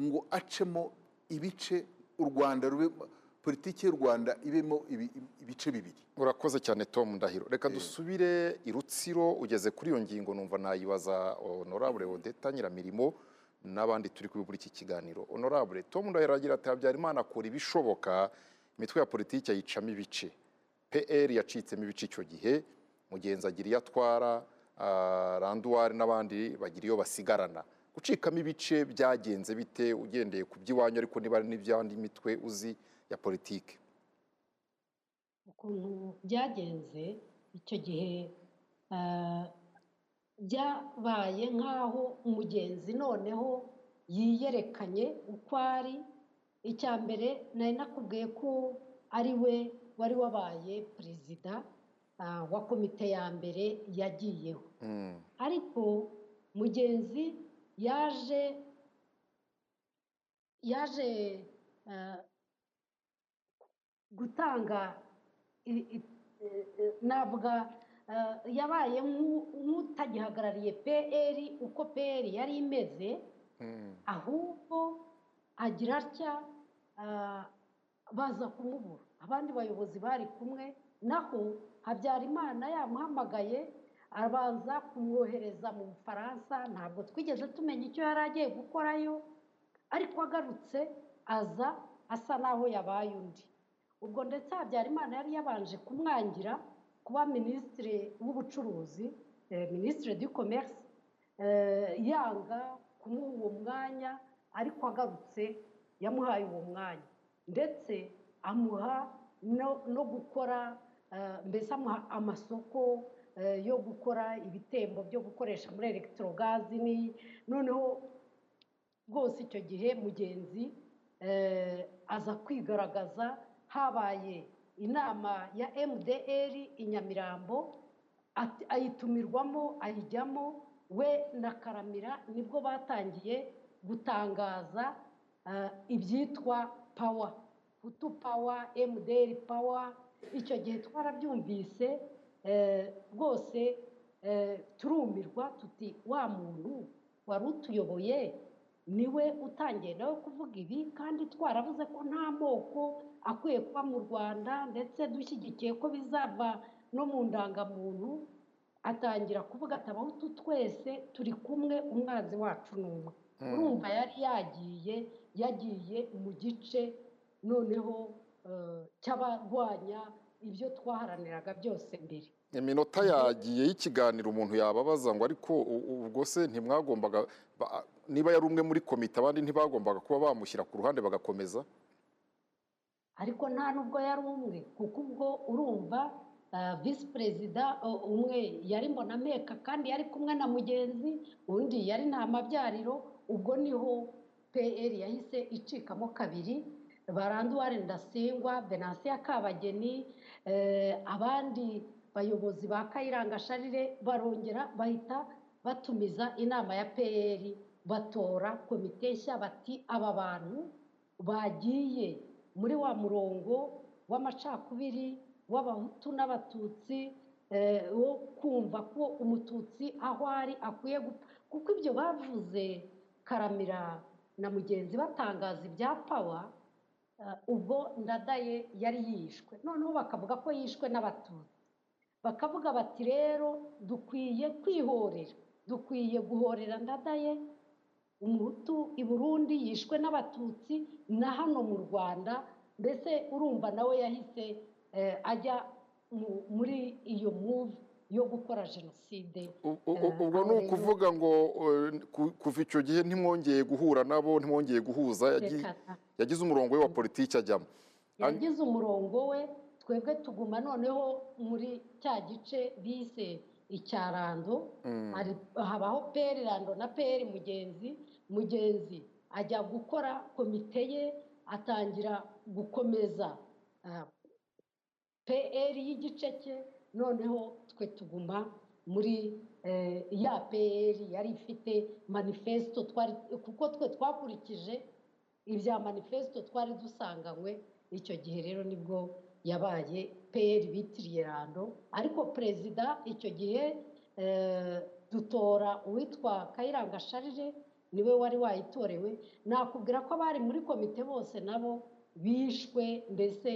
E: ngo acemo ibice u rwanda rube politiki y'u rwanda ibemo ibi- ibice bibiri.
A: Urakoze cyane tom ndahiro. Reka dusubire i rutsiro ugeze kuri iyo ngingo numva nayibaza honorable odeta nyiramirimo n'abandi turi kuri iki kiganiro. Honorable tom ndahiro agira ati habyarimana akora ibishoboka imitwe ya politiki ayicamo ibice. Pr yacitsemo ibice icyo gihe mugenzi agira iyo atwara randuwari n'abandi bagira iyo basigarana. Gucikamo ibice byagenze bite ugendeye ku by'iwanyu ariko niba ari n'iby'andi mitwe uzi ya politiki?
C: Ukuntu byagenze icyo gihe ah, byabaye nk'aho umugenzi noneho yiyerekanye uko ari. Icya mbere nari nakubwiye ko ari we wari wabaye perezida ah, wa komite ya mbere yagiyeho
A: Mm.
C: ariko mugenzi yaje yaje gutanga navuga yabaye nk'u- nk'utagihagarariye pr uko pr yari imeze
A: Mm.
C: ahubwo agira atya baza kumubura abandi bayobozi bari kumwe naho habyarimana yamuhamagaye abanza kumwohereza mu bufaransa. Ntabwo twigeze tumenya icyo yari agiye gukorayo ariko agarutse aza asa naho yabaye undi. Ubwo ndetse habyarimana yari yabanje kumwangira kuba minisitiri w'ubucuruzi eh, minisitiri du commerce eh, yanga kumuha uwo mwanya ariko agarutse yamuhaye uwo mwanya. Ndetse amuha no, gukora mbese amuha amasoko eh, yo gukora ibitembo byo gukoresha muri elegitorogazi ni noneho rwose icyo gihe mugenzi eh, aza kwigaragaza habaye inama ya mdr i nyamirambo ayitumirwamo ayijyamo we na karamira ni bwo batangiye gutangaza eh, ibyitwa pawa hutu pawa mdr pawa icyo gihe twarabyumvise eh, rwose eh, turumirwa tuti wa muntu wari utuyoboye ni we utangiye nawe kuvuga ibi kandi twaravuze ko nta moko akwiye kuba mu rwanda ndetse dushyigikiye ko bizava no mu ndangamuntu atangira kuvuga ati abahutu twese turi kumwe umwanzi wacu ni umwe. Urumva yari yagiye yagiye mu gice noneho eh, cy'abarwanya ibyo twaharaniraga byose mbere.
A: Iminota yagiye y'ikiganiro umuntu yababaza ngo ariko ubwo se ntimwagombaga ba- niba yari umwe muri komite abandi ntibagombaga kuba bamushyira ku ruhande bagakomeza?
C: Ariko nta nubwo yari umwe kuko ubwo urumva ah, visi perezida umwe yari mbonameka kandi yari kumwe na mugenzi undi yari nta mabyariro ubwo ni ho pr yahise icikamo kabiri baranduware ndasingwa venansiya kabageni eh, abandi bayobozi ba kayiranga sharire barongera bahita batumiza inama ya pr batora komite nshya bati aba bantu bagiye muri wa murongo w'amacakubiri w'abahutu n'abatutsi eh, wo kumva ko umututsi aho ari akwiye gupfa. Kuko ibyo bavuze karamira na mugenzi batangaza ibya pawa ubwo ndadaye yari yishwe. Noneho bakavuga ko yishwe n'abatutsi. Bakavuga bati rero dukwiye kwihorera. Dukwiye guhorera ndadaye umuhutu i burundi yishwe n'abatutsi na hano mu rwanda mbese urumva nawe yahise eh, ajya mu- muri iyo muvu yo gukora jenoside Eh,
A: ubwo ni ukuvuga ngo eh, ku- kuva icyo gihe ntimwongeye guhura nabo ntimwongeye guhuza. Yagize umurongo we wa politiki ajyamo.
C: Yagize umurongo we twebwe tuguma noneho muri cya gice bise icyarando. Hari- habaho peri rando na peri mugenzi. Mugenzi ajya gukora komite ye atangira gukomeza ah, pr y'igice cye. Noneho twe tuguma muri eh, ya pr yari ifite manifesto twari kuko twe twakurikije ibya manifesto twari dusanganywe icyo gihe rero ni bwo yabaye pr bitiriye rando ariko perezida icyo gihe eh, dutora uwitwa kayiranga sharire ni we wari wayitorewe. Nakubwira ko abari muri komite bose nabo bishwe mbese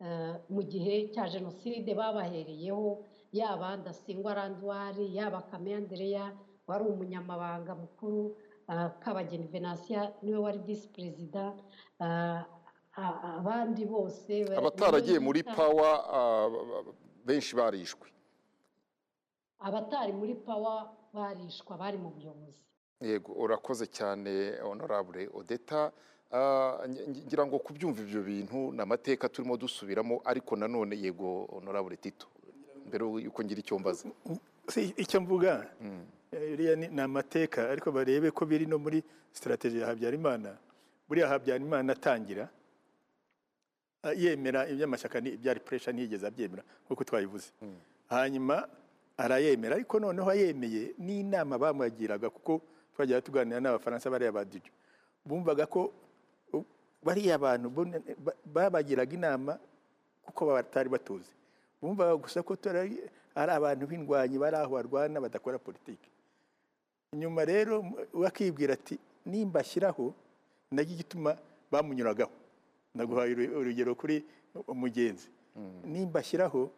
C: eh, mu gihe cya jenoside babahereyeho yaba ndasingwa randwari yaba kame andereya wari umunyamabanga mukuru ah, kabageni venansiya ni we wari visi perezida ah, a- abandi bose ba-
A: abataragiye muri pawa ah, benshi barishwe.
C: Abatari muri pawa barishwa bari mu buyobozi.
A: Yego urakoze cyane honorable odeta Ah, ngi- ngi- ngira ngo kubyumva ibyo bintu ni amateka turimo dusubiramo ariko nanone yego honorable tito. Mbere yuko ngira icyo mbaza.
B: Icyo mvuga. Eh, iriya ni amateka ariko barebe ko biri no muri sitarateji ya habyarimana. Buriya habyarimana atangira yemera iby'amashyaka ni- ibyari puresha ntiyigeze abyemera nk'uko twabivuze hanyuma arayemera ariko noneho ayemeye n'inama bamwagiraga kuko twajyaga tuganira n'abafaransa bariya ba dijo bumvaga ko bariya bantu babagiraga inama kuko batari batuzi. Bumvaga gusa ko turi ari abantu b'indwanyi bari aho barwana badakora politiki. Nyuma rero we akibwira ati nimba ashyiraho na cyo gituma bamunyuragaho. Naguhaye uru- urugero kuri umugenzi nimba ashyiraho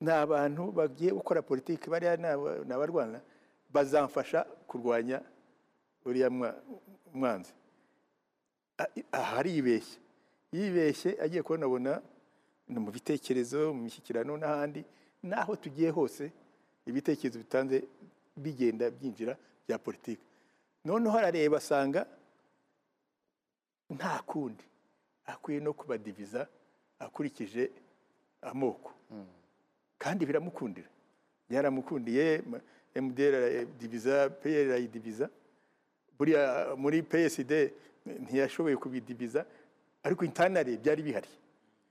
B: ni abantu bagiye gukora politiki bariya ni aba- ni abarwana bazamfasha kurwanya uriya mwa- mwanzi. Aha aribeshye yibeshye. Agiye kubona ni mu bitekerezo mu mishyikirano n'ahandi n'aho tugiye hose ibitekerezo bitanze bigenda byinjira bya politiki. Noneho arareba asanga nta kundi akwiye no kubadiviza akurikije amoko. Kandi biramukundira. Byaramukundiye MDR aradiviza PL arayidiviza buriya muri PSD ntiyashoboye kubidiviza ariko intanare byari bihari.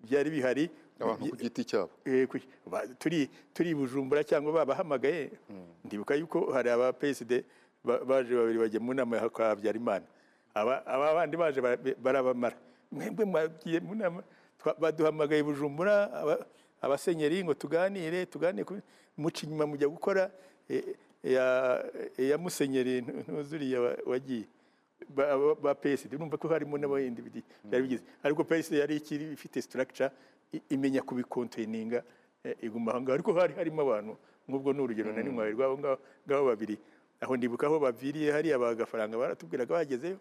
B: Byari bihari.
A: Abantu ku giti cyabo.
B: Eh, turi bujumbura cyangwa babahamagaye ndibuka yuko hari aba PSD ba- baje babiri bajya mu nama ya kwa Habyarimana. Aba bandi baje bara- barabamara. Mwebwe mwagiye mu nama baduhamagaye bujumbura aba- abasenyeri ngo tuganire tuganire ku- muca inyuma mujya gukora eh, ya musenyeri ntu- ntuzuriya wa- wagiye. Ba- PSD urumva ko harimo n'abandi bidi- byari bigize. Ariko PSD yari ikiri ifite structure imenya kubikonteninga eh, iguma aho ngaho ariko hari harimo abantu nk'ubwo ni urugero nari mwawe rwabo ngaho ngaho babiri. Aho ndibuka aho baviriye hariya bagafaranga baratubwiraga bagezeyo.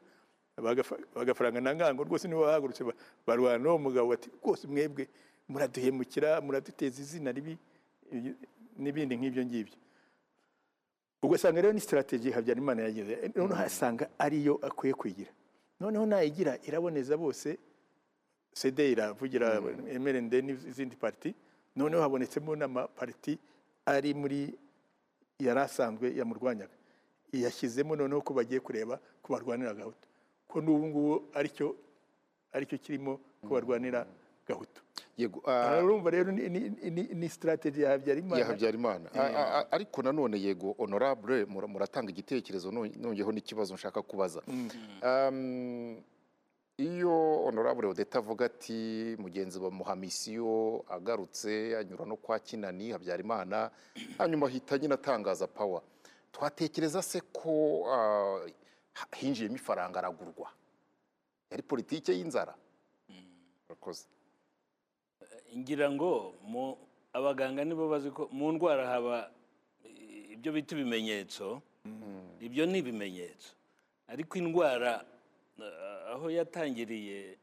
B: Bagafa- bagafaranga na ngango rwose nibo bahagurutse. Ba- barwana n'uwo mugabo bati rwose mwebwe muraduhemukira muraduteza izina ribi ibi- n'ibindi nk'ibyo ngibyo. Ugasanga rero ni sitarateji habyarimana yagize. Noneho asanga ariyo akwiye kwigira. Noneho nayigira iraboneza bose sede iravugira mrnd n'izindi pariti noneho habonetsemo n'amapariti ari muri yari asanzwe yamurwanyaga. Yashyizemo noneho ko bagiye kureba ko barwanira gahutu. Ko n'ubu ngubu ari cyo ari cyo kirimo ko barwanira gahutu.
A: Yego
B: urumva rero ni- ni- ni- ni sitarateji ya habyarimana.
A: Ya habyarimana. A- ariko nanone yego honorable mura- muratanga igitekerezo no- nongeyeho n'ikibazo nshaka kubaza. Um, iyo honorable odeta avuga ati mugenzi bamuha misiyo agarutse anyura no kwa kinani habyarimana hanyuma ahita nyine atangaza pawa twatekereza se ko ha- hinjiyemo ifaranga aragurwa? Yari politike y'inzara? Murakoze.
D: Ngira ngo abaganga nibo bazi ko mu ndwara haba eh, ibyo bita ibimenyetso. Ibyo ni ibimenyetso. Ariko indwara eh, aho yatangiriye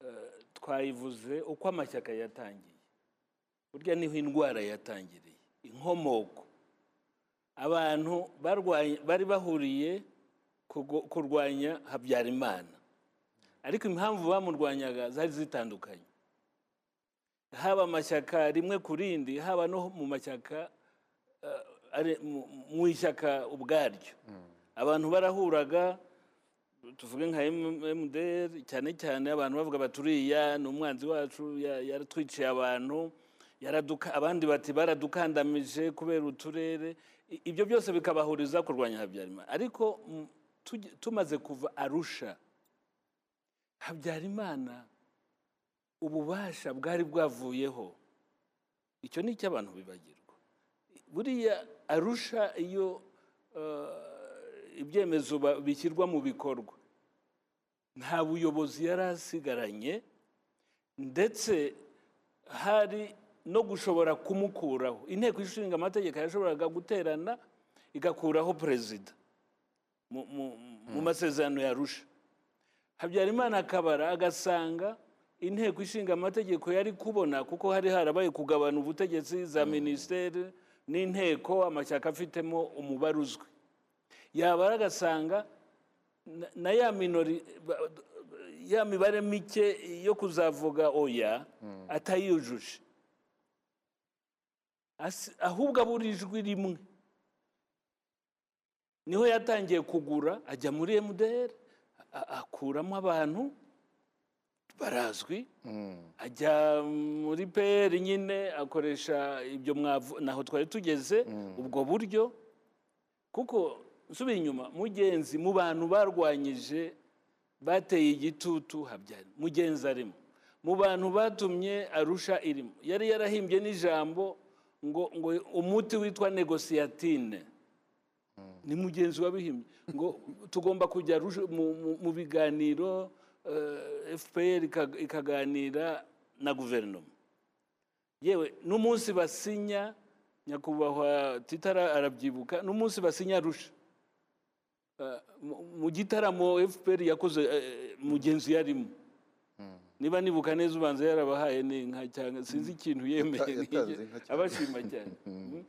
D: eh, twayivuze uko amashyaka yatangiye. Burya ni ho indwara yatangiriye. Inkomoko. Abantu bari bahuriye kurwanya habyarimana. Ariko impamvu bamurwanyaga zari zitandukanye. Haba amashyaka rimwe ku rindi haba no mu mashyaka eh, mu- ishyaka ubwaryo. Abantu barahuraga tuvuge nka MDR cyane cyane abantu bavuga bati uriya ni umwanzi wacu ya- yaratwiciye abantu abandi bati baradukandamije kubera uturere. Ibyo byose bikabahuriza kurwanya habyarimana. Ariko tumaze kuva arusha habyarimana ububasha bwari bwavuyeho. Icyo ni icyo abantu bibagirwa. Buriya arusha iyo eh, ibyemezo bishyirwa mu bikorwa. Nta buyobozi yari asigaranye ndetse hari no gushobora kumukuraho. Inteko ishinga amategeko yashoboraga guterana igakuraho perezida. Mu- mu masezerano yarusha habyarimana akabara agasanga inteko ishinga amategeko yari kubona kuko hari harabaye kugabana ubutegetsi za minisiteri n'inteko amashyaka afitemo umubare uzwi. Yabara agasanga na- ya minori ya mibare mike yo kuzavuga oya atayujuje Asi- ahubwo abura ijwi rimwe. Niho yatangiye kugura ajya muri a- akuramo abantu barazwi ajya muri PR nyine akoresha ibyo mwavu naho twari tugeze ubwo buryo. Kuko nsubiye inyuma mugenzi mu bantu barwanyije bateye igitutu habyari mugenzi arimo. Mu bantu batumye arusha irimo. Yari yarahimbye n'ijambo ngo ngo umuti witwa negosiyatine. Ni mugenzi wabihimbye. Ngo tugomba kujya mu- biganiro fpr ika- ikaganira na guverinoma. Yewe n'umunsi basinya nyakubahwa titara arabyibuka n'umunsi basinya arusha. Eh, mu- gitaramo fpr yakoze eh, mugenzi yarimo. Niba nibuka neza ubanza yarabahaye n'inka cyangwa sinzi ikintu yemeye
E: inka cyane.
D: abashima cyane.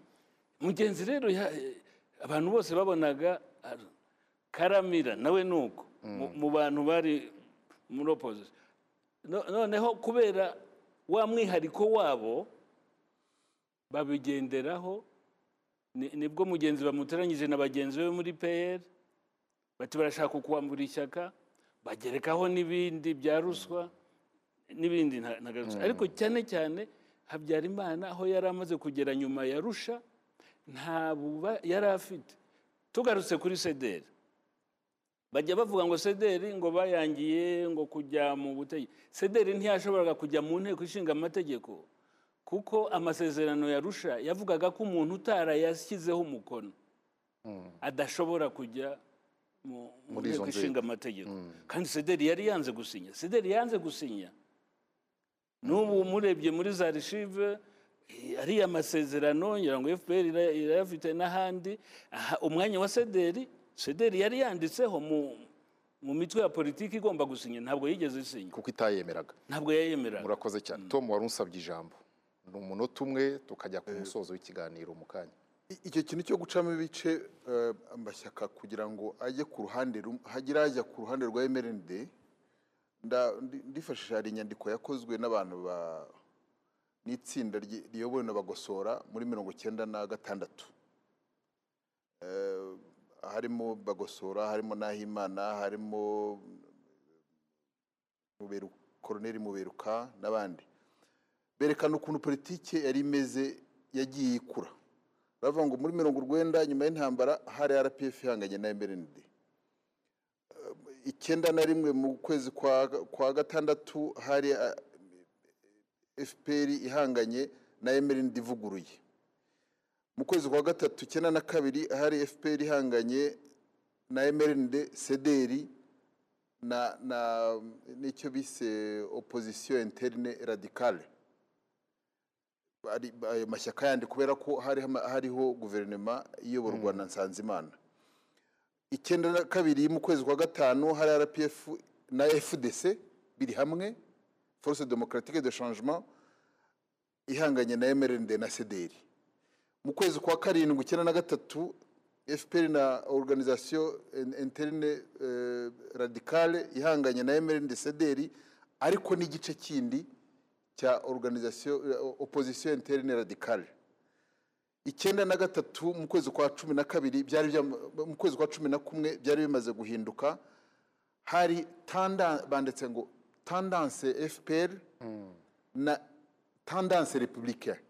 D: Mugenzi rero ya- abantu bose babonaga ar- karamira nawe ni uko. Mu bantu bari muri opposition No- noneho kubera wa mwihariko wabo babigenderaho ni- ni bwo mugenzi bamuteranyije na bagenzi be muri pr bati barashaka kukwambura ishyaka bagerekaho n'ibindi bya ruswa n'ibindi nta- ntagarutse ariko cyane cyane habyarimana aho yari amaze kugera nyuma ya rusha nta buba yari afite. Tugarutse kuri sederi bajya bavuga ngo sederi ngo bayangiye ngo kujya mu butegetsi sederi ntiyashoboraga kujya mu nteko ishinga amategeko kuko amasezerano ya rusha yavugaga ko umuntu utarayashyizeho umukono adashobora kujya mu nteko ishinga amategeko. Kandi sederi yari yanze gusinya. Sederi yanze gusinya. N'ubu murebye muri za rishive ariya masezerano ngira ngo fpr ira- irayafite n'ahandi. Aha, umwanya wa sederi sederi yari yanditseho mu mu mitwe ya politiki igomba gusinya. Ntabwo yigeze isinya.
A: Kuko itayemeraga.
D: Ntabwo yayemeraga.
A: Murakoze cyane. Tom wari unsabye ijambo. Ni umunota umwe tukajya ku musozo w'ikiganiro mu kanya.
E: Icyo kintu cyo gucamo ibice eh, amashyaka kugira ngo ajye ku ruhande rum- hagire ajya ku ruhande rwa MRND ndifashisha hari inyandiko yakozwe n'abantu ba n'itsinda riyobowe na bagosora muri mirongo icyenda na gatandatu. Eh, harimo bagosora harimo nahimana harimo koroneri muberuka n'abandi. Berekana ukuntu politiki yari imeze yagiye ikura. Bavuga ngo muri mirongo urwenda nyuma y'intambara hari rpf ihanganye na mrnd icyenda na rimwe mu kwezi kwa, gatandatu hari ah, fpr ihanganye na emerindi ivuguruye. Mu kwezi kwa gatatu icyenda na kabiri hari fpr ihanganye na emerinde sederi na na n'icyo bise opposition interne radicale. Ari ayo mashyaka yandi kubera ko hari hariho guverinoma iyoborwa na nsanzimana. Icyenda na kabiri mu kwezi kwa gatanu hari rpf na fdc biri hamwe force democratique de changement ihanganye na mrnd na sederi mu kwezi kwa karindwi icyenda na gatatu fpr na organisation interne eh, radicale ihanganye na mrnd sederi ariko n'igice kindi cya organisation eh, opposition interne radicale. Icyenda na gatatu mu kwezi kwa cumi na kabiri byari mu kwezi kwa cumi na kumwe byari bimaze guhinduka. Hari banditse ngo tendance fpr na tendance républicain.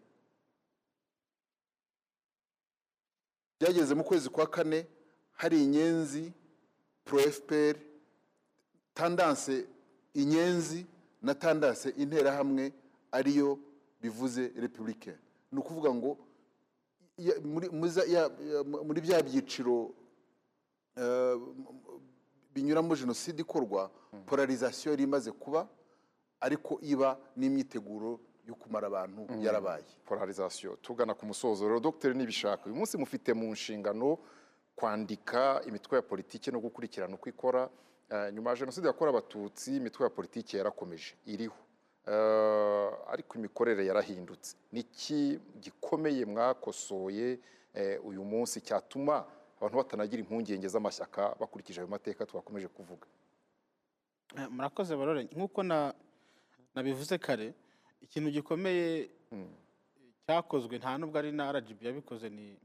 E: Byageze mu kwezi kwa kane hari inyenzi pro fpr tendance inyenzi na tendance interahamwe ariyo bivuze républicain ni ukuvuga ngo muri- bya byiciro eh, binyuramo jenoside ikorwa polarisation yari imaze kuba ariko iba n'imyiteguro yo kumara abantu yarabaye.
A: Polarisation tugana ku musozo. Rero dr nibishaka uyu munsi mufite mu nshingano kwandika imitwe ya politiki no gukurikirana uko ikora. Eh, nyuma ya jenoside yakorewe abatutsi imitwe ya politiki yarakomeje. Iriho. Eh, ariko imikorere yarahindutse. Niki gikomeye mwakosoye eh, uyu munsi cyatuma abantu batanagira impungenge z'amashyaka bakurikije ayo mateka twakomeje kuvuga?
F: Murakoze barore. Nk'uko na nabivuze kare ikintu gikomeye cyakozwe nta nubwo ari na rgb yabikoze ni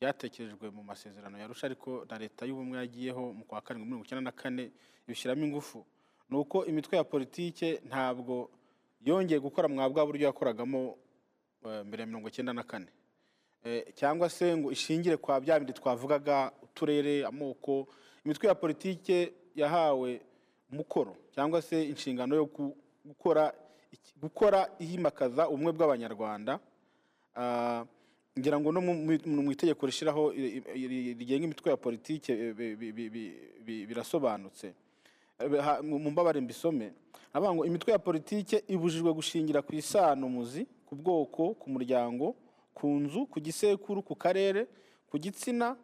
F: byatekerejwe mu masezerano yarusha ariko na leta y'ubumwe yagiyeho mu kwa karindwi mirongo icyenda na kane ibishyiramo ingufu. Ni uko imitwe ya politike ntabwo yongeye gukora mwa bwa buryo yakoragamo eh, mbere ya mirongo icyenda na kane. Eh, cyangwa se ngo ishingire kwa bya bindi twavugaga uturere amoko. Imitwe ya politike yahawe umukoro cyangwa se inshingano yo gu- gukora gukora ihimakaza ubumwe bw'abanyarwanda Ah, ngira ngo no mu- itegeko rishyiraho rigenga imitwe ya politike eh, bi- bi- bi- bi- bi- birasobanutse. Eh, mu mbabare mbisome avuga ngo imitwe ya politike ibujijwe gushingira ku isano muzi ku bwoko ku muryango ku nzu ku gisekuru ku karere ku gitsina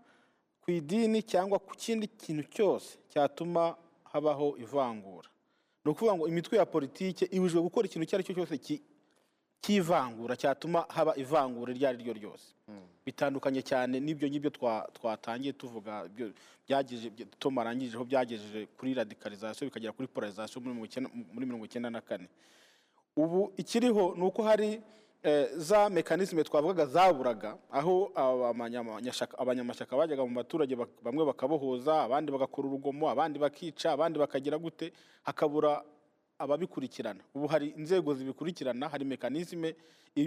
F: ku idini cyangwa ku kindi kintu cyose cyatuma habaho ivangura. Ni ukuvuga ngo imitwe ya politike ibujijwe gukora ikintu icyo ari cyo cyose cy'ivangura cyatuma haba ivangura iryo ari ryo ryose. Bitandukanye cyane n'ibyo ngibyo twa- twatangiye tuvuga tom arangijeho byagejeje kuri radikalizasiyo bikagera kuri polarizasiyo muri mirongo icyenda- na kane. Ubu ikiriho ni uko hari za mekanisme twavugaga zaburaga aho abanyamashyaka bajyaga mu baturage bamwe bakabohoza abandi bagakora urugomo abandi bakica abandi bakagira gute hakabura ababikurikirana. Ubu hari inzego zibikurikirana hari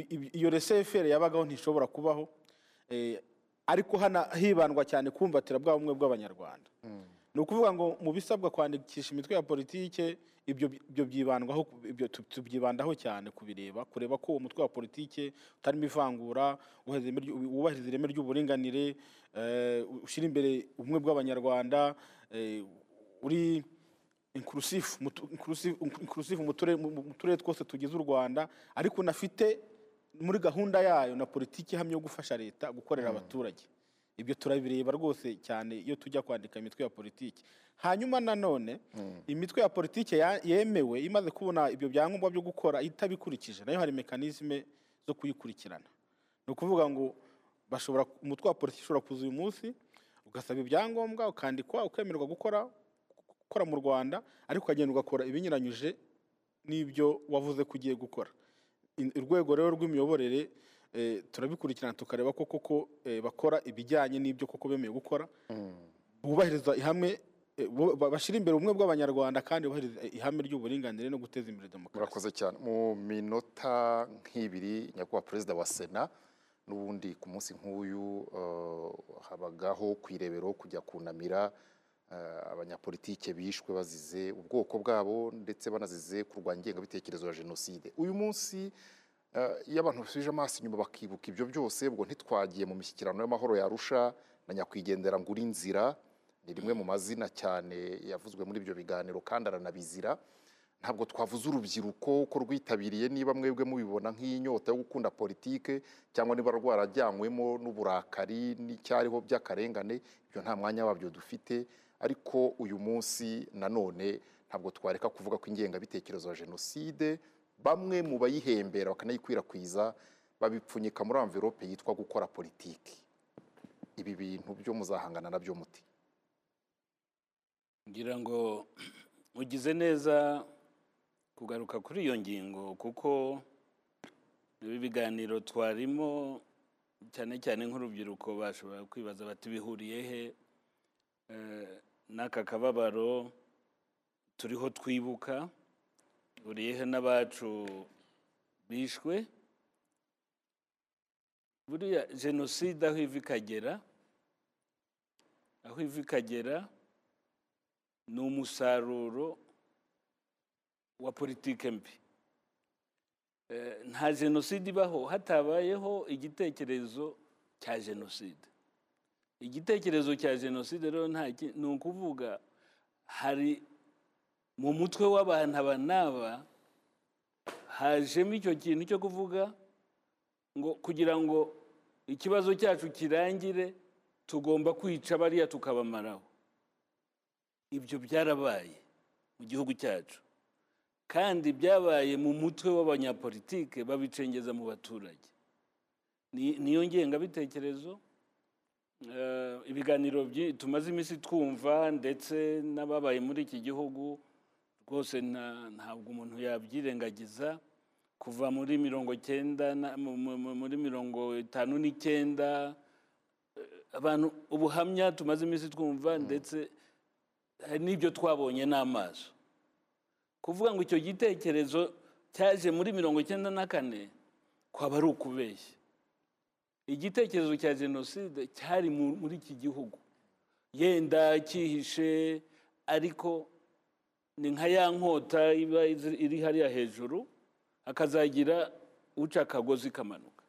F: i- iyo resefere yabagaho ntishobora kubaho eh, ariko hana hibandwa cyane kumvatira bwa bumwe bw'abanyarwanda. Ni ukuvuga ngo mu bisabwa kwandikisha imitwe ya politike ibyo byibandwaho ibyo tu- tubyibandaho cyane kubireba kureba ko uwo mutwe wa politike utarimo ivangura wubahiriza ireme ry'uburinganire eh, ushyira imbere ubumwe bw'abanyarwanda eh, uri inclusive mu turere mu- mu turere twose tugize u Rwanda ariko unafite muri gahunda yayo na politiki ihamye yo gufasha leta gukorera abaturage. Ibyo turabireba rwose cyane iyo tujya kwandika imitwe ya politiki. Hanyuma nanone imitwe ya politiki yemewe imaze kubona ibyo byangombwa byo gukora itabikurikije na yo hari mekanisme zo kuyikurikirana. Ni ukuvuga ngo bashobora umutwe wa politiki ushobora kuza uyu munsi ugasaba ibyangombwa ukandikwa ukemererwa gukora gukora mu rwanda ariko ukagenda ugakora ibinyuranyije n'ibyo wavuze ko ugiye gukora. Urwego rero rw'imiyoborere turabikurikirana tukareba ko koko eh, bakora ibijyanye n'ibyo koko bemeye gukora. Bubahiriza ihame eh, bashyira imbere ubumwe bw'abanyarwanda kandi bubahiriza ihame ry'uburinganire no guteza imbere demokarasi.
A: Murakoze cyane. Mu minota nk'ibiri nyakubahwa perezida wa sena n'ubundi ku munsi nk'uyu eh, habagaho ku irebero kujya kunamira eh, abanyapolitike bishwe bazize ubwoko bwabo ndetse banazize kurwanya ingengabitekerezo ya jenoside. Uyu munsi eh, iyo abantu basubije amaso inyuma bakibuka ibyo byose ubwo ntitwagiye mu mishyikirano y'amahoro yarusha na nyakwigendera ngura inzira ni rimwe mu mazina cyane yavuzwe muri ibyo biganiro kandi aranabizira. Ntabwo twavuze urubyiruko ko rwitabiriye niba mwebwe mubibona nk'inyota yo gukunda politike cyangwa niba rwarajyanywemo n'uburakari n'icyariho by'akarengane ibyo nta mwanya wabyo dufite. Ariko uyu munsi nanone ntabwo twareka kuvuga ko ingengabitekerezo ya jenoside. Bamwe mu bayihembera bakanayikwirakwiza babipfunyika muri amverope yitwa gukora politiki. Ibi bintu byo muzahangana na byo muti?
D: Ngira ngo ugize neza kugaruka kuri iyo ngingo kuko ibi biganiro twarimo cyane cyane nk'urubyiruko bashobora kwibaza bati bihuriye he? Eh, n'aka kababaro turiho twibuka. Bihuriye he n'abacu bishwe? Buriya jenoside aho iva ikagera aho iva ikagera ni umusaruro wa politike mbi. Eh, nta jenoside ibaho hatabayeho igitekerezo cya jenoside. Igitekerezo cya jenoside rero ni ukuvuga hari mu mutwe w'abantu aba n'aba hajemo icyo kintu cyo kuvuga ngo kugira ngo ikibazo cyacu kirangire tugomba kwica bariya tukabamaraho. Ibyo byarabaye mu gihugu cyacu. Kandi byabaye mu mutwe w'abanyapolitike babicengeza mu baturage. Ni- niyo ngengabitekerezo Eh, ibiganiro tumaze iminsi twumva ndetse n'ababaye muri iki gihugu rwose nta- ntabwo umuntu yabyirengagiza kuva muri mirongo cyenda na- mu- mu- mu- muri mirongo itanu n'icyenda. Abantu ubuhamya tumaze iminsi twumva ndetse hari n'ibyo twabonye n'amaso. Kuvuga ngo icyo gitekerezo cyaje muri mirongo icyenda na kane kwaba ari ukubeshya. Igitekerezo cya jenoside cyari mu- muri iki gihugu. Yenda cyihishe ariko ni nka ya nkota iba iri hariya hejuru hakazagira uca akagozi kamanuka.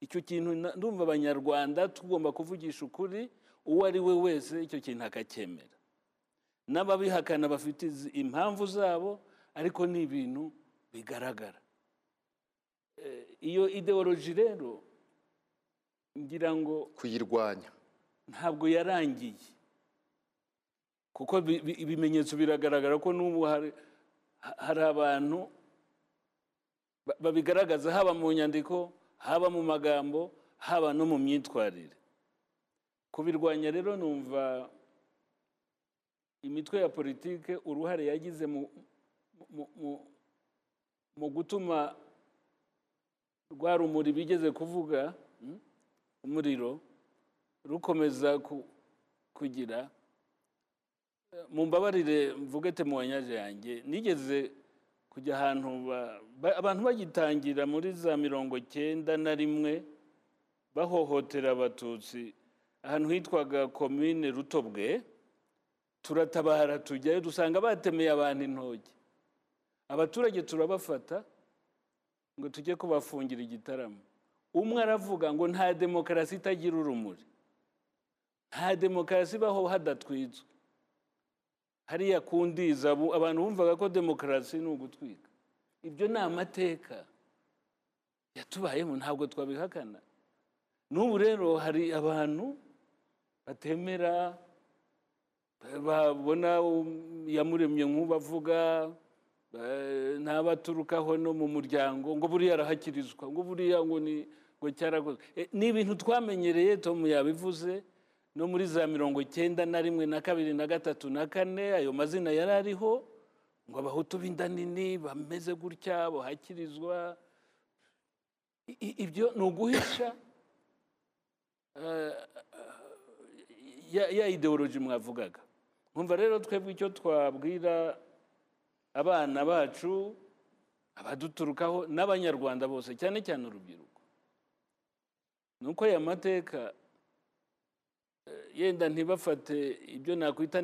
D: Icyo kintu ndumva abanyarwanda tugomba kuvugisha ukuri uwo ari we wese icyo kintu akacyemera n'ababihakana bafite impamvu zabo ariko ni ibintu bigaragara. Eh, iyo ideoloji rero ngira ngo
A: kuyirwanya.
D: ntabwo yarangiye. Kuko bi- bi- ibimenyetso biragaragara ko n'ubu hari ha- hari abantu ba- babigaragaza haba mu nyandiko haba mu magambo haba no mu myitwarire. Kubirwanya rero numva imitwe ya politike uruhare yagize mu, gutuma rwa rumuri bigeze kuvuga mm, umuriro rukomeza ku- kugira mumbabarire mvuge temuwanyaje yanjye. Nigeze kujya ahantu ba- ba- abantu bagitangira muri za mirongo cyenda na rimwe bahohotera abatutsi ahantu hitwaga komine rutobwe. Turatabara tujyayo dusanga batemeye abantu intoki. Abaturage turabafata ngo tujye kubafungira igitaramo. Umwe aravuga ngo nta demokarasi itagira urumuri. Nta demokarasi ibaho hadatwitswe hariya ku ndiza abantu bumvaga ko demokarasi ni ugutwika. Ibyo ni amateka yatubayemo ntabwo twabihakana. N'ubu rero hari abantu batemera babona yamuremye nk'ubavuga ba- n'abaturukaho no mu muryango ngo buriya arahakirizwa ngo buriya ngo ni ngo cyarakoze Eh, ni ibintu twamenyereye tom yabivuze. No muri za mirongo icyenda na rimwe na kabiri na gatatu na kane ayo mazina yari ariho ngo abahutu b'inda nini bameze gutya i- ibyo ni uguhisha eh, ya, ideoloji mwavugaga. Nkumva rero twebwe icyo twabwira abana bacu abaduturukaho n'abanyarwanda bose cyane cyane urubyiruko. Ni uko aya mateka yenda ntibafate ibyo nakwita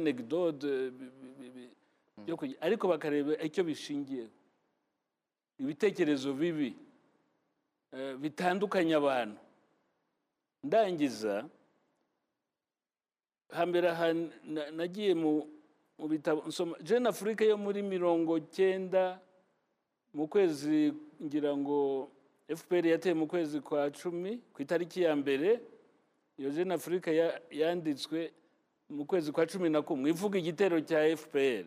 D: bi- byo kugira- ariko bakareba icyo bishingiyeho ibitekerezo bibi eh, bitandukanya abantu. Ndangiza hambere aha na- nagiye mu bitabo nsoma jeune afurika yo muri mirongo cyenda mu kwezi ngira ngo fpr yateye mu kwezi kwa cumi ku itariki ya mbere iyo jeune afurika ya- yanditswe mu kwezi kwa cumi na kumwe. Ivuga igitero cya fpr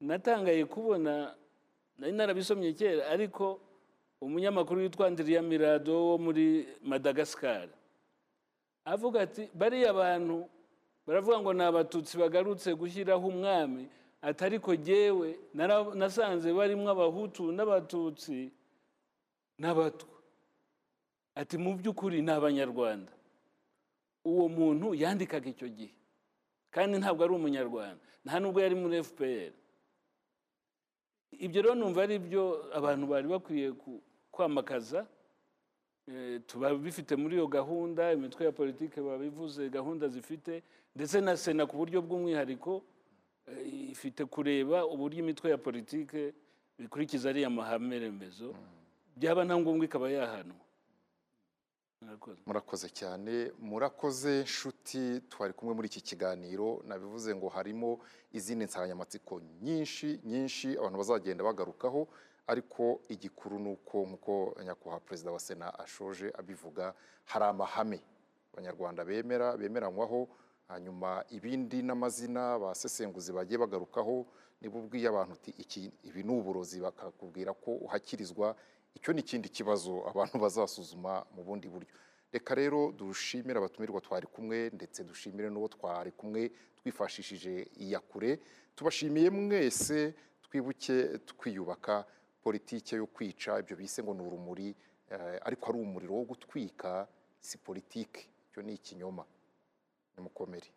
D: natangaye kubona nari narabisomye kera ariko umunyamakuru witwa Andrea Mirado wo muri Madagascar avuga ati bariya bantu baravuga ngo ni abatutsi bagarutse gushyiraho umwami ati ariko jyewe nasanze barimo abahutu n'abatutsi n'abatwa. Ati mu by'ukuri ni abanyarwanda. Uwo muntu yandikaga icyo gihe. Kandi ntabwo ari umunyarwanda. Nta nubwo yari muri fpr ibyo rero numva ari byo abantu bari bakwiye kwamakaza Eh, tuba bifite muri iyo gahunda imitwe ya politiki babivuze gahunda zifite ndetse na sena ku buryo bw'umwihariko eh, ifite kureba uburyo imitwe ya politiki bikurikiza ariya mahame remezo byaba na ngombwa ikaba yahanwa. Murakoze.
A: cyane. Murakoze nshuti. Twari kumwe muri iki kiganiro. Nabivuze ngo harimo izindi nsanganyamatsiko nyinshi nyinshi abantu bazagenda bagarukaho. Ariko igikuru ni uko nk'uko nyakubahwa perezida wa sena ashoje abivuga hari amahame abanyarwanda bemera bemeranywaho hanyuma ibindi n'amazina basesenguzi bagiye bagarukaho niba ubwiye abantu uti ibi ni uburozi. Bakakubwira ko uhakirizwa icyo ni ikindi kibazo abantu bazasuzuma mu bundi buryo. Reka rero dushimire abatumirwa twari kumwe ndetse dushimire n'uwo twari kumwe twifashishije iyakure. Tubashimiye mwese twibuke twiyubaka politike yo kwica. Ibyo bise ngo ni urumuri eh, ariko ari umuriro wo gutwika si politike icyo ni ikinyoma. Nimukomere.